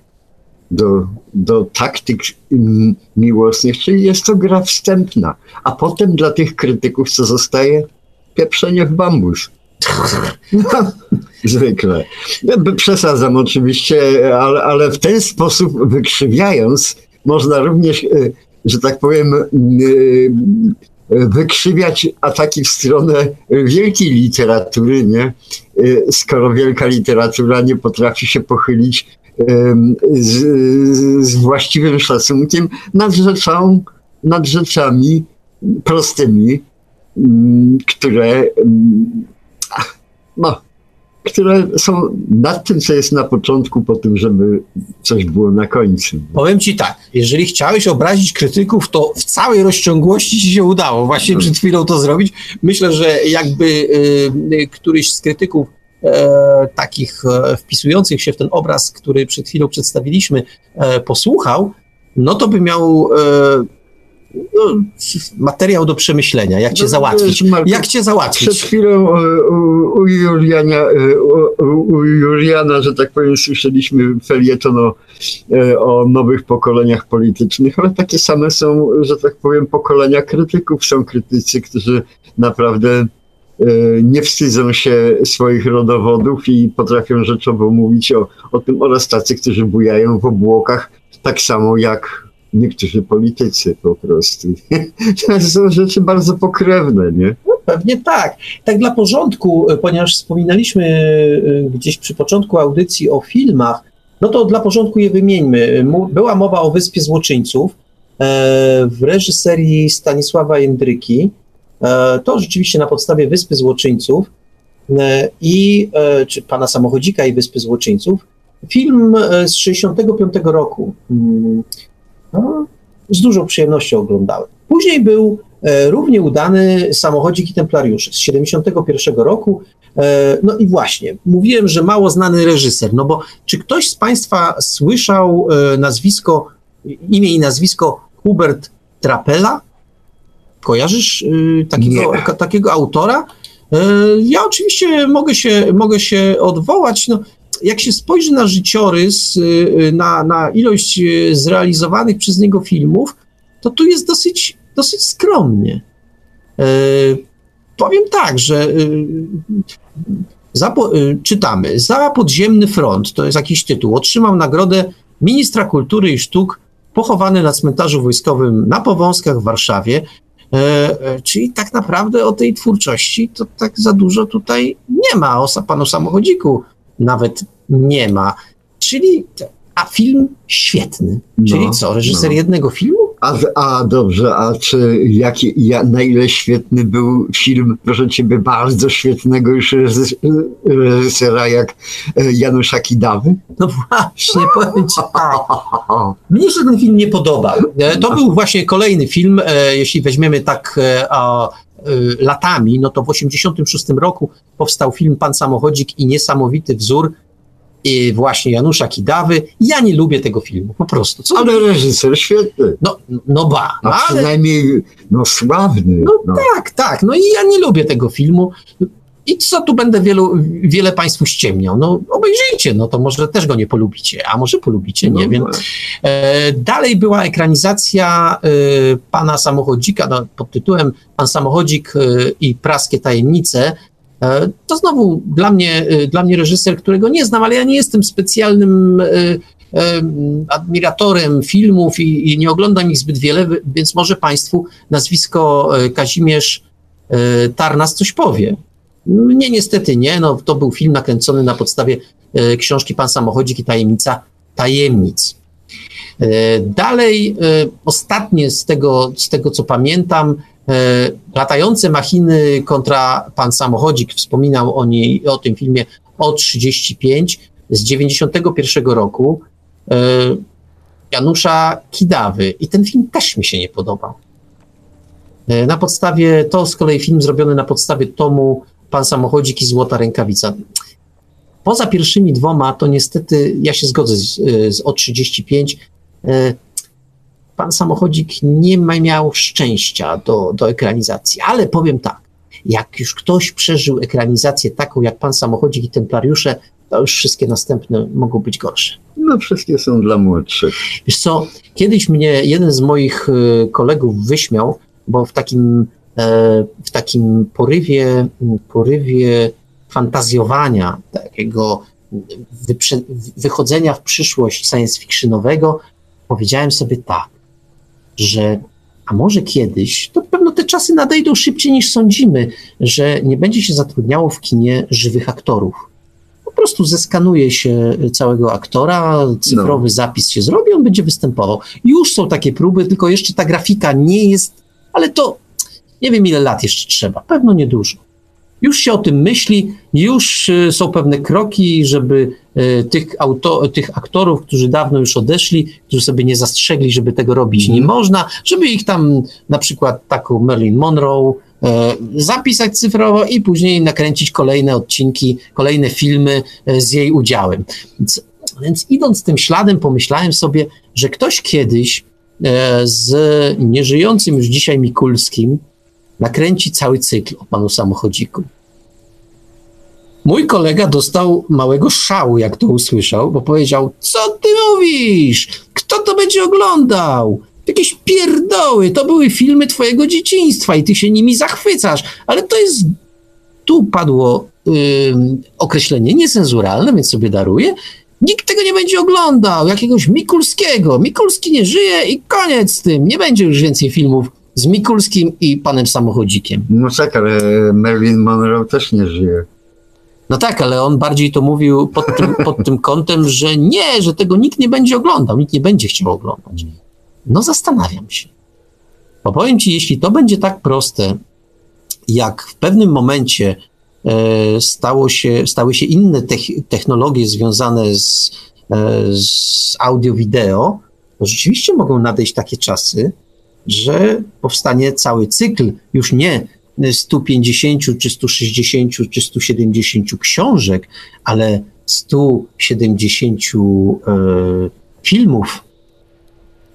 do, do taktyk miłosnych, czyli jest to gra wstępna. A potem dla tych krytyków co zostaje? Pieprzenie w bambus. No, zwykle. Przesadzam oczywiście, ale, ale w ten sposób wykrzywiając, można również, e, że tak powiem, e, wykrzywiać ataki w stronę wielkiej literatury, nie? E, skoro wielka literatura nie potrafi się pochylić z, z właściwym szacunkiem nad rzeczą, nad rzeczami prostymi, które no, które są nad tym, co jest na początku, po tym, żeby coś było na końcu. Powiem ci tak, jeżeli chciałeś obrazić krytyków, to w całej rozciągłości ci się udało właśnie przed chwilą to zrobić. Myślę, że jakby y, y któryś z krytyków e, takich e, wpisujących się w ten obraz, który przed chwilą przedstawiliśmy, e, posłuchał, no to by miał no, materiał do przemyślenia, jak cię no, załatwić. Marku, jak cię załatwić? Przed chwilą u, u, Juliana, e, u, u Juliana, że tak powiem, słyszeliśmy felieton o, e, o nowych pokoleniach politycznych, ale takie same są, że tak powiem, pokolenia krytyków. Są krytycy, którzy naprawdę E, nie wstydzą się swoich rodowodów i potrafią rzeczowo mówić o, o tym oraz tacy, którzy bujają w obłokach, tak samo jak niektórzy politycy po prostu. To są rzeczy bardzo pokrewne, nie? No, pewnie tak. Tak dla porządku, e, ponieważ wspominaliśmy e, gdzieś przy początku audycji o filmach, no to dla porządku je wymieńmy. Była mowa o Wyspie Złoczyńców w reżyserii Stanisława Jędryki. E, to rzeczywiście na podstawie Wyspy Złoczyńców e, i, e, czy Pana Samochodzika i Wyspy Złoczyńców, film z 65 roku. No, z dużą przyjemnością oglądałem. Później był równie udany Samochodzik i Templariusze z 71 roku. No i właśnie, mówiłem, że mało znany reżyser, no bo czy ktoś z Państwa słyszał nazwisko, imię i nazwisko Hubert Trapela? Kojarzysz takiego, takiego autora? Ja oczywiście mogę się, mogę się odwołać. No, jak się spojrzy na życiorys, y, na, na ilość zrealizowanych przez niego filmów, to tu jest dosyć, dosyć skromnie. Powiem tak, że za, czytamy, za podziemny front, to jest jakiś tytuł, otrzymał nagrodę ministra kultury i sztuk pochowany na cmentarzu wojskowym na Powązkach w Warszawie. E, e, czyli tak naprawdę o tej twórczości to tak za dużo tutaj nie ma. O panu samochodziku nawet nie ma. Czyli, a film świetny. Czyli no, co, reżyser no. jednego filmu? A, a dobrze, a czy jaki, ja, na ile świetny był film, proszę ciebie, bardzo świetnego już reżysera jak e, Janusza Kidawy? No właśnie, powiem ci tak. Mnie się ten film nie podobał. E, to był właśnie kolejny film, e, jeśli weźmiemy tak latami, no to w 86 roku powstał film Pan Samochodzik i Niesamowity Wzór, i właśnie Janusza Kidawy. Ja nie lubię tego filmu, po prostu. Co ale reżyser świetny. No, no ba. A ale... przynajmniej no, sławny. No, no, tak, tak. No i ja nie lubię tego filmu. I co tu będę wielu, wiele Państwu ściemniał? No obejrzyjcie, no to może też go nie polubicie, a może polubicie, nie no, wiem. E, dalej była ekranizacja e, pana samochodzika no, pod tytułem Pan samochodzik e, i praskie tajemnice. E, to znowu dla mnie, e, dla mnie reżyser, którego nie znam, ale ja nie jestem specjalnym e, admiratorem filmów i, i, nie oglądam ich zbyt wiele, więc może Państwu nazwisko Kazimierz Tarnas coś powie. Nie, niestety nie. No, to był film nakręcony na podstawie książki Pan Samochodzik i Tajemnica Tajemnic. Dalej, ostatnie z tego, z tego co pamiętam, E, latające machiny kontra pan samochodzik, wspominał o, niej, o tym filmie o 35 z 91 roku e, Janusza Kidawy i ten film też mi się nie podobał. E, na podstawie, to z kolei film zrobiony na podstawie tomu Pan Samochodzik i Złota Rękawica. Poza pierwszymi dwoma, to niestety ja się zgodzę z, z O35 pan samochodzik nie miał szczęścia do, do ekranizacji, ale powiem tak, jak już ktoś przeżył ekranizację taką jak pan samochodzik i templariusze, to już wszystkie następne mogą być gorsze. No wszystkie są dla młodszych. Wiesz co, kiedyś mnie jeden z moich e, kolegów wyśmiał, bo w takim, e, w takim porywie, porywie fantazjowania, takiego wychodzenia w przyszłość science fictionowego, powiedziałem sobie tak, że a może kiedyś, to pewno te czasy nadejdą szybciej niż sądzimy, że nie będzie się zatrudniało w kinie żywych aktorów. Po prostu zeskanuje się całego aktora, cyfrowy no. zapis się zrobi, on będzie występował. Już są takie próby, tylko jeszcze ta grafika nie jest, ale to nie wiem ile lat jeszcze trzeba, pewno niedużo. Już się o tym myśli, już y, są pewne kroki, żeby y, tych, auto, tych aktorów, którzy dawno już odeszli, którzy sobie nie zastrzegli, żeby tego robić nie mhm. można, żeby ich tam na przykład taką Marilyn Monroe e, zapisać cyfrowo i później nakręcić kolejne odcinki, kolejne filmy e, z jej udziałem. Więc, więc idąc tym śladem, pomyślałem sobie, że ktoś kiedyś e, z nieżyjącym już dzisiaj Mikulskim nakręci cały cykl o panu samochodziku. Mój kolega dostał małego szału, jak to usłyszał, bo powiedział: Co ty mówisz? Kto to będzie oglądał? Jakieś pierdoły, to były filmy twojego dzieciństwa i ty się nimi zachwycasz, ale to jest. Tu padło yy, określenie niecenzuralne, więc sobie daruję. Nikt tego nie będzie oglądał, jakiegoś Mikulskiego. Mikulski nie żyje i koniec z tym. Nie będzie już więcej filmów z Mikulskim i panem samochodzikiem. No tak, ale Marilyn Monroe też nie żyje. No tak, ale on bardziej to mówił pod tym, pod tym kątem, że nie, że tego nikt nie będzie oglądał, nikt nie będzie chciał oglądać. No zastanawiam się. Bo powiem ci, jeśli to będzie tak proste, jak w pewnym momencie e, stało się, stały się inne technologie związane z, e, z audio-wideo, to rzeczywiście mogą nadejść takie czasy, że powstanie cały cykl już nie 150 czy 160 czy 170 książek, ale 170 e, filmów,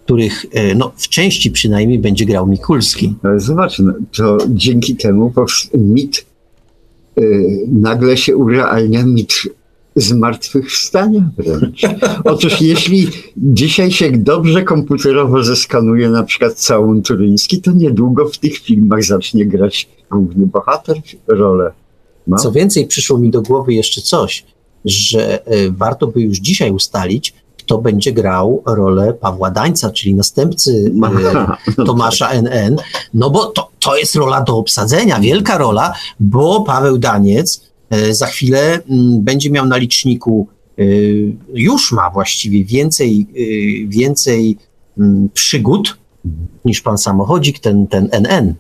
których e, no, w części przynajmniej będzie grał Mikulski. Ale zobacz, no, to dzięki temu mit e, nagle się urealnia mit zmartwychwstania wręcz. Otóż jeśli dzisiaj się dobrze komputerowo zeskanuje na przykład całun turyński, to niedługo w tych filmach zacznie grać główny bohater rolę. No. Co więcej, przyszło mi do głowy jeszcze coś, że e, warto by już dzisiaj ustalić, kto będzie grał rolę Pawła Dańca, czyli następcy e, Tomasza NN, no bo to, to jest rola do obsadzenia, wielka rola, bo Paweł Daniec za chwilę mm, będzie miał na liczniku, e, już ma właściwie więcej, e, więcej mm, przygód niż pan samochodzik, ten, ten NN.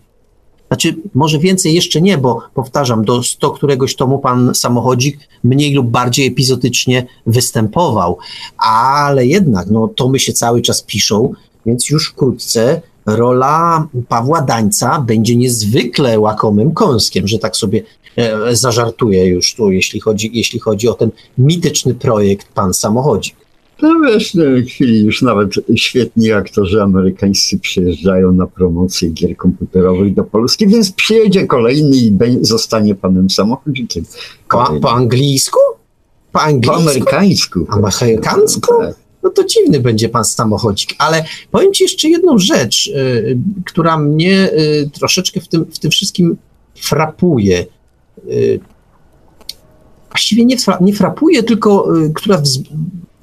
Znaczy, może więcej jeszcze nie, bo powtarzam, do 100 któregoś tomu pan samochodzik mniej lub bardziej epizodycznie występował, ale jednak, no, tomy się cały czas piszą, więc już wkrótce rola Pawła Dańca będzie niezwykle łakomym kąskiem, że tak sobie e, zażartuję już tu, jeśli chodzi, jeśli chodzi o ten mityczny projekt Pan Samochodzik. No wiesz, w tej chwili już nawet świetni aktorzy amerykańscy przyjeżdżają na promocję gier komputerowych do Polski, więc przyjedzie kolejny i zostanie panem samochodzikiem. Po, po angielsku? Po angielsku? Po amerykańsku. Amerykańsku? Tak no to dziwny będzie pan samochodzik. Ale powiem ci jeszcze jedną rzecz, y, która mnie y, troszeczkę w tym, w tym wszystkim frapuje. Y, właściwie nie, fra, nie frapuje, tylko która wz,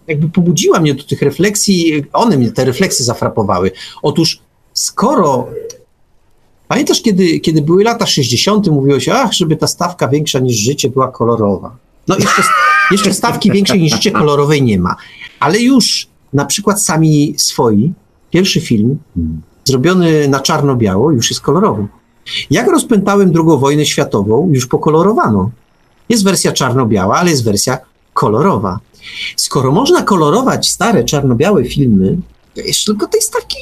jakby pobudziła mnie do tych refleksji, one mnie te refleksje zafrapowały. Otóż skoro Pamiętasz, kiedy, kiedy były lata 60., mówiło się, ach, żeby ta stawka większa niż życie była kolorowa. No jeszcze, jeszcze stawki większej niż życie kolorowej nie ma. Ale już na przykład sami swoi, pierwszy film, zrobiony na czarno-biało, już jest kolorowy. Jak rozpętałem II wojnę światową, już pokolorowano. Jest wersja czarno-biała, ale jest wersja kolorowa. Skoro można kolorować stare czarno-białe filmy, to jeszcze tylko tej stawki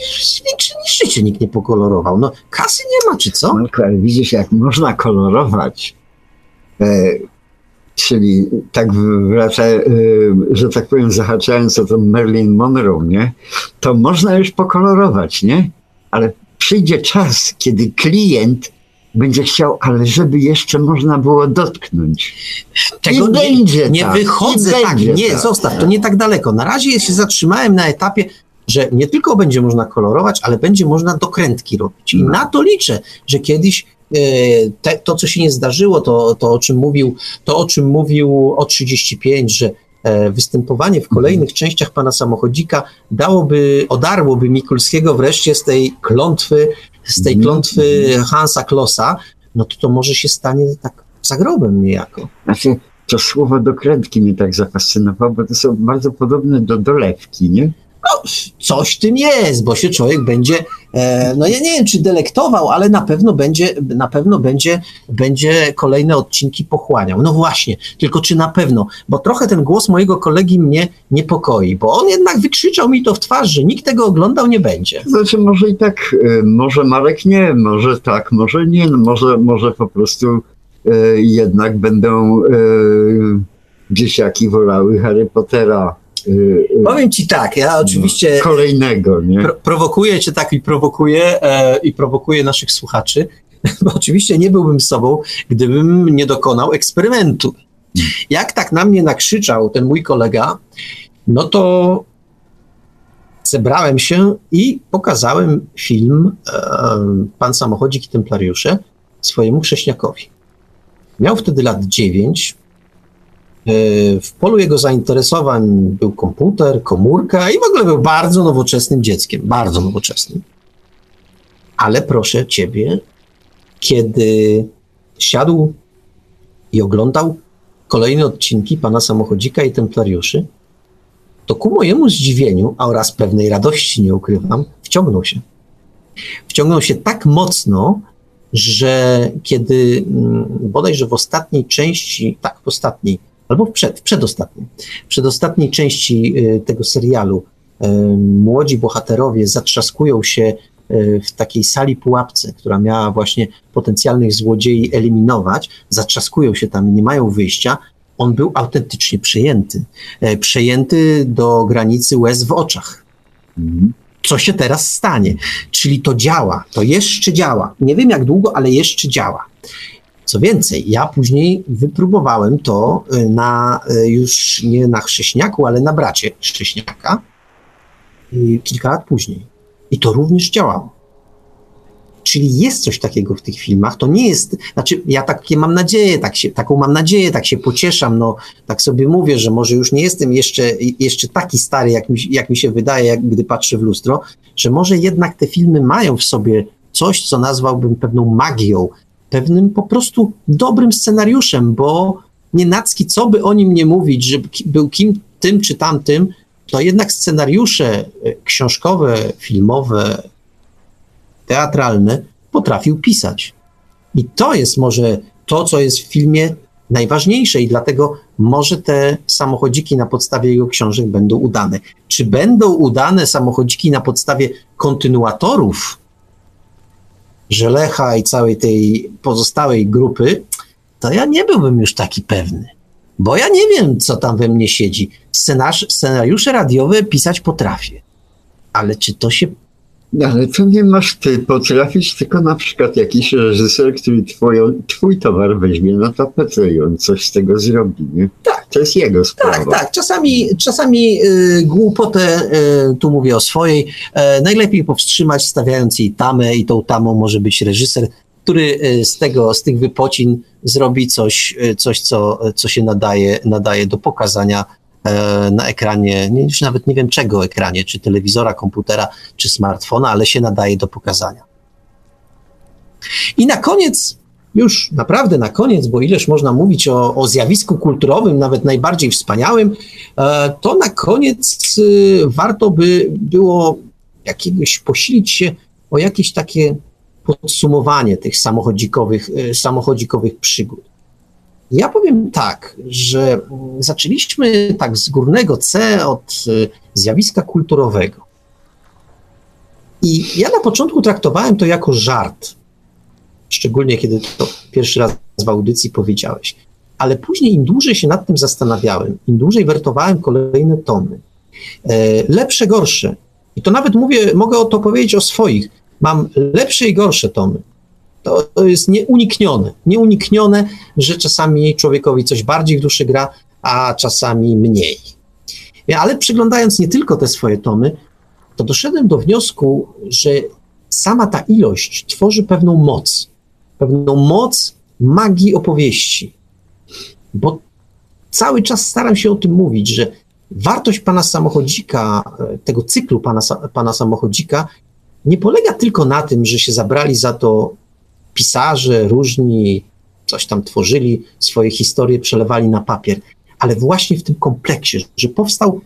większej niż życie nikt nie pokolorował. No kasy nie ma, czy co? Marko, ale widzisz, jak można kolorować, e, czyli tak wraca, e, że tak powiem, zahaczając o to Marilyn Monroe, nie? To można już pokolorować, nie? Ale przyjdzie czas, kiedy klient będzie chciał, ale żeby jeszcze można było dotknąć. Tego I nie, będzie nie tak, wychodzę tak, będzie nie, tak. zostaw, to nie tak daleko. Na razie się zatrzymałem na etapie, że nie tylko będzie można kolorować, ale będzie można dokrętki robić. I No. na to liczę, że kiedyś e, te, to, co się nie zdarzyło, to, to, o czym mówił, to, o czym mówił o 35, że występowanie w kolejnych częściach pana samochodzika dałoby, odarłoby Mikulskiego wreszcie z tej klątwy, z tej Mhm. klątwy Hansa Klossa, no to to może się stanie tak zagrobem niejako. Znaczy, to słowo dokrętki mnie tak zafascynowało, bo to są bardzo podobne do dolewki, nie? No, coś tym jest, bo się człowiek będzie, e, no ja nie wiem, czy delektował, ale na pewno będzie, na pewno będzie, będzie kolejne odcinki pochłaniał. No właśnie, tylko czy na pewno, bo trochę ten głos mojego kolegi mnie niepokoi, bo on jednak wykrzyczał mi to w twarz, że nikt tego oglądał nie będzie. Znaczy, może i tak, y, może Marek nie, może tak, może nie, no może, może po prostu y, jednak będą dzieciaki wolały Harry Pottera Powiem ci tak, ja oczywiście kolejnego, nie? pro, prowokuję cię tak i prowokuję e, i prowokuję naszych słuchaczy, bo oczywiście nie byłbym sobą, gdybym nie dokonał eksperymentu. Jak tak na mnie nakrzyczał ten mój kolega, no to zebrałem się i pokazałem film e, Pan Samochodzik i Templariusze swojemu chrześniakowi. Miał wtedy lat 9. E, W polu jego zainteresowań był komputer, komórka i w ogóle był bardzo nowoczesnym dzieckiem, bardzo nowoczesnym. Ale proszę ciebie, kiedy siadł i oglądał kolejne odcinki pana samochodzika i templariuszy, to ku mojemu zdziwieniu, a oraz pewnej radości, nie ukrywam, wciągnął się. Wciągnął się tak mocno, że kiedy mm, bodajże w ostatniej części, tak, w ostatniej, albo w, przed, w przedostatniej, w przedostatniej części y, tego serialu y, młodzi bohaterowie zatrzaskują się y, w takiej sali pułapce, która miała właśnie potencjalnych złodziei eliminować, zatrzaskują się tam i nie mają wyjścia, on był autentycznie przejęty. E, Przejęty do granicy łez w oczach. Mhm. Co się teraz stanie? Czyli to działa, to jeszcze działa. Nie wiem jak długo, ale jeszcze działa. Co więcej, ja później wypróbowałem to y, na y, już nie na chrześniaku, ale na bracie chrześniaka y, kilka lat później. I to również działało. Czyli jest coś takiego w tych filmach. To nie jest, znaczy ja takie mam nadzieję, tak się, taką mam nadzieję, tak się pocieszam, no tak sobie mówię, że może już nie jestem jeszcze, jeszcze taki stary, jak mi, jak mi się wydaje, jak gdy patrzę w lustro, że może jednak te filmy mają w sobie coś, co nazwałbym pewną magią, pewnym po prostu dobrym scenariuszem, bo nienacki, co by o nim nie mówić, że był kim tym czy tamtym, to jednak scenariusze e, książkowe, filmowe, teatralne potrafił pisać. I to jest może to, co jest w filmie najważniejsze i dlatego może te samochodziki na podstawie jego książek będą udane. Czy będą udane samochodziki na podstawie kontynuatorów Żelecha i całej tej pozostałej grupy, to ja nie byłbym już taki pewny. Bo ja nie wiem, co tam we mnie siedzi. Scenarz, scenariusze radiowe pisać potrafię. Ale czy to się ale to nie masz ty potrafić, tylko na przykład jakiś reżyser, który twoją, twój towar weźmie na tapetę i on coś z tego zrobi, nie? Tak. To jest jego sprawa. Tak, tak. Czasami, czasami y, głupotę, y, tu mówię o swojej, e, najlepiej powstrzymać, stawiając jej tamę i tą tamą może być reżyser, który y, z tego, z tych wypocin zrobi coś, y, coś co, co się nadaje, nadaje do pokazania na ekranie, nie, już nawet nie wiem czego ekranie, czy telewizora, komputera, czy smartfona, ale się nadaje do pokazania. I na koniec, już naprawdę na koniec, bo ileż można mówić o, o zjawisku kulturowym, nawet najbardziej wspaniałym, e, to na koniec y, warto by było jakiegoś posilić się o jakieś takie podsumowanie tych samochodzikowych, y, samochodzikowych przygód. Ja powiem tak, że zaczęliśmy tak z górnego C od y, zjawiska kulturowego. I ja na początku traktowałem to jako żart, szczególnie kiedy to pierwszy raz w audycji powiedziałeś. Ale później im dłużej się nad tym zastanawiałem, im dłużej wertowałem kolejne tomy, e, lepsze, gorsze. I to nawet mówię, mogę o to powiedzieć o swoich. Mam lepsze i gorsze tomy. To, to jest nieuniknione. Nieuniknione, że czasami człowiekowi coś bardziej w duszy gra, a czasami mniej. Ale przyglądając nie tylko te swoje tomy, to doszedłem do wniosku, że sama ta ilość tworzy pewną moc. Pewną moc magii opowieści. Bo cały czas staram się o tym mówić, że wartość pana samochodzika, tego cyklu pana, pana samochodzika, nie polega tylko na tym, że się zabrali za to pisarze różni, coś tam tworzyli, swoje historie przelewali na papier, ale właśnie w tym kompleksie, że powstał,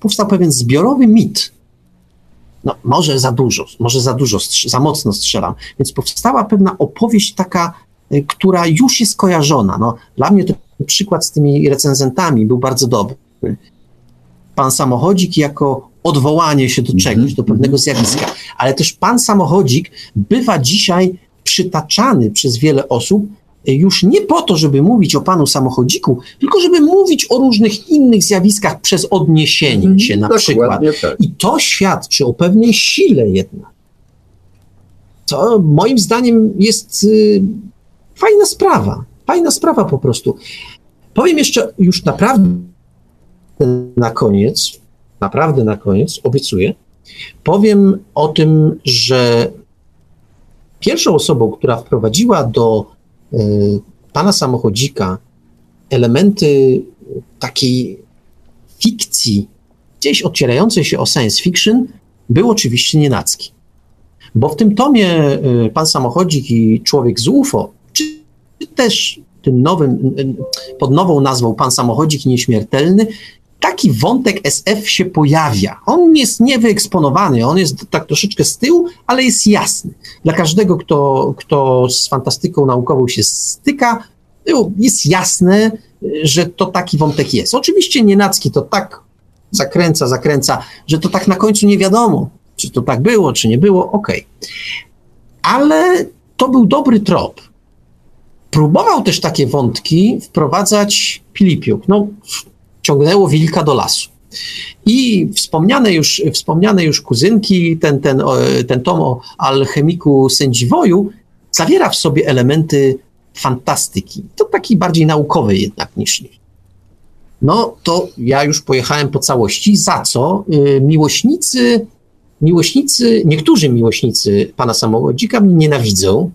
powstał pewien zbiorowy mit. No, może za dużo, może za dużo, za mocno strzelam. Więc powstała pewna opowieść taka, y, która już jest kojarzona. No, dla mnie ten przykład z tymi recenzentami był bardzo dobry. Pan samochodzik jako odwołanie się do czegoś, do pewnego zjawiska, ale też pan samochodzik bywa dzisiaj przytaczany przez wiele osób e, już nie po to, żeby mówić o panu samochodziku, tylko żeby mówić o różnych innych zjawiskach przez odniesienie mhm. się na przykład. Tak. I to świadczy o pewnej sile jednak. To moim zdaniem jest y, fajna sprawa. Fajna sprawa po prostu. Powiem jeszcze już naprawdę na koniec, naprawdę na koniec, obiecuję, powiem o tym, że Pierwszą osobą, która wprowadziła do y, pana samochodzika elementy takiej fikcji, gdzieś ocierającej się o science fiction, był oczywiście Nienacki. Bo w tym tomie y, Pan Samochodzik i Człowiek z UFO, czy też tym nowym, y, pod nową nazwą Pan Samochodzik Nieśmiertelny, taki wątek SF się pojawia. On jest niewyeksponowany, on jest tak troszeczkę z tyłu, ale jest jasny. Dla każdego, kto, kto z fantastyką naukową się styka, jest jasne, że to taki wątek jest. Oczywiście Nienacki to tak zakręca, zakręca, że to tak na końcu nie wiadomo, czy to tak było, czy nie było, okej. Okay. Ale to był dobry trop. Próbował też takie wątki wprowadzać Pilipiuk. No, ciągnęło wilka do lasu. I wspomniane już, wspomniane już kuzynki, ten, ten, ten tom o alchemiku sędziwoju zawiera w sobie elementy fantastyki. To taki bardziej naukowy jednak niż nie. No to ja już pojechałem po całości, za co y, miłośnicy, miłośnicy, niektórzy miłośnicy pana samochodzika mnie nienawidzą,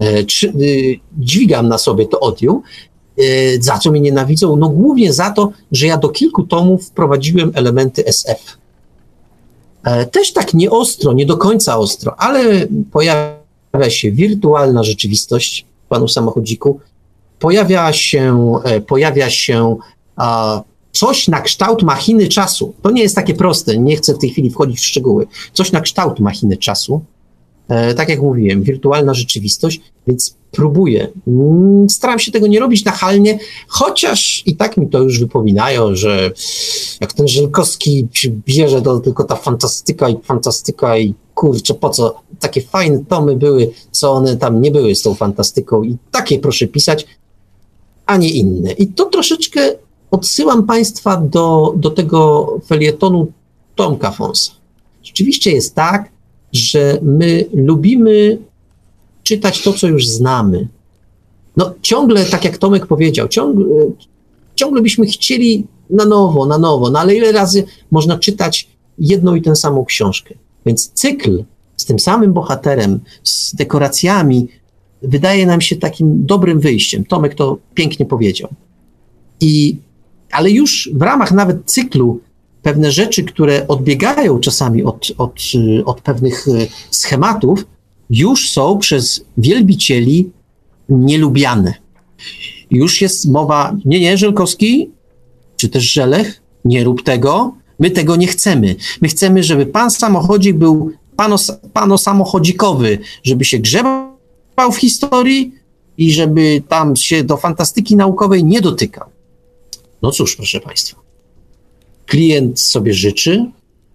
e, y, dźwigam na sobie to odium, za co mnie nienawidzą? No głównie za to, że ja do kilku tomów wprowadziłem elementy SF. E, też tak nie ostro, nie do końca ostro, ale pojawia się wirtualna rzeczywistość panu samochodziku, pojawia się, e, pojawia się a, coś na kształt machiny czasu. To nie jest takie proste, nie chcę w tej chwili wchodzić w szczegóły. Coś na kształt machiny czasu. E, tak jak mówiłem, wirtualna rzeczywistość, więc próbuję. Mm, staram się tego nie robić nachalnie, chociaż i tak mi to już wypominają, że jak ten Żelkowski bierze, to tylko ta fantastyka i fantastyka i kurczę, po co takie fajne tomy były, co one tam nie były z tą fantastyką i takie proszę pisać, a nie inne. I to troszeczkę odsyłam Państwa do, do tego felietonu Tomka Fonsa. Rzeczywiście jest tak, że my lubimy czytać to, co już znamy. No ciągle, tak jak Tomek powiedział, ciągle, ciągle byśmy chcieli na nowo, na nowo, no ale ile razy można czytać jedną i tę samą książkę? Więc cykl z tym samym bohaterem, z dekoracjami, wydaje nam się takim dobrym wyjściem. Tomek to pięknie powiedział. I ale już w ramach nawet cyklu pewne rzeczy, które odbiegają czasami od, od, od pewnych schematów, już są przez wielbicieli nielubiane. Już jest mowa, nie, nie, Żelkowski, czy też Żelech, nie rób tego, my tego nie chcemy. My chcemy, żeby pan samochodzik był pano, pano samochodzikowy, żeby się grzebał w historii i żeby tam się do fantastyki naukowej nie dotykał. No cóż, proszę państwa, klient sobie życzy,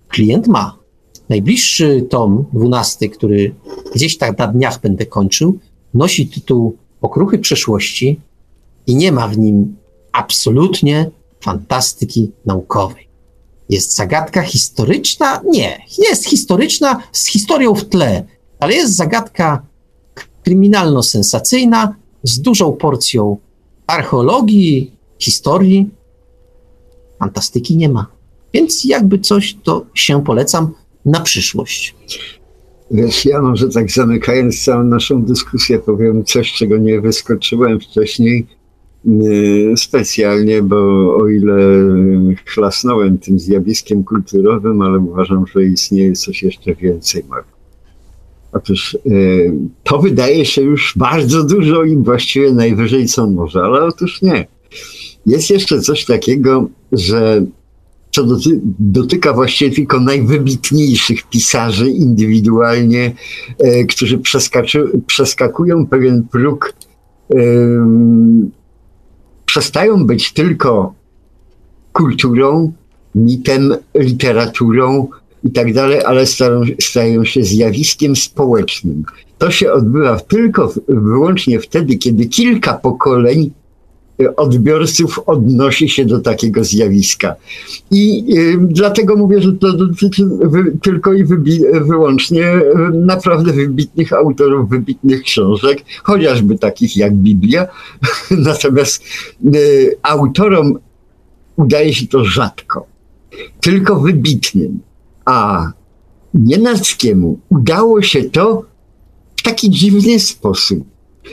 klient ma. Najbliższy tom, dwunasty, który gdzieś tak na dniach będę kończył, nosi tytuł Okruchy przeszłości i nie ma w nim absolutnie fantastyki naukowej. Jest zagadka historyczna? Nie. Jest historyczna z historią w tle, ale jest zagadka kryminalno-sensacyjna z dużą porcją archeologii, historii. Fantastyki nie ma. Więc jakby coś, to się polecam na przyszłość. Wiesz, ja może tak zamykając całą naszą dyskusję powiem coś, czego nie wyskoczyłem wcześniej y, specjalnie, bo o ile chlasnąłem tym zjawiskiem kulturowym, ale uważam, że istnieje coś jeszcze więcej. Otóż y, to wydaje się już bardzo dużo i właściwie najwyżej co może, ale otóż nie. Jest jeszcze coś takiego, że co doty dotyka właściwie tylko najwybitniejszych pisarzy indywidualnie, e, którzy przeskakują pewien próg, e, przestają być tylko kulturą, mitem, literaturą i tak dalej, ale stają, stają się zjawiskiem społecznym. To się odbywa tylko wyłącznie wtedy, kiedy kilka pokoleń odbiorców odnosi się do takiego zjawiska. I y, dlatego mówię, że to dotyczy tylko i wyłącznie y, naprawdę wybitnych autorów, wybitnych książek, chociażby takich jak Biblia. Natomiast y, autorom udaje się to rzadko, tylko wybitnym. A Nienackiemu udało się to w taki dziwny sposób.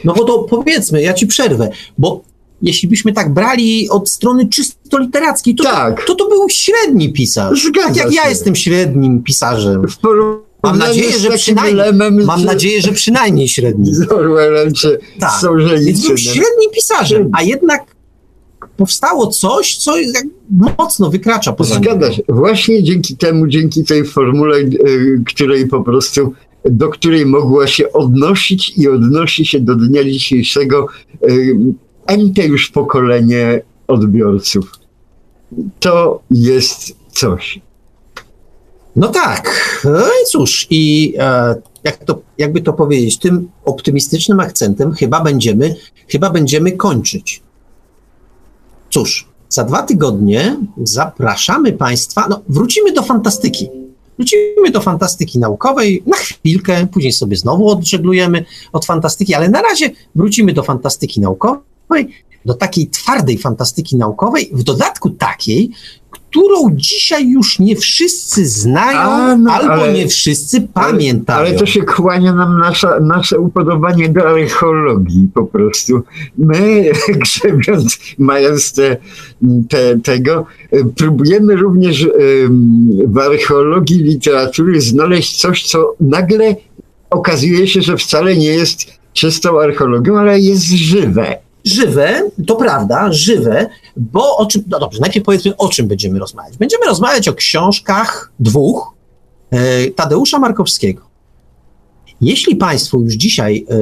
No bo to powiedzmy, ja ci przerwę, bo jeśli byśmy tak brali od strony czysto literackiej, to, tak. to, to był średni pisarz. Zgadza tak jak się. ja jestem średnim pisarzem. Mam nadzieję, że przynajmniej, mam nadzieję, że przynajmniej średni. Z Orwellem czy tak. Więc był średnim pisarzem, a jednak powstało coś, co mocno wykracza poza Zgadza się. Właśnie dzięki temu, dzięki tej formule, e, której po prostu do której mogła się odnosić i odnosi się do dnia dzisiejszego e, ente już pokolenie odbiorców. To jest coś. No tak. No i cóż, i e, jak to, jakby to powiedzieć, tym optymistycznym akcentem chyba będziemy, chyba będziemy kończyć. Cóż, za dwa tygodnie zapraszamy Państwa, no wrócimy do fantastyki. Wrócimy do fantastyki naukowej na chwilkę, później sobie znowu odżeglujemy od fantastyki, ale na razie wrócimy do fantastyki naukowej do takiej twardej fantastyki naukowej, w dodatku takiej, którą dzisiaj już nie wszyscy znają, A, no, albo ale, nie wszyscy pamiętają. Ale, ale, to się kłania nam nasza, nasze upodobanie do archeologii po prostu. My, grzebiąc, mając te, te, tego, próbujemy również w archeologii literatury znaleźć coś, co nagle okazuje się, że wcale nie jest czystą archeologią, ale jest żywe żywe, to prawda, żywe, bo o czym, no dobrze, najpierw powiedzmy, o czym będziemy rozmawiać. Będziemy rozmawiać o książkach dwóch e, Tadeusza Markowskiego. Jeśli Państwu już dzisiaj e,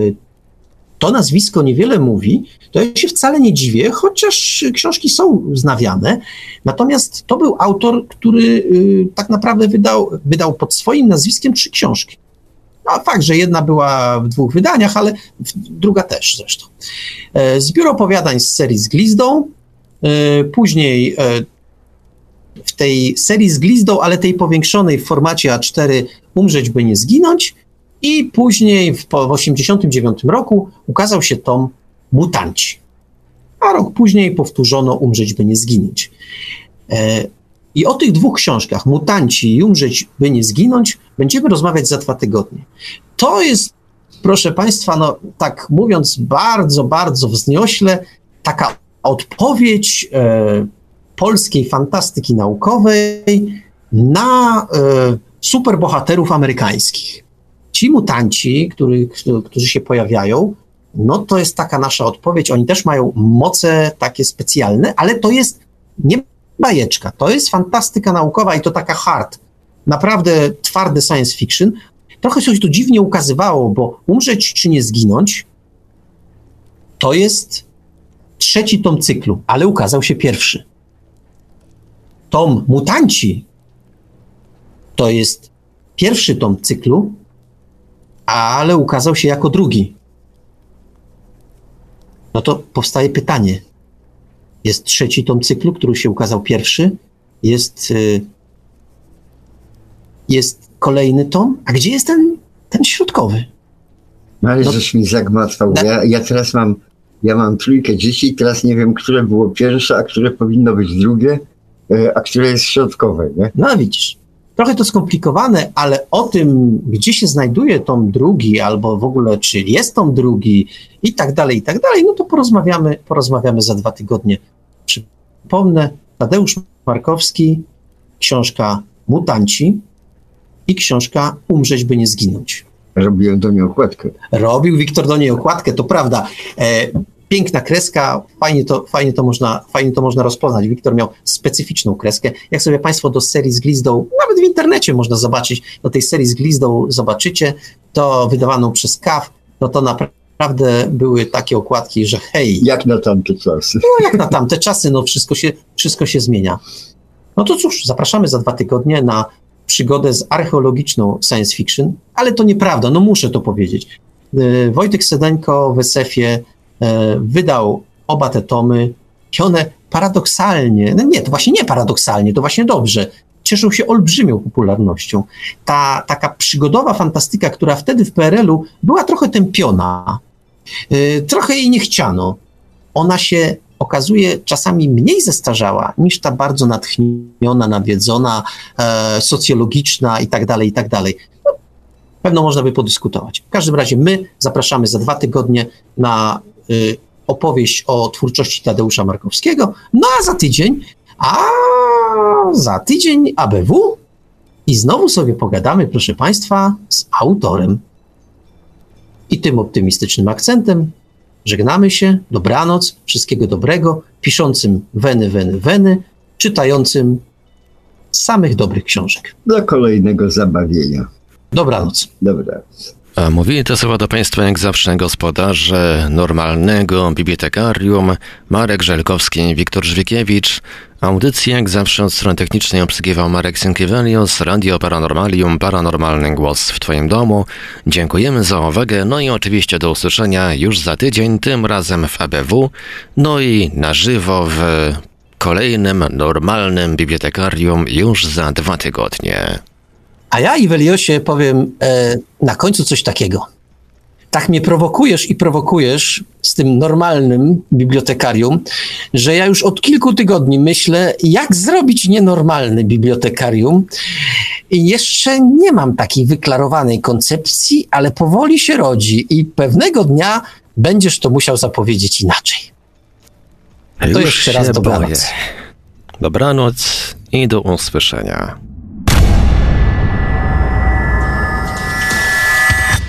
to nazwisko niewiele mówi, to ja się wcale nie dziwię, chociaż książki są znawiane. Natomiast to był autor, który e, tak naprawdę wydał, wydał pod swoim nazwiskiem trzy książki. No, fakt, że jedna była w dwóch wydaniach, ale druga też zresztą. E, zbiór opowiadań z serii z Glizdą, e, później e, w tej serii z Glizdą, ale tej powiększonej w formacie A4 Umrzeć by nie zginąć i później w 1989 roku ukazał się tom Mutanci. A rok później powtórzono Umrzeć by nie zginąć. I o tych dwóch książkach, Mutanci i Umrzeć by nie zginąć, będziemy rozmawiać za dwa tygodnie. To jest, proszę Państwa, no tak mówiąc bardzo, bardzo wzniośle, taka odpowiedź e, polskiej fantastyki naukowej na e, superbohaterów amerykańskich. Ci mutanci, który, którzy się pojawiają, no to jest taka nasza odpowiedź. Oni też mają moce takie specjalne, ale to jest nie bajeczka, to jest fantastyka naukowa i to taka hard, naprawdę twardy science fiction. Trochę coś tu dziwnie ukazywało, bo umrzeć czy nie zginąć to jest trzeci tom cyklu, ale ukazał się pierwszy. Tom Mutanci to jest pierwszy tom cyklu, ale ukazał się jako drugi. No to powstaje pytanie. Jest trzeci tom cyklu, który się ukazał pierwszy. Jest, y, jest kolejny tom. A gdzie jest ten, ten środkowy? No ale no, żeś mi zagmatwał. Ja, ja teraz mam, ja mam trójkę dzieci i teraz nie wiem, które było pierwsze, a które powinno być drugie, y, a które jest środkowe, nie? No widzisz. Trochę to skomplikowane, ale o tym, gdzie się znajduje tom drugi, albo w ogóle czy jest tom drugi i tak dalej, i tak dalej, no to porozmawiamy, porozmawiamy za dwa tygodnie. Przypomnę, Tadeusz Markowski, książka Mutanci i książka Umrzeć, by nie zginąć. Robiłem do niej okładkę. Robił Wiktor do niej okładkę, to prawda. E, piękna kreska, fajnie to, fajnie, to można, fajnie to można rozpoznać. Wiktor miał specyficzną kreskę. Jak sobie Państwo do serii z glizdą, nawet w internecie można zobaczyć, do tej serii z glizdą zobaczycie, to wydawaną przez KAF, no to naprawdę były takie okładki, że hej. Jak na tamte czasy. No jak na tamte czasy, no wszystko się, wszystko się zmienia. No to cóż, zapraszamy za dwa tygodnie na przygodę z archeologiczną science fiction, ale to nieprawda, no muszę to powiedzieć. Y, Wojtek Sedeńko w SF-ie wydał oba te tomy i one paradoksalnie, no nie, to właśnie nie paradoksalnie, to właśnie dobrze, cieszą się olbrzymią popularnością. Ta taka przygodowa fantastyka, która wtedy w PRL-u była trochę tępiona, yy, trochę jej nie chciano. Ona się okazuje czasami mniej zestarzała niż ta bardzo natchniona, nawiedzona, e, socjologiczna i tak dalej, i tak dalej. No, pewno można by podyskutować. W każdym razie my zapraszamy za dwa tygodnie na opowieść o twórczości Tadeusza Markowskiego, no a za tydzień, a za tydzień ABW i znowu sobie pogadamy, proszę Państwa, z autorem. I tym optymistycznym akcentem żegnamy się, dobranoc, wszystkiego dobrego, piszącym weny, weny, weny, czytającym samych dobrych książek. Do kolejnego zabawienia. Dobranoc. Dobranoc. A mówili te słowa do Państwa jak zawsze gospodarze normalnego bibliotekarium Marek Żelkowski, Wiktor Żwikiewicz. Audycję jak zawsze od strony technicznej obsługiwał Marek Synkiewelios, Radio Paranormalium, Paranormalny Głos w Twoim domu. Dziękujemy za uwagę, no i oczywiście do usłyszenia już za tydzień, tym razem w ABW, no i na żywo w kolejnym normalnym bibliotekarium już za dwa tygodnie. A ja, Iweliosie, powiem e, na końcu coś takiego. Tak mnie prowokujesz i prowokujesz z tym normalnym bibliotekarium, że ja już od kilku tygodni myślę, jak zrobić nienormalny bibliotekarium. I jeszcze nie mam takiej wyklarowanej koncepcji, ale powoli się rodzi i pewnego dnia będziesz to musiał zapowiedzieć inaczej. To jeszcze raz dobranoc. Boję. Dobranoc i do usłyszenia.